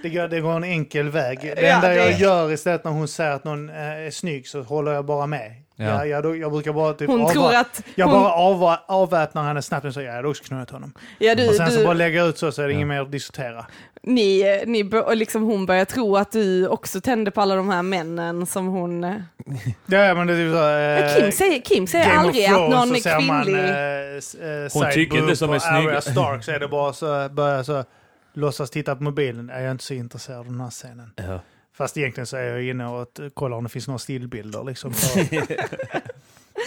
Det går, det går en enkel väg. Det Ja, enda jag det- gör istället när hon säger att någon eh, är snygg så håller jag bara med. Ja. Ja. Jag, jag, jag brukar bara typ Hon tror att... jag hon, bara avva- avväpnar henne snabbt och säger jag hade också knullat honom. ja, du, och sen så du, bara lägga ut så så är det Ja. inget mer att diskutera. ni, ni, liksom hon börjar tro att du också tände på alla de här männen som hon... eh, Ja, men det är typ så, eh, Kim säger, Kim säger Game aldrig att någon så är ser man, kvinnlig. eh, s- eh, Hon tycker inte som är snygg. Stark så är det bara så börjar så låtsas titta på mobilen. Jag är inte så intresserad av den här scenen. Ja. Fast egentligen så är jag inne och att, kolla om det finns några stillbilder liksom. *laughs*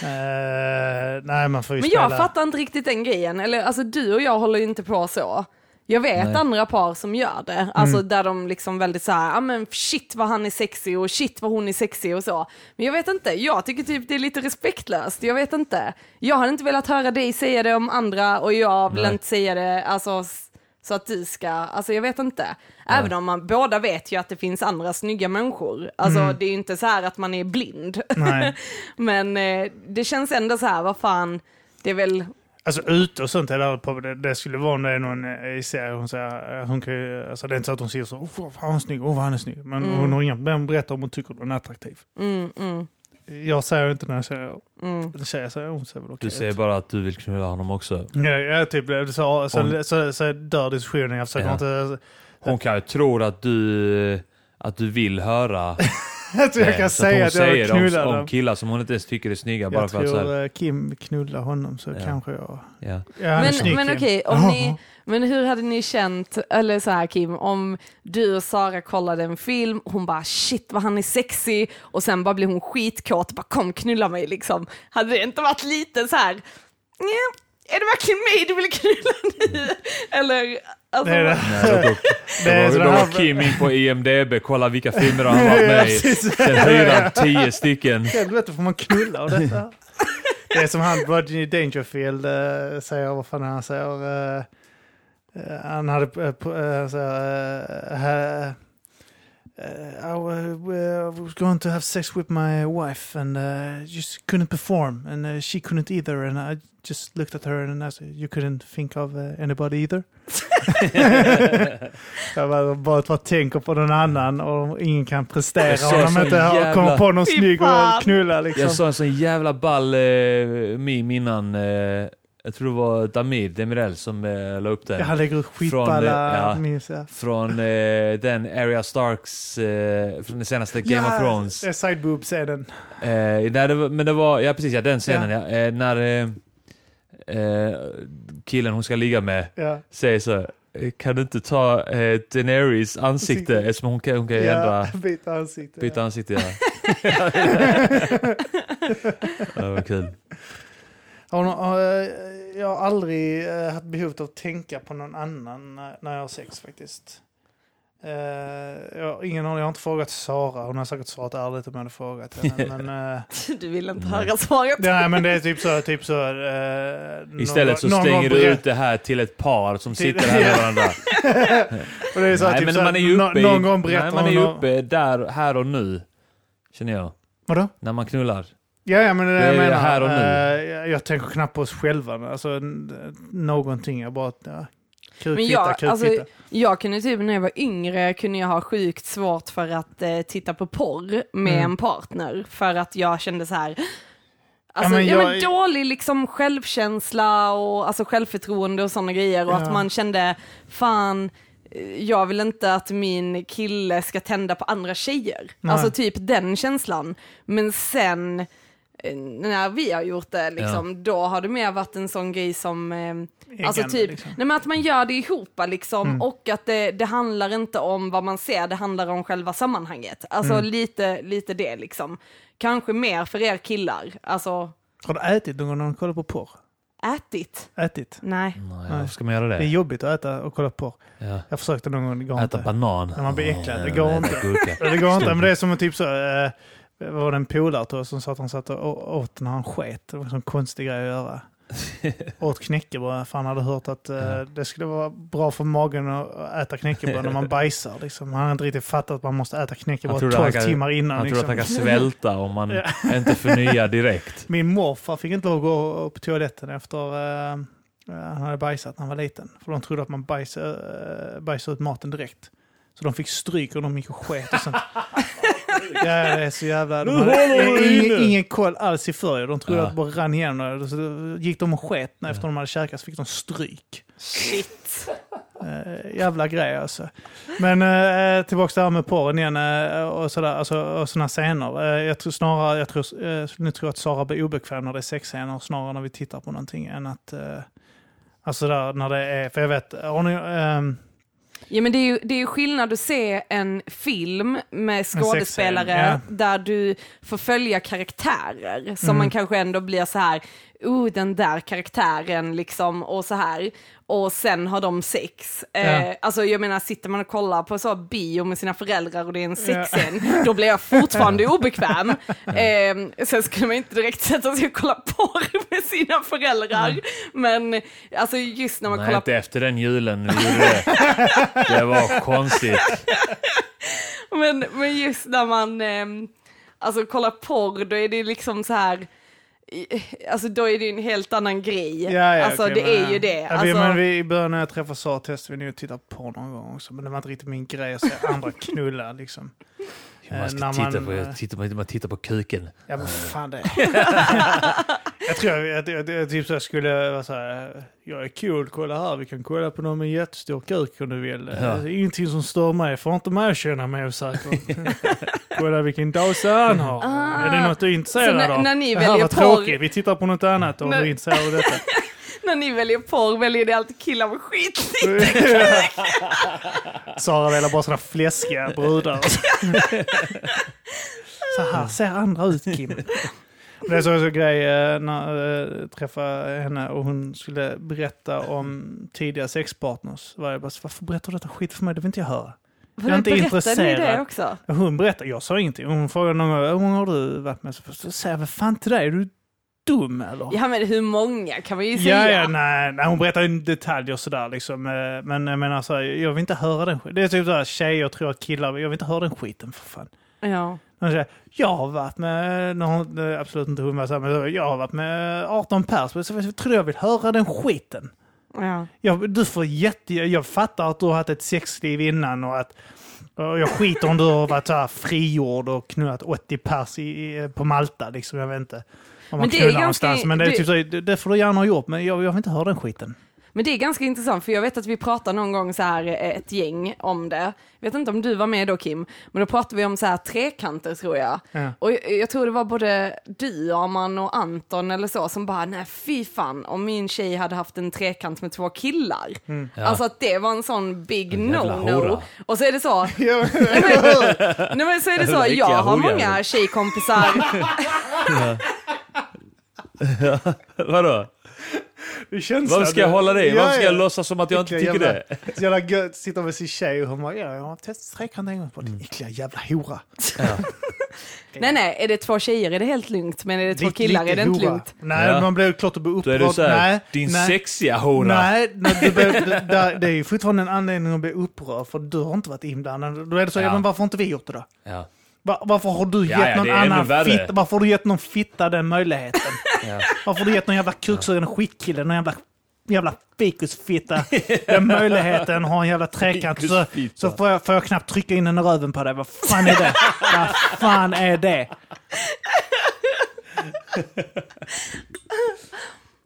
Eh, nej, man får ju Men spela. jag fattar inte riktigt den grejen. Eller alltså du och jag håller ju inte på så. Jag vet Nej. andra par som gör det, alltså Mm. där de liksom väldigt så här, ja men shit vad han är sexig och shit vad hon är sexig och så. Men jag vet inte, jag tycker typ det är lite respektlöst, jag vet inte. Jag hade inte velat höra dig säga det om andra och jag vill Nej. inte säga det, alltså så att du ska, alltså jag vet inte. Även om man båda vet ju att det finns andra snygga människor. Alltså Mm. det är ju inte så här att man är blind. *laughs* Men eh, det känns ändå så här, vad fan, det är väl, Alltså ute och sånt är det, på, det, det skulle vara om det är någon eh, i serie. Hon säger, eh, hon kan ju, alltså det är inte så att hon säger så, oh, vad han är snygg, oh, vad han är snygg. Men Mm. hon har inga problem att berätta om hon tycker den är attraktiv. mm, mm, Jag säger inte när jag säger, mm. en tjej säger, hon säger väl okej Du säger bara att du vill knulla honom också. Ja, ja typ så, så, så, Om- så, så dör diskussionen. Jag försöker Ja. inte... Hon kan ju tro att du, att du vill höra *laughs* Jag tror jag kan så att säga hon att jag säger knullar om, dem. om killar som hon inte ens tycker är snygga. Bara Jag för att så här, tror eh, Kim knullar honom så Ja. kanske jag... ja. Ja, Men, snygg, men okej, om Jaha. ni, *laughs* men hur hade ni känt, eller så här Kim, om du och Sara kollade en film, hon bara shit vad han är sexig och sen bara blir hon skitkåt och bara kom knulla mig liksom. Hade det inte varit lite så här, "Nja, är det verkligen mig du vill knulla nu? Eller, alltså, Det är *laughs* det. Nej, då, då, Det är då, då här- var Kim in på IMDB, kolla vilka filmer han *laughs* har varit med i. Sen han tio stycken. Helvete får man knulla av detta? *laughs* Det är som han Rodney Dangerfield uh, säger, vad fan han säger? eh, eh, han hade, uh, uh, säger, uh, I wa- was going to have sex with my wife and uh, just couldn't perform and uh, she couldn't either and I just looked at her and I said you couldn't think of uh, anybody either. *laughs* jag bara, bara, bara tänker på någon annan och ingen kan prestera om de inte jävla- kommit på någon snygg och knulla liksom. Jag såg en sån jävla ball eh, meme innan. Eh, jag tror det var Damir Demirel som eh, la upp den. Jag lägger ut Från, eh, skitballa ja. Ja. Från eh, den Arya Starks, eh, från den senaste Game of Thrones. Ja, Side boobs är den. Eh, det var, men det var, ja precis, ja, den scenen ja. Eh, när eh, eh, killen hon ska ligga med Ja. säger så, kan du inte ta eh, Daenerys ansikte eftersom hon kan, hon kan ändra, *laughs* byta ansikte. byta ansikte. *laughs* Ja. det var kul. Har har, jag har aldrig eh, haft behov av att tänka på någon annan när, när jag har sex faktiskt. Eh, jag, har ingen aning, jag har inte frågat Sara. Hon har säkert svarat ärligt om jag hade frågat henne. *laughs* men, eh, Du vill inte höra svaret. nej, men det är typ så. Typ så eh, Istället så någon- någon stänger du ut det här till ett par som sitter här med *laughs* varandra. Och det är så här, Nej, typ men så här, man är ju uppe, någon i, gång berättar nej, man är ju hon- uppe där, här och nu. Känner jag. Vadå? När man knullar. Ja, ja, men det är det jag menar. här och nu. Eh, jag, jag tänker knappt på oss själva. Alltså, någonting. Jag bara... Ja, Men kukfitta, jag, alltså, jag kunde typ när jag var yngre kunde jag ha sjukt svårt för att eh, titta på porr med Mm. en partner. För att jag kände så här. Alltså, men ja, men jag- dålig liksom självkänsla och alltså, självförtroende och sådana grejer. Och Ja. att man kände, fan, jag vill inte att min kille ska tända på andra tjejer. Nej. Alltså typ den känslan. Men sen när vi har gjort det, liksom, då har det mer varit en sån grej som eh, Alltså typ, liksom. nej men att man gör det ihop liksom Mm. och att det, det handlar inte om vad man ser, det handlar om själva sammanhanget. Alltså Mm. lite, lite det liksom. Kanske mer för er killar, alltså Har du ätit någon gång när du kollar på porr? ätit. Ätit? Nej. Nej, varför ska man göra Det är det? jobbigt att äta och kolla på. Ja. Jag försökte någon gång, det går Äta inte. banan. När man blir äcklad, det Ja, går inte. *laughs* Det går inte, men det är som en typ så... Eh, det var en polare tror jag som sa att han satt och åt när han sket. Det var en sån konstig grej att göra. *laughs* åt knäckebröd, för han hade hört att eh, det skulle vara bra för magen att äta knäckebröd när man *laughs* bajsar. Liksom. Han hade inte riktigt fattat att man måste äta knäckebröd trodde 12 han kan- timmar innan. Han liksom. att han kan svälta om man *laughs* inte förnyar direkt. Min morfar fick inte lov att gå på toaletten efter eh, han hade bajsat när han var liten. För de trodde att man bajsade, uh, bajsade ut maten direkt. Så de fick stryk och de gick och sket och sånt. *laughs* ja, det är så jävla... De hade ingen, ingen koll alls i förr. De trodde Ja. att det bara rann igenom. Så gick de och sket när efter de hade käkat så fick de stryk. Shit. Uh, jävla grej alltså. Men uh, tillbaka till det här med porren igen eh, och sådär, alltså, och sådana scener. Eh, jag tror snarare, jag tror, uh, nu tror jag att Sara blir obekväm när det är sexscener snarare när vi tittar på någonting än att, alltså där när det är, för jag vet, har ni, ehm, Ja men det är ju det är ju skillnad att se en film med skådespelare sexscen, där du får följa karaktärer som Mm. man kanske ändå blir så här, oh den där karaktären liksom och så här. Och sen har de sex. Eh, Ja. alltså jag menar sitter man och kollar på så bio med sina föräldrar och det är en Ja. sexscen, då blir jag fortfarande obekväm. Eh, sen skulle man inte direkt sätta sig och kolla porr med sina föräldrar. Men alltså just när man Nej, kollar inte efter den julen vi gjorde det. *laughs* Det var konstigt. Men, men just när man eh, alltså kollar porr, då är det liksom så här, *laughs* alltså då är det en helt annan grej. ja, ja, alltså okej, det men, är ju det. Ja, Alltså, vi, men vi, I början när jag träffade Sara testade vi nog att titta på någon gång också, men det var inte riktigt min grej att se andra knulla liksom. Man ska när titta, man, på, eh, titta, på, man tittar på kuken. Ja men fan det. *laughs* jag tror jag, jag, jag, typ så jag skulle vara så här. Jag är cool, kolla här, vi kan kolla på någon med jättestor kuk om du vill. Ja. Ingenting som stör mig, får inte mig att känna mig osäker. *laughs* kolla vilken dasa han har. Ah. Är det något du är intresserad när- av? när ni det här väljer var porr- tråkigt, vi tittar på något annat om När- du är intresserad av detta. *laughs* när ni väljer porr väljer ni alltid killar med skit. *laughs* Sara väljer bara sådana fläskiga brudar. *laughs* så här ser andra ut Kim. Det är så, så grej eh, när jag äh, träffade henne och hon skulle berätta om tidiga sexpartners. Var jag bara, så, varför berättar du detta skit för mig? Det vill inte jag höra. Jag är inte intresserad. det också? Hon berättade, jag sa ingenting. Hon frågade någon gång, hur många har du varit med? Så, så säger jag, vad fan till dig? Du dum eller? Ja men hur många kan man ju Ja, säga. ja, nej, nej, hon berättar ju detaljer sådär liksom. eh, Men jag menar så här, jag vill inte höra den skiten. Det är typ såhär, tjejer tror att killar, jag vill inte höra den skiten för fan. Ja. Hon säger, jag har varit med, hon, eh, absolut inte hon var så men jag har varit med 18 pers, så jag tror jag vill höra den skiten. ja. Jag, du får jätte, jag fattar att du har haft ett sexliv innan och att jag skiter om du har varit så frigjord och knullat 80 pers i, i, på Malta, liksom, jag vet inte. Om man Men det är knullar ganska- någonstans. Men det, är typ så, det, det får du gärna ha gjort, men jag, jag vill inte höra den skiten. Men det är ganska intressant för jag vet att vi pratade någon gång så här eh, ett gäng om det. Jag vet inte om du var med då Kim, men då pratade vi om så här trekanter tror jag. Ja. Och jag, jag tror det var både du, Arman och Anton eller så som bara, nej fy fan om min tjej hade haft en trekant med två killar. Ja. Alltså att det var en sån big no-no. Och så är det så, *laughs* nej men så är det så, jag har många tjejkompisar *laughs* *laughs* *laughs* Vadå? det känns Varför ska jag hålla det? Ja, Varför ska jag ja. låtsas som att jag inte tycker jävla- det? Så *laughs* jävla gött, sitter med sin tjej och hon bara, ja, jag har testat trekant en gång på din äckliga jävla hora. *laughs* Nej nej, är det två tjejer är det helt lugnt, men är det två Lite- killar lite är det inte hora. lugnt. Nej, Ja. man blir klart att bli Då upprörd. är det så här, nej, din nej. sexiga hora. Nej, nej det, är ju fortfarande en anledning att bli upprörd för du har inte varit inblandad. Då är det så. Ja. men varför har inte vi gjort det då? Ja. Va- varför har du Ja, gett ja, någon är ännu annan fitta, varför har du gett någon fitta den möjligheten? *laughs* Ja. Varför har du gett någon jävla kuksugande skitkille, någon jävla, jävla fikusfitta den *laughs* möjligheten att ha en jävla trekant så, så får, jag, får jag knappt trycka in den i röven på dig. Vad fan är det? Vad fan är det? *laughs*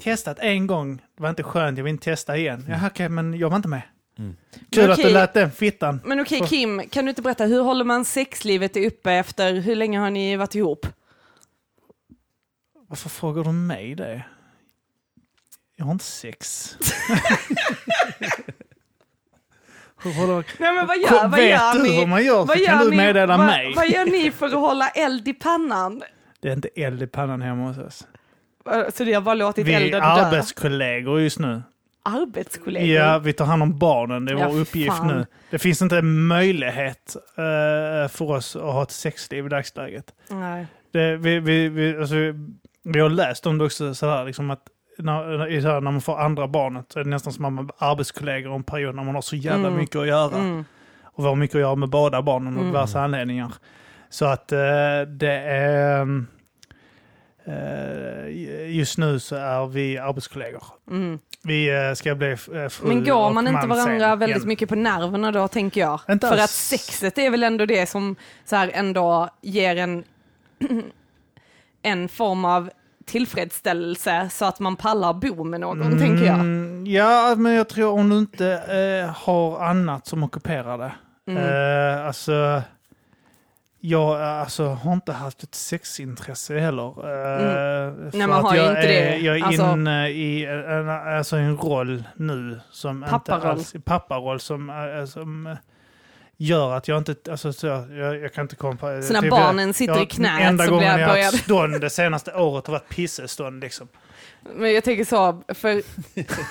Testat en gång, det var inte skönt, jag vill inte testa igen. Jaha, okej, men jag var inte med. Mm. Kul Men att du okej. lät den fittan. Men okej Kim, kan du inte berätta, hur håller man sexlivet uppe efter, hur länge har ni varit ihop? Varför frågar du mig det? Jag har inte sex. *laughs* Håller... Nej men vad gör, vad Vet gör du ni? hur man gör Vad så kan gör du ni- meddela vad, mig. Vad gör ni för att hålla eld i pannan? Det är inte eld i pannan hemma hos oss. Så det har bara låtit Vi är elden dö? arbetskollegor just nu. Arbetskollegor? Ja, vi tar hand om barnen. Det är Ja, vår uppgift fan. nu. Det finns inte en möjlighet eh, för oss att ha ett sexliv i dagsläget. Nej. Det, vi, vi, vi, alltså, vi har läst om det också, sådär, liksom att när, när man får andra barnet så är det nästan som att man är arbetskollegor en period när man har så jävla Mm. mycket att göra. Mm. Och vi har mycket att göra med båda barnen av Mm. diverse anledningar. Så att eh, det är... eh, just nu så är vi arbetskollegor. Mm. Vi eh, ska bli eh, fru Men går man inte varandra sen väldigt igen. mycket på nerverna då, tänker jag? Inte För alls. att sexet är väl ändå det som så här ändå ger en, *clears throat* en form av tillfredsställelse så att man pallar bo med någon, tänker jag. Mm, Ja, men jag tror om du inte eh, har annat som ockuperar det. Mm. Eh, alltså, jag alltså, har inte haft ett sexintresse heller. Eh, för Nej, man har jag inte är, det. Jag är Alltså- inne i en, alltså en roll nu som Papparoll. alls, papparoll som, eh, som eh, gör att jag inte, alltså så, jag, jag kan inte komma på... Så när typ, barnen sitter jag, i knät enda så gången blir jag har börjar... haft stånd det senaste året har varit pissestånd liksom. Men jag tänker så, för...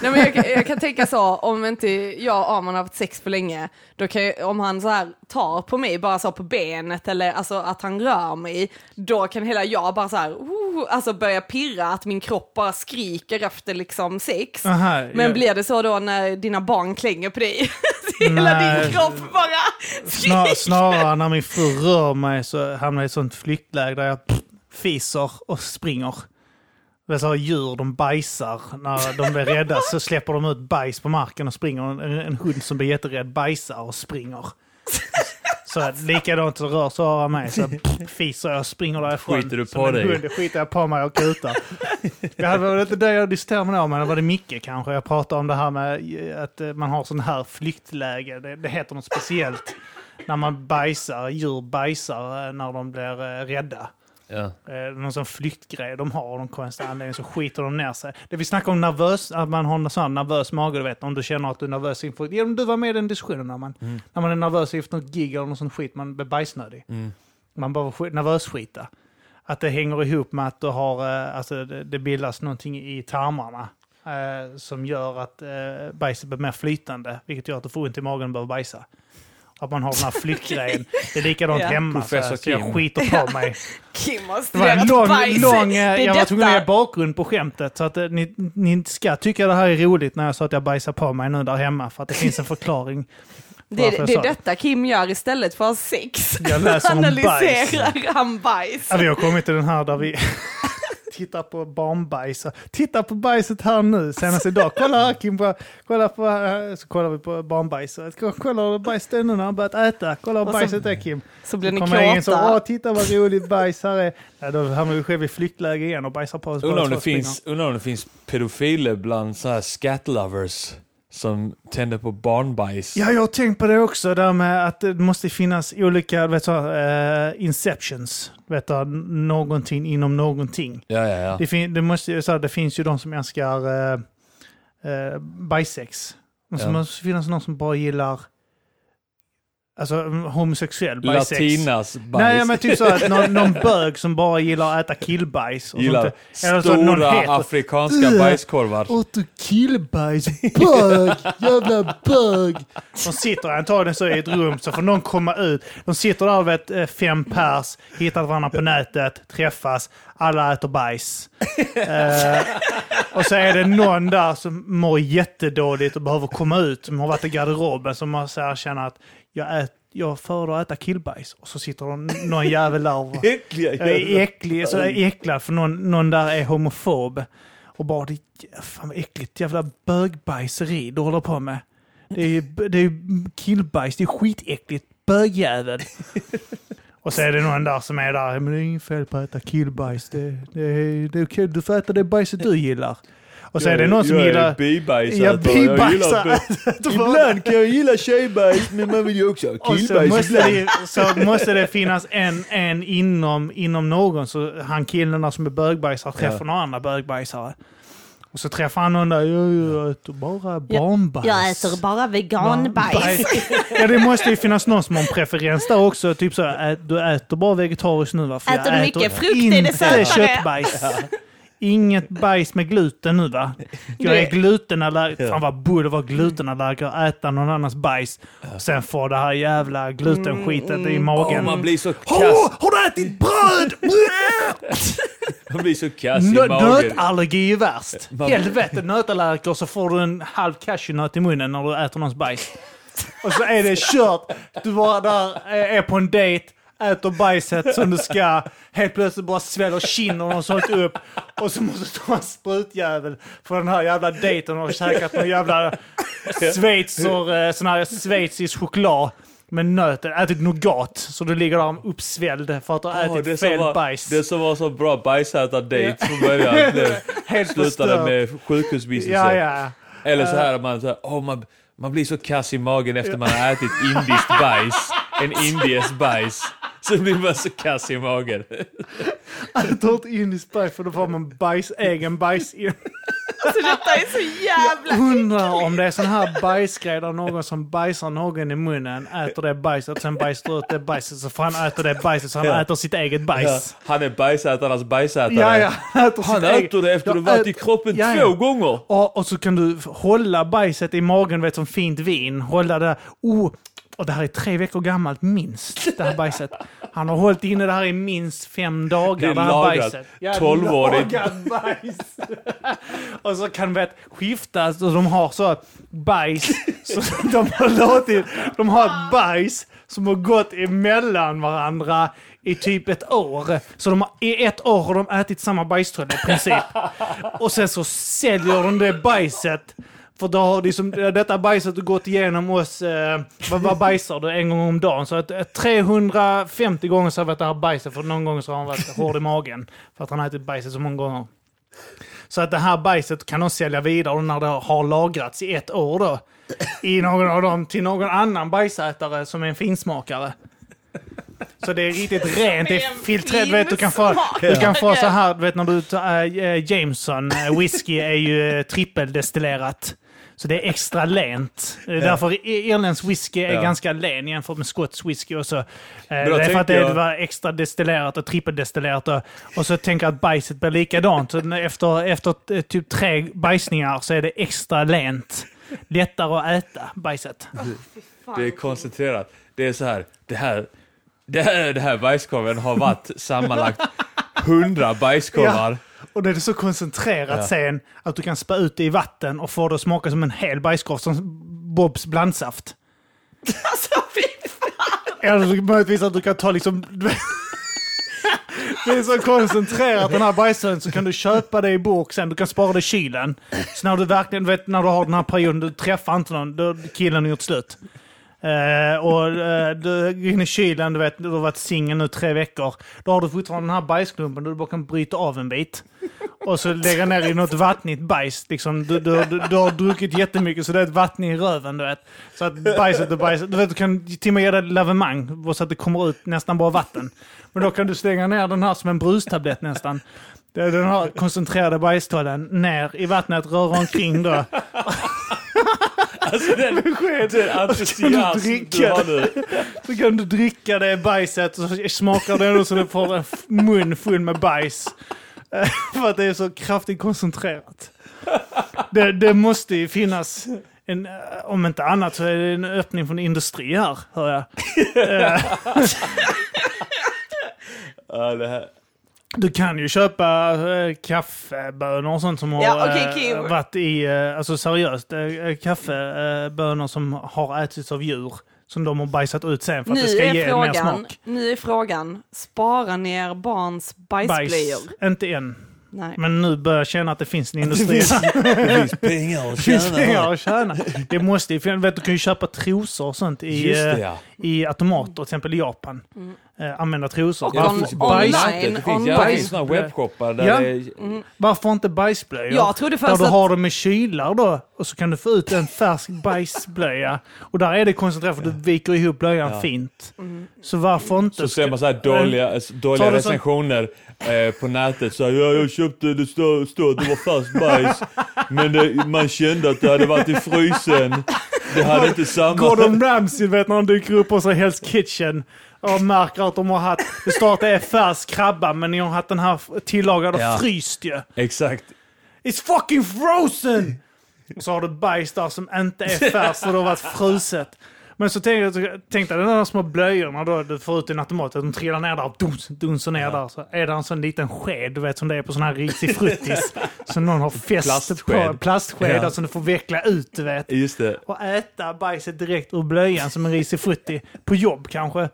Nej, men jag, kan- jag kan tänka så, om inte jag och Arman har haft sex för länge, då kan jag, om han så här tar på mig, bara så på benet, eller alltså att han rör mig, då kan hela jag bara så här, oh, alltså börja pirra, att min kropp bara skriker efter liksom sex. Aha, Men jag- blir det så då när dina barn klänger på dig? *laughs* hela Nej. din kropp bara Snar, skriker. snarare när min fru rör mig så hamnar jag i ett sånt flyktläge där jag pff, fiser och springer. Det är så djur, de bajsar. När de blir rädda så släpper de ut bajs på marken och springer. En, en hund som blir jätterädd bajsar och springer. Så likadant så rör Sara mig så fiser jag och springer därifrån. Skiter du på dig? Hund, skiter jag på mig och kutar. Det hade väl inte det jag diskuterade med men det var det Micke kanske. Jag pratade om det här med att eh, man har sån här flyktläge. Det, det heter något speciellt. När man bajsar, djur bajsar eh, när de blir eh, rädda. Ja. Eh, någon sån flyktgrej de har av någon konstig anledning så skiter de ner sig. Det vi snackar om nervös, att man har en sån nervös mage, du vet om du känner att du är nervös inför... Ja, du var med i den diskussionen när man, Mm. när man är nervös inför något gig eller någon sån skit, man blir bajsnödig. Mm. Man bara sk- nervös skita. Att det hänger ihop med att du har, eh, alltså det, det bildas någonting i tarmarna. Eh, som gör att eh, bajset blir mer flytande, vilket gör att du får ont i magen och behöver bajsa. Att man har den här flyktgrejen. Det är likadant *laughs* Ja. hemma, så, Professor så jag Kim. skiter på mig. *laughs* Kim har Det var en studerat lång, bajs. lång, eh, Det jag var tvungen att detta. ge bakgrund på skämtet. Så att eh, ni, ni ska tycka det här är roligt när jag sa att jag bajsar på mig nu där hemma. För att det finns en förklaring. *laughs* Det, jag det är detta Kim gör istället för att ha sex. Jag läser om bajs. Analyserar han bajs. Ja, vi har kommit till den här där vi... tittar på barnbajs. Titta på bajset här nu, senast idag. Kolla här Kim, på, kolla på, eh, så kollar vi på barnbajs. Kolla hur bajset är nu när han börjat äta. Kolla hur bajset är Kim. Så blir ni Kommer in så, åh kåta. titta vad roligt bajs här är. Ja, då hamnar vi själv i flyktläge igen och bajsar på oss. Undrar om, det finns, undrar om det finns pedofiler bland så här scat lovers som tänder på barnbajs. Ja, jag har tänkt på det också, där med att det måste finnas olika vet du, uh, inceptions. Vet du, någonting inom någonting. Ja, ja, ja. Det, fin- det, måste, så här, det finns ju de som älskar uh, uh, bajsex. Så Ja. måste det finnas någon som bara gillar alltså, mm, homosexuell bajsex. Latinas bajs. Nej, men typ så att någon, *laughs* någon bög som bara gillar att äta killbajs. Och Gillar sånt. Eller så någon stora heter- afrikanska Ugh. bajskorvar. Åt du killbajs? Bög! Jävla bög! De sitter antagligen så i ett rum, så får någon komma ut. De sitter där, vet, eh, fem pers, hittar varandra på nätet, träffas, alla äter bajs. Eh, och så är det någon där som mår jättedåligt och behöver komma ut, som har varit i garderoben, som har så här känner att jag, ät, jag föredrar att äta killbajs. Och så sitter de, någon jävel där och Äckliga är äcklig, så är äcklad för någon, någon där är homofob. Och bara, det fan vad äckligt, jävla bögbajseri du håller på med. Det är ju det är killbajs, det är skitäckligt, bögjävel. *laughs* Och så är det någon där som är där, men det är inget fel på att äta killbajs, det, det, det okej, du får äta det bajset du gillar. Och så är det någon som jag gillar... är. Ja, Jag bibajsare. bi- *laughs* Ibland kan jag gilla tjejbajs, men man vill ju också ha *laughs* Och så killbajs måste, det, så måste det finnas en, en inom, inom någon, så han killen som är bögbajsare träffar Ja. några andra bögbajsare. Och så träffar han någon där, jag, jag äter bara barnbajs. Jag äter bara veganbajs. Bajs. Ja, det måste ju finnas någon som har en preferens där också. Typ så, ä, du äter bara vegetariskt nu va? För Äter jag du mycket frukt är det inte sötare. köttbajs. *laughs* Inget bajs med gluten nu va? Jag är glutenallergiker. Fan vad borde vara glutenallergiker och äta någon annans bajs. Och sen får det här jävla glutenskitet i magen. Man blir så kass. Har du ätit bröd? *laughs* Man blir så kass i Nö- magen. Nötallergi är värst. Helvete, nötallergiker så får du en halv cashewnöt i munnen när du äter någons bajs. Och så är det kört. Du bara där är på en dejt, äter bajset som du ska. Helt plötsligt bara sväller kinden och sånt upp. Och så måste du ta en sprutjävel för den här jävla dejten och har käkat någon jävla schweizer, eh, sån här schweizisk choklad. Med nöten, ätit nougat, så du ligger där uppsvälld för att du har Åh, ätit fel var, bajs. det som var så bra bajsätardejt från början. *laughs* Helt slutade med sjukhusvistelse. Ja, ja. Eller så här, man, så här åh, man, man blir så kass i magen efter man har ätit indiskt bajs. En *laughs* indisk bajs. Så blir man så kass i magen. Jag tar inte indiskt bajs för då får man bajs, egen bajs in. Alltså detta är så jävla... Undrar om det är sån här bajsgrej där någon som bajsar någon i munnen, äter det bajset, sen bajsar ut det bajset, så får han äta det bajset så han Ja. äter sitt eget Ja, bajs. han är bajsätarnas bajsätare. Ja, ja. Han äter, Han äter det efter Ja, att ha varit i kroppen Ja, två ja. gånger. Och, och så kan du hålla bajset i magen, vet som fint vin. Hålla det, oh, och det här är tre veckor gammalt minst, det här bajset. Han har hållit inne det här i minst fem dagar, Det är det, här lagrat. bajset. Ja, 12-årigt. lagat bajs. *laughs* och så kan det skiftas och de har så bajs, så de har låtit, de har ett bajs som har gått emellan varandra i typ ett år. Så de har, i ett år har de ätit samma bajströja i princip. Och sen så säljer de det bajset. För då har liksom, detta bajset gått igenom oss, eh, vad, vad bajsar du en gång om dagen? Så att, eh, 350 gånger så har vi ätit det här bajset, för någon gång så har han varit hård i magen. För att han har ätit bajset så många gånger. Så att det här bajset kan de sälja vidare när det har lagrats i ett år då. I någon av dem till någon annan bajsätare som är en finsmakare. Så det är riktigt rent, det är filtrerat. Du vet, du kan få, du kan få så här, du vet när du tar äh, Jameson, äh, whisky är ju äh, trippeldestillerat. Så det är extra *laughs* lent. Är därför irländsk whisky är Ja. ganska len jämfört med skotsk whisky och så. Eh, Det är för att det jag- var extra destillerat och trippeldestillerat. Och, och så tänker jag att bajset blir likadant. Så efter, efter typ tre bajsningar så är det extra lent. Lättare att äta bajset. Det är koncentrerat. Det är så här, det här, det här, det här bajskorven har varit sammanlagt hundra bajskorvar. Och det är så koncentrerat Ja. sen att du kan spä ut det i vatten och få det att smaka som en hel bajskorv, som Bobs blandsaft. *laughs* Alltså fy fan. Eller möjligtvis att du kan ta liksom... Det är så koncentrerat den här bajsrören så kan du köpa det i burk sen. Du kan spara det i kylen. Så när du verkligen, vet, när du har den här perioden, du träffar inte någon, då har killen gjort slut. Eh, och eh, du går in i kylen, du vet, du har varit singel nu tre veckor. Då har du fortfarande den här bajsklumpen där du bara kan bryta av en bit. Och så lägga ner i något vattnigt bajs. Liksom, du, du, du, du har druckit jättemycket så det är ett vatten i röven, du vet. Så att bajset och bajset, du vet, du kan till och med ge det lavemang så att det kommer ut nästan bara vatten. Men då kan du slänga ner den här som en brustablett nästan. Den här koncentrerade bajstollen ner i vattnet, röra omkring då. Alltså den, den entusiasm du dricka har nu. Så kan du dricka det bajset och så smakar det ändå så du får en mun full med bajs. Eh, För att det är så kraftigt koncentrerat. Det, det måste ju finnas, en, eh, om inte annat så är det en öppning från industri här, hör jag. *laughs* Eh, Ja, det här. Du kan ju köpa äh, kaffebönor och sånt som har Ja, okej, eh, Kim. varit i, eh, alltså seriöst, äh, kaffebönor som har ätits av djur. Som de har bajsat ut sen för att Nu det ska ge är, mer frågan, smak. nu är frågan, spara ner barns bajsblöjor? Inte än. Nej. Men nu börjar jag känna att det finns en industri. *laughs* Det finns pengar att Det finns tjäna pengar att tjäna. Det måste ju finnas. Vet, du kan ju köpa trosor och sånt i, Just det eh, ja. i automater, till exempel i Japan. Eh, använda trosor. Och Ja, on- det bara online. Det finns, ja, det finns såna webbshoppar där Ja. det är... Varför inte bajsblöjor? Jag trodde Där först du att... har dem med kylar då och så kan du få ut en färsk bajsblöja. Och där är det koncentrerat för du viker ihop blöjan Ja. fint. Mm. Så varför inte? Så ser man så här dåliga, Så har dåliga sån- recensioner eh, på nätet. Så här, ja, jag köpte, det står, står att det var färsk bajs. Men det, man kände att det hade varit i frysen. Det hade inte samma... Gordon Ramsay vet när han dyker upp hos Hell's Kitchen och märker att de har haft, det står att det är färsk krabba men ni har haft den här tillagad och Ja. fryst ju. Exakt. It's fucking frozen! Och så har du bajs där som inte är färskt och det har varit fruset. Men så tänkte jag, tänkte jag de där små blöjorna då du får ut i en automat, att de trillar ner där duns, dunsar ner där. Så är det en sån liten sked, du vet som det är på sån här risig fruttis. som någon har fäst Plastsked. på, plastsked, Ja. som du får veckla ut du vet. Just det. Och äta bajset direkt ur blöjan som en risig frutti. På jobb kanske.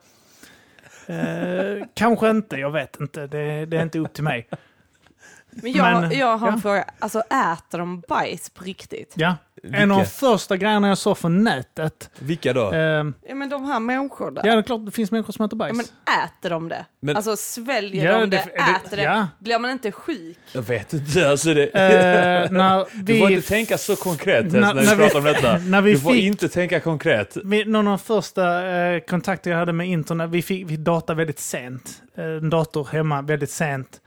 Eh, kanske inte, jag vet inte. Det, det är inte upp till mig. Men jag, Men, jag har en ja. fråga, alltså äter de bajs på riktigt? Ja. En av de Vilka? första grejerna jag såg från nätet. Vilka då? Eh, Ja men de här människorna, ja, det är klart det finns människor som äter ja, bajs. men äter de det? Men- alltså sväljer Ja, de det, det- äter det? ja. Blir man inte sjuk? Jag vet inte. Alltså det, Eh, när *laughs* du får vi, inte tänka så konkret när- när, när vi vi- pratar om detta. *laughs* när vi du får fick- inte tänka konkret. vi, någon av de första eh, kontakter jag hade med internet, vi fick vi data väldigt sent. Eh, en dator hemma väldigt sent.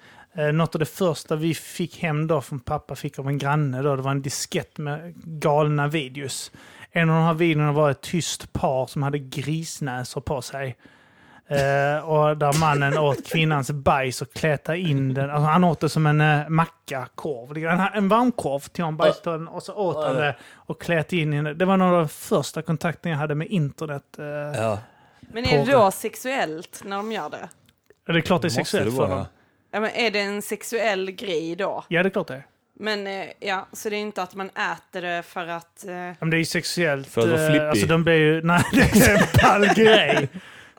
Eh, något av det första vi fick hem då från pappa fick av en granne då, det var en diskett med galna videos. En av de här videorna var ett tyst par som hade grisnäsor på sig. Eh, och där mannen åt kvinnans bajs och klätade in den. Alltså han åt det som en uh, mackakorv. Det- En, en varmkorv tog han bajstollen och så åt han det och klät in i det. Var några av de första kontakterna jag hade med internet. eh. Ja. Men är det då sexuellt när de gör det? Det är klart det är sexuellt det för dem. Ja, men är det en sexuell grej då? Ja, det är klart det är. Men eh, ja, så det är inte att man äter det för att... Eh, Ja, Men det är ju sexuellt. För att vara eh, flippig. Alltså de blir ju... *laughs* Nej, det är en ball grej.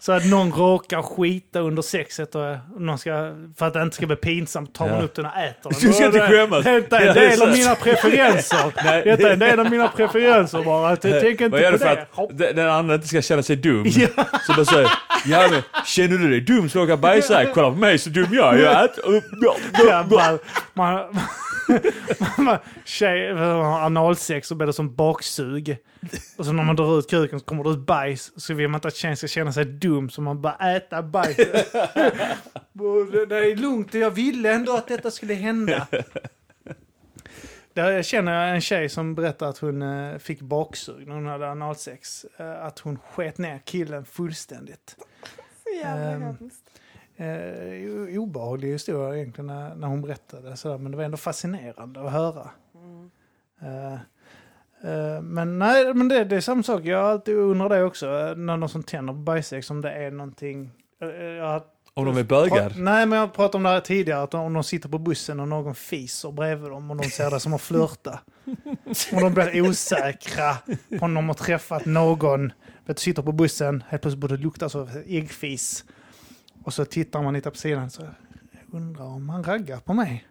Så att någon råkar skita under sexet och någon ska, för att det inte ska bli pinsamt tar man Ja. upp den och äter den. Du ska inte skämmas. Detta är en det är del av så. mina preferenser. *laughs* Nej. Detta är en del av mina preferenser bara. Tänker inte Vad gör på du för det. att den andra inte ska känna sig dum? Ja. Så bara säger ja men känner du dig dum som råkar bajsa här? Kolla på mig så dum jag är. Jag äter... Ja, man, man, *laughs* man, tjej analsex så blir det som baksug. Och så när man drar ut kuken så kommer det ut bajs. Så vill man inte att tjejen ska känna sig dum så man bara äta bajs. Och det, är lugnt, jag ville ändå att detta skulle hända. Där känner jag en tjej som berättar att hon eh, fick baksug när hon hade analsex. Eh, att hon sket ner killen fullständigt. Ehm, eh, o- obehaglig historia egentligen när, när hon berättade sådär, men det var ändå fascinerande att höra. Eh, eh, men nej, men det, det är samma sak. Jag har alltid undrat det också, eh, när någon som tänder på bajsex, om det är någonting... eh, eh, Jag Om de är bögar? Nej, men jag pratade om det här tidigare, att om de sitter på bussen och någon fiser bredvid dem och de ser det som att flörta. *laughs* och de blir osäkra på om de har träffat någon. Vet, du sitter på bussen, helt plötsligt borde det lukta så äggfis. Och så tittar man lite på sidan så undrar om han raggar på mig.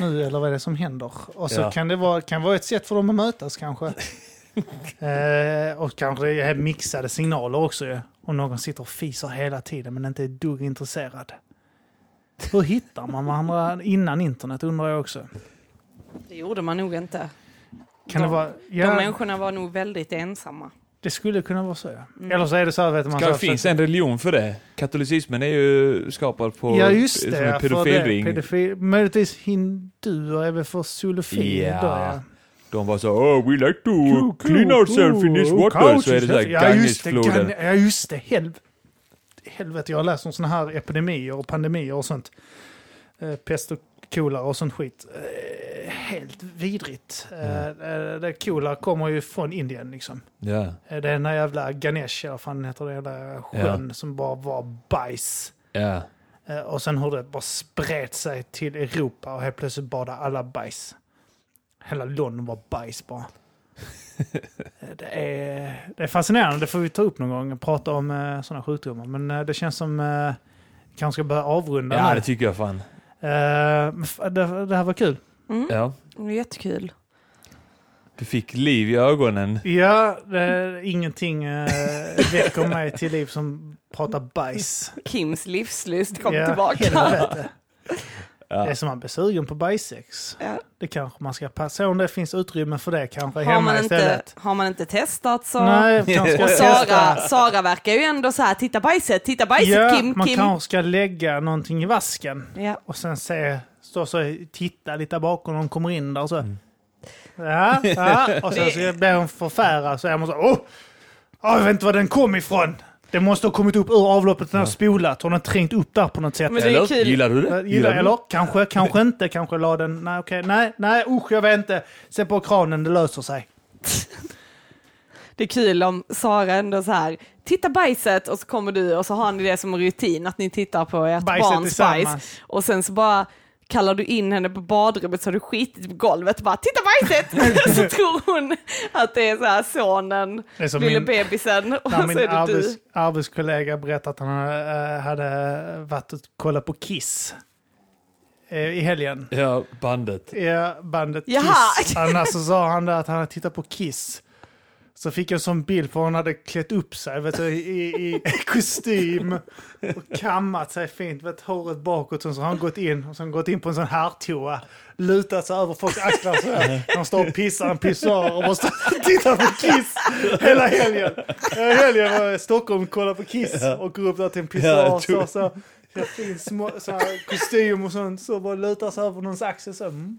Nu eller vad är det som händer? Och så Ja. kan det vara, kan vara ett sätt för dem att mötas kanske. *laughs* eh, och kanske är mixade signaler också ju. Om någon sitter och fiser hela tiden men inte är dugg intresserad. Hur hittar man varandra innan internet undrar jag också. Det gjorde man nog inte. Kan De- det vara... De Ja, människorna var nog väldigt ensamma. Det skulle kunna vara så ja. Mm. Eller så är det så här, vet man. Ska så det finns en religion för det? Katolicismen är ju skapad på Ja just som det, en ja, för pedofilring. det, pedofil, möjligtvis hinduer är väl för zoolofi. Ja. då, ja. De var så oh, we like to Cool, clean cool, ourselves in this water. Couches, Så är det såhär ja, just det, Gangesfloden. Gan- Ja just det, helv helvete jag har läst om sådana här epidemier och pandemier och sånt. Eh, pest och kolera och sånt skit. Eh, helt vidrigt. Eh, det kolera kommer ju från Indien liksom. Eh, det är den där jävla Ganesh, eller fan heter det, jävla sjön som bara var bajs. Eh, Och sen hur det bara spred sig till Europa och helt plötsligt badade alla bajs. Hela London var bajs bara. *laughs* Eh, det, är, det är fascinerande, det får vi ta upp någon gång och prata om uh, sådana sjukdomar. Men det känns som uh, kanske ska börja avrunda ja, nu. det tycker jag fan. F- det, det här var kul. Mm. Ja. Det var jättekul. Du fick liv i ögonen. Ja, det, ingenting uh, väcker mig till liv som pratar bajs. Kims livslust kom Ja, tillbaka. helvete. Det är Ja. som man blir sugen på bajsex. Ja. Det kanske man ska passa om det finns utrymme för det kanske Har, hemma man inte, istället. har man inte testat så... Nej, kanske *laughs* Och Sara. Sara verkar ju ändå så här, titta bajset, titta bajset Ja, Kim, man Kim. kanske ska lägga någonting i vasken Ja. och sen se, stå så, titta lite bakom när de kommer in där och så. Ja, ja, och sen så blir hon förfärad så är man så, åh, åh, jag vet inte var den kom ifrån. Det måste ha kommit upp ur avloppet, den har spolat, hon har trängt upp där på något sätt. Men det är Eller? kul. Gillar du Eh, det? Gillar, du eller kanske, kanske inte, kanske la den, nej okej, nej, nej usch jag vet inte. Se på kranen, det löser sig. Det är kul om Sara ändå så här, titta bajset och så kommer du och så har ni det som rutin att ni tittar på ert Bajset barns tillsammans. bajs och sen så bara kallar du in henne på badrummet så har du skitit på golvet bara titta bajset! *laughs* så tror hon att det är så här sonen, Det är som lille min- bebisen och så min är det arbets, du. arbetskollega berättade att han eh, hade varit och kollat på Kiss eh, i helgen. Ja, bandet. Ja, bandet Jaha. Kiss. Annars så sa han där att han hade tittat på Kiss. Så fick jag en sån bild på hon hade klätt upp sig vet du, i, i *laughs* kostym och kammat sig fint, vet, håret bakåt. Och så har han gått in och sen gått in på en sån herrtoa, lutat sig över folks axlar så här. *laughs* Han står och pissar en pissoar och bara står och *laughs* tittar på Kiss hela helgen. Hela helgen var jag i Stockholm kollade på Kiss och går upp där till en pissoar och så, så, små, här, kostym och sånt, så bara lutar sig över någons axel så. Mm,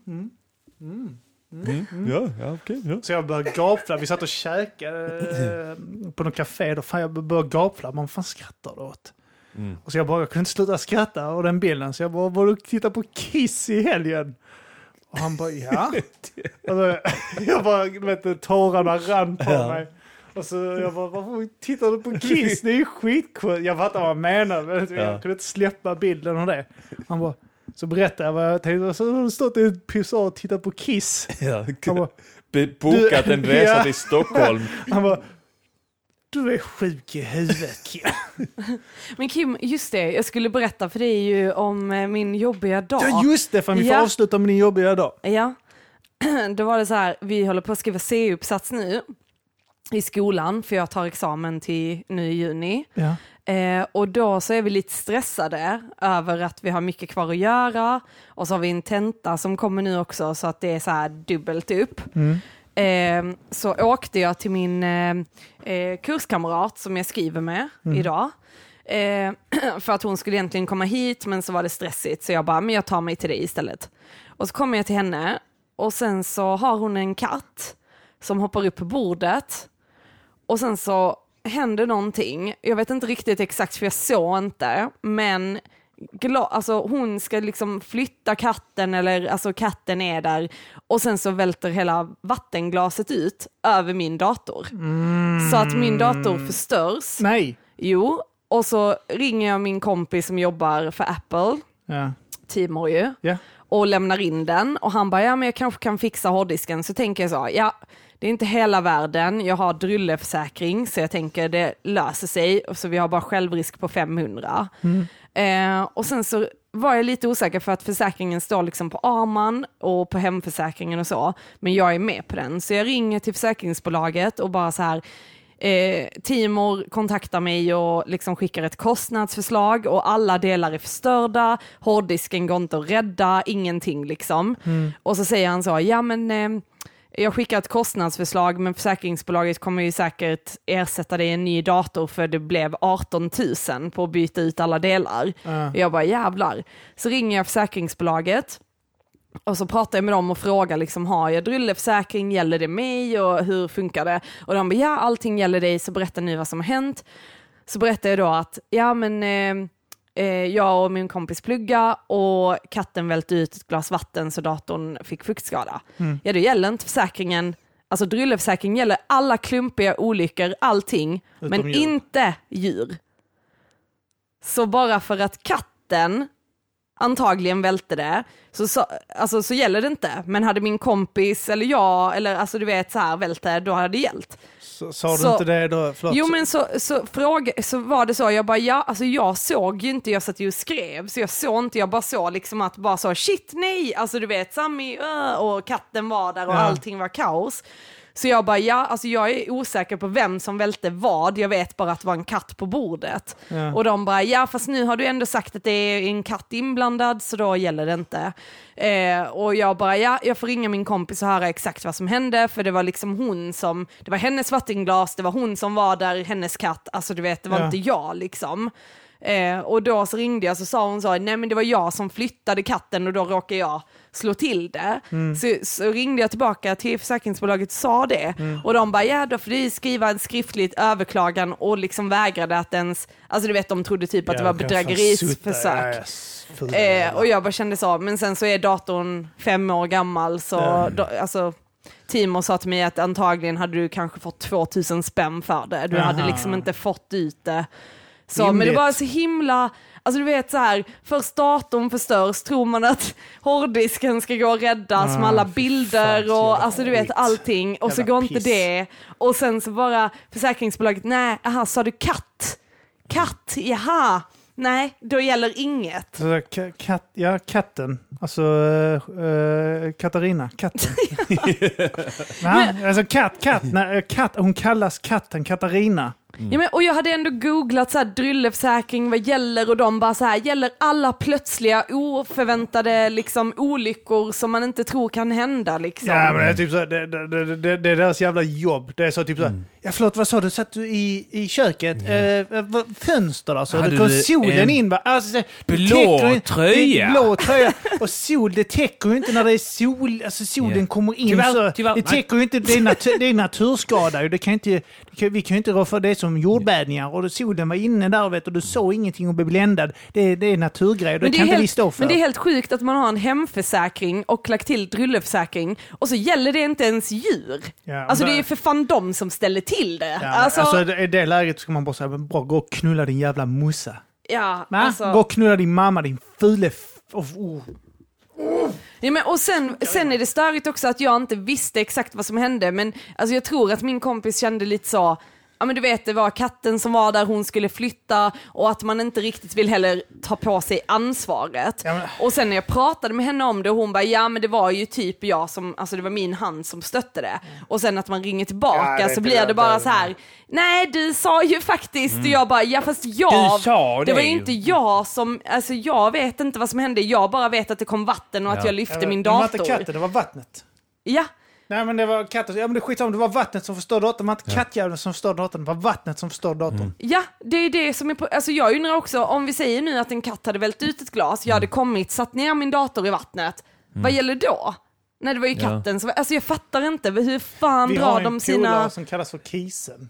mm. Ja, ja okej. ja. Så jag började gapfla. Vi satt och käkade eh, på något café. Då fan jag började gapfla. Man fan skrattar du åt? Mm. Och så jag bara jag kunde inte sluta skratta av den bilden. Så jag bara, var du titta på Kiss i helgen? Och han bara, ja. *laughs* och så, jag bara, du vet, tårarna rann på Ja. mig. Och så jag bara, varför tittar du på Kiss? Det är ju skitcoolt. Jag fattar vad han menar, men jag Ja. kunde inte släppa bilden av det. Han bara, så berättade jag vad jag tänkte. Så har du stått i ett pissoar och tittat på Kiss. *laughs* Ja. Han bara, Bokat Du- en resa *laughs* Ja. till Stockholm. *laughs* Han bara, du är sjuk i huvudet Kim. Men Kim, just det, jag skulle berätta för dig ju om eh, min jobbiga dag. Ja just det, för vi får Ja. avsluta med din jobbiga dag. Ja, *clears throat* då var det så här, vi håller på att skriva C-uppsats nu i skolan, för jag tar examen till nu i juni. Ja. Eh, och då så är vi lite stressade över att vi har mycket kvar att göra och så har vi en tenta som kommer nu också så att det är så här dubbelt upp. Mm. Eh, så åkte jag till min eh, eh, kurskamrat som jag skriver med idag. Eh, *clears throat* för att hon skulle egentligen komma hit men så var det stressigt så jag bara, men jag tar mig till dig istället. Och så kommer jag till henne och sen så har hon en katt som hoppar upp på bordet och sen så händer någonting. Jag vet inte riktigt exakt för jag såg inte, men gla- alltså hon ska liksom flytta katten eller alltså katten är där och sen så välter hela vattenglaset ut över min dator. Så att min dator förstörs. Nej. Jo, och så ringer jag min kompis som jobbar för Apple, Ja. Timor ju, Ja. Och lämnar in den och han bara, ja men jag kanske kan fixa hårddisken. Så tänker jag så, ja det är inte hela världen, jag har drulleförsäkring så jag tänker det löser sig, och så vi har bara självrisk på 500. Eh, och sen så var jag lite osäker för att försäkringen står liksom på Arman och på hemförsäkringen och så, men jag är med på den. Så jag ringer till försäkringsbolaget och bara så här, eh, Timor kontaktar mig och liksom skickar ett kostnadsförslag och alla delar är förstörda, hårddisken går inte att rädda, ingenting liksom. Och så säger han så, ja men eh, jag skickar ett kostnadsförslag men försäkringsbolaget kommer ju säkert ersätta det i en ny dator för det blev 18 000 på att byta ut alla delar. Ja. Jag bara jävlar. Så ringer jag försäkringsbolaget och så pratar jag med dem och frågar liksom, har jag drylleförsäkring, gäller det mig och hur funkar det? Och de bara, ja allting gäller dig, så berätta nu vad som har hänt. Så berättar jag då att, ja men eh, eh, jag och min kompis plugga och katten välte ut ett glas vatten så datorn fick fuktskada. Ja, då gäller inte försäkringen, alltså drylleförsäkring gäller alla klumpiga olyckor, allting, men djur. inte djur. Så bara för att katten antagligen välte det, så, så, alltså, så gäller det inte. Men hade min kompis eller jag, eller alltså du vet så här vält det, då hade det gällt. Så, sa du inte det då? Förlåt. Jo men så, så, fråga, så var det så, jag bara ja, alltså jag såg ju inte, jag satt ju och skrev, så jag såg inte, jag bara såg liksom att bara så shit nej, alltså du vet Sammy öh, och katten var där och Ja. allting var kaos. Så jag bara ja, alltså jag är osäker på vem som välte vad, jag vet bara att det var en katt på bordet. Ja. Och de bara ja, fast nu har du ändå sagt att det är en katt inblandad så då gäller det inte. Eh, och jag bara ja, jag får ringa min kompis och höra exakt vad som hände, för det var liksom hon som, det var hennes vattenglas, det var hon som var där, hennes katt, alltså du vet, det var Ja. inte jag liksom. Eh, och då så ringde jag så sa hon så, nej men det var jag som flyttade katten och då råkade jag slå till det. Så, så ringde jag tillbaka till försäkringsbolaget och sa det. Och de bara, ja då får du skriva en skriftligt överklagan och liksom vägrade att ens, alltså du vet de trodde typ att det var Ja, bedrägerisförsök. ja, ja, fula Eh, och jag bara kände så, men sen så är datorn fem år gammal så, Ja. då, alltså Timo sa till mig att antagligen hade du kanske fått 2000 spänn för det. Du hade Aha. liksom inte fått ut det. Så, men det var så himla, alltså du vet så här, först datorn förstörs tror man att hårddisken ska gå att räddas Ah, med alla fan, bilder så och alltså du vet allting och så går inte piss. det. Och sen så bara försäkringsbolaget, nej, aha, sa du katt? Katt, jaha, nej, då gäller inget. Så där, ka- katt, ja, katten. Alltså eh, eh, Katarina, katten. *laughs* Nej, alltså katt, katt, nej, katt. Hon kallas katten Katarina. Ja, men, och jag hade ändå googlat så här, drylleförsäkring, vad gäller och de bara så här, gäller alla plötsliga oförväntade liksom, olyckor som man inte tror kan hända liksom. Ja, men det är typ så här, det, det, det, det, är deras jävla jobb. Det är så typ så här, ja förlåt vad sa du, satt du i, i köket? Eh, vad- fönster alltså? Hade det kom du solen en in va? Alltså, det blå täcker tröja? Det blå tröja. Och sol, det täcker ju inte när det är sol, alltså solen Ja. kommer in Tyvärr, så. tyvärr. Det täcker ju inte, det är, natur, det är naturskada ju. Det kan inte, det kan, vi kan ju inte rå för det som jordbävningar. Och solen var inne där vet, och du såg ingenting och blev bländad. Det, det är naturgrejer, det Men kan inte helt, vi stå för. men det är helt sjukt att man har en hemförsäkring och lagt till drylleförsäkring och så gäller det inte ens djur. Ja, alltså det är för fan de som ställer till det. Ja, alltså, alltså, i det läget ska man bara säga, bra, gå och knulla din jävla mussa. ja, alltså, Gå och knulla din mamma, din fule... Oh, oh. Ja, men, och sen, sen är det störigt också att jag inte visste exakt vad som hände, men alltså, jag tror att min kompis kände lite så, ja men du vet det var katten som var där, hon skulle flytta och att man inte riktigt vill heller ta på sig ansvaret. Ja, men- Och sen när jag pratade med henne om det, hon bara ja men det var ju typ jag som, alltså det var min hand som stötte det. Och sen att man ringer Ja, tillbaka det är så blir det- det bara det- så här. nej du sa ju faktiskt, och jag bara ja fast jag, Mm. Sa det var det ju inte jag som, alltså jag vet inte vad som hände, jag bara vet att det kom vatten och att Ja. jag lyfte Ja, min Det var dator. inte katten, det var vattnet. Ja, Nej men det var katten, ja men det är skitsamma, det var vattnet som förstörde datorn. Det var inte kattjäveln som förstörde datorn, det var vattnet som förstörde datorn. Mm. ja, det är det som är på, alltså jag undrar också, om vi säger nu att en katt hade vält ut ett glas, jag Mm. hade kommit, satt ner min dator i vattnet, vad gäller då? Nej det var ju Ja. katten som, alltså jag fattar inte, hur fan Vi drar har en de polare sina... som kallas för Kisen.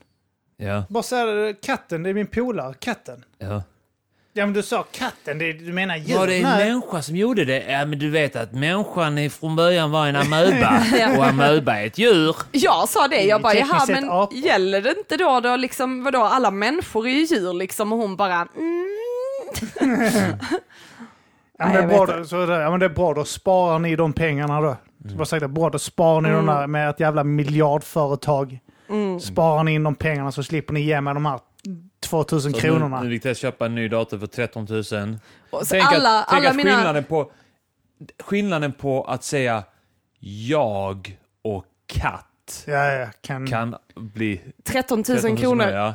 Ja, Bara säga katten, det är min polare, katten. ja. Ja men du sa katten, det, du menar djur? Var det en Nej. människa som gjorde det? Ja, men du vet att människan är från början var en amöba *laughs* och amöba är ett djur. Jag sa det, jag bara jaha men apor." gäller det inte då, då liksom, vadå alla människor är ju djur liksom och hon bara mm. Ja, men Nej, det är bra, då, så ja men det är bra, då sparar ni de pengarna då. Mm. Sagt det, bra, då sparar ni Mm. de där med ett jävla miljardföretag. Sparar ni in de pengarna så slipper ni ge mig de här 2000 Så kronorna. Nu, nu fick jag köpa en ny dator för 13 000. Och så Tänk alla, att, tänk alla att mina... skillnaden, på, skillnaden på att säga jag och katt Ja, ja, kan... kan bli 13 000 13 000 kronor. Ja.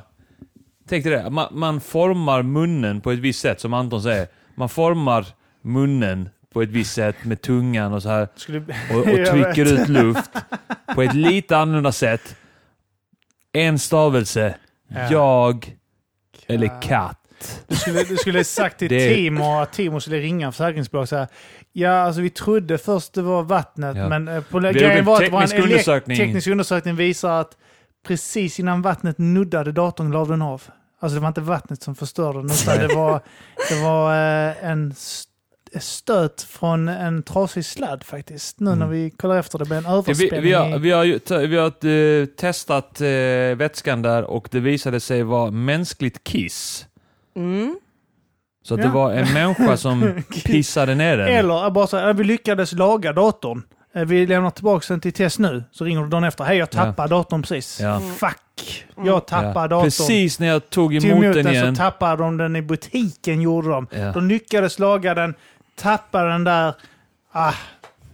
Tänk dig det, man, man formar munnen på ett visst sätt, som Anton säger. Man formar munnen på ett visst sätt med tungan och så här Skulle... och, och *laughs* trycker ut luft på ett lite annorlunda sätt. En stavelse. Jag eller katt. Du skulle, du skulle sagt till *laughs* Det- Timo att Timo skulle ringa försäkringsbolag och säga Ja, alltså vi trodde först det var vattnet, Ja. men eh, på, grejen en var att en teknisk elek- undersökning. teknisk undersökning visar att precis innan vattnet nuddade datorn la den av. Alltså det var inte vattnet som förstörde den, utan *laughs* det var, det var eh, en st- stöt från en trasig sladd faktiskt. Nu när Mm. vi kollar efter det blev en Vi, överspänning. vi har, vi har, ju t- vi har eh, testat eh, vätskan där och det visade sig vara mänskligt kiss. Mm. Så att Ja. det var en människa som *laughs* pissade ner den. Eller bara så här, vi lyckades laga datorn. Eh, Vi lämnar tillbaka den till test nu. Så ringer du dagen efter. Hej, jag tappade datorn precis. Ja. Fuck! Mm. Jag tappade datorn. Precis när jag tog Tog emot emot den den igen. så tappade de den i butiken, gjorde de. Ja. De lyckades laga den, tappade den där. Ah,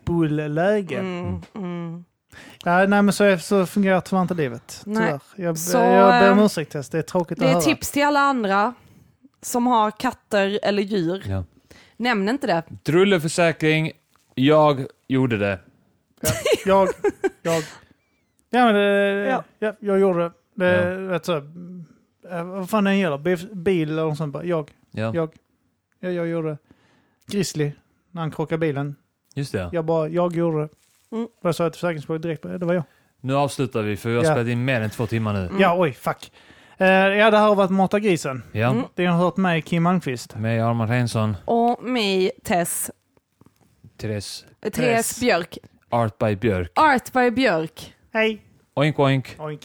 bullläge. Mm. Mm. Ja, nej, men så, är- så fungerar tyvärr inte livet. Nej. Tyvärr. Jag, Så, jag ber om eh, ursäkt, Tess. Det är tråkigt Det att är höra. tips till alla andra som har katter eller djur. Ja. Nämn inte det. Drulleförsäkring, jag gjorde det. Jag, jag, ja, men det, Ja. ja. jag gjorde det. det Ja. vet så, eh, vad fan det än gäller, bil, något sånt. Bara, jag, Ja. jag, ja, jag gjorde det. Grizzly, när han krockade bilen. Just det. Jag bara, jag gjorde det. Mm. Vad jag sa till försäkringsbolaget direkt, det var jag. Nu avslutar vi för vi har Ja. spelat in mer än två timmar nu. Mm. Ja, oj, fuck. Eh, ja, det här har varit Mata grisen. Ja. Mm. Det har hört mig, Kim Malmqvist. Med Armand Reinsson, Och mig, Tess. Therese, Therese Björk. Art by Björk. Art by Björk. Hej! Oink oink. Oink.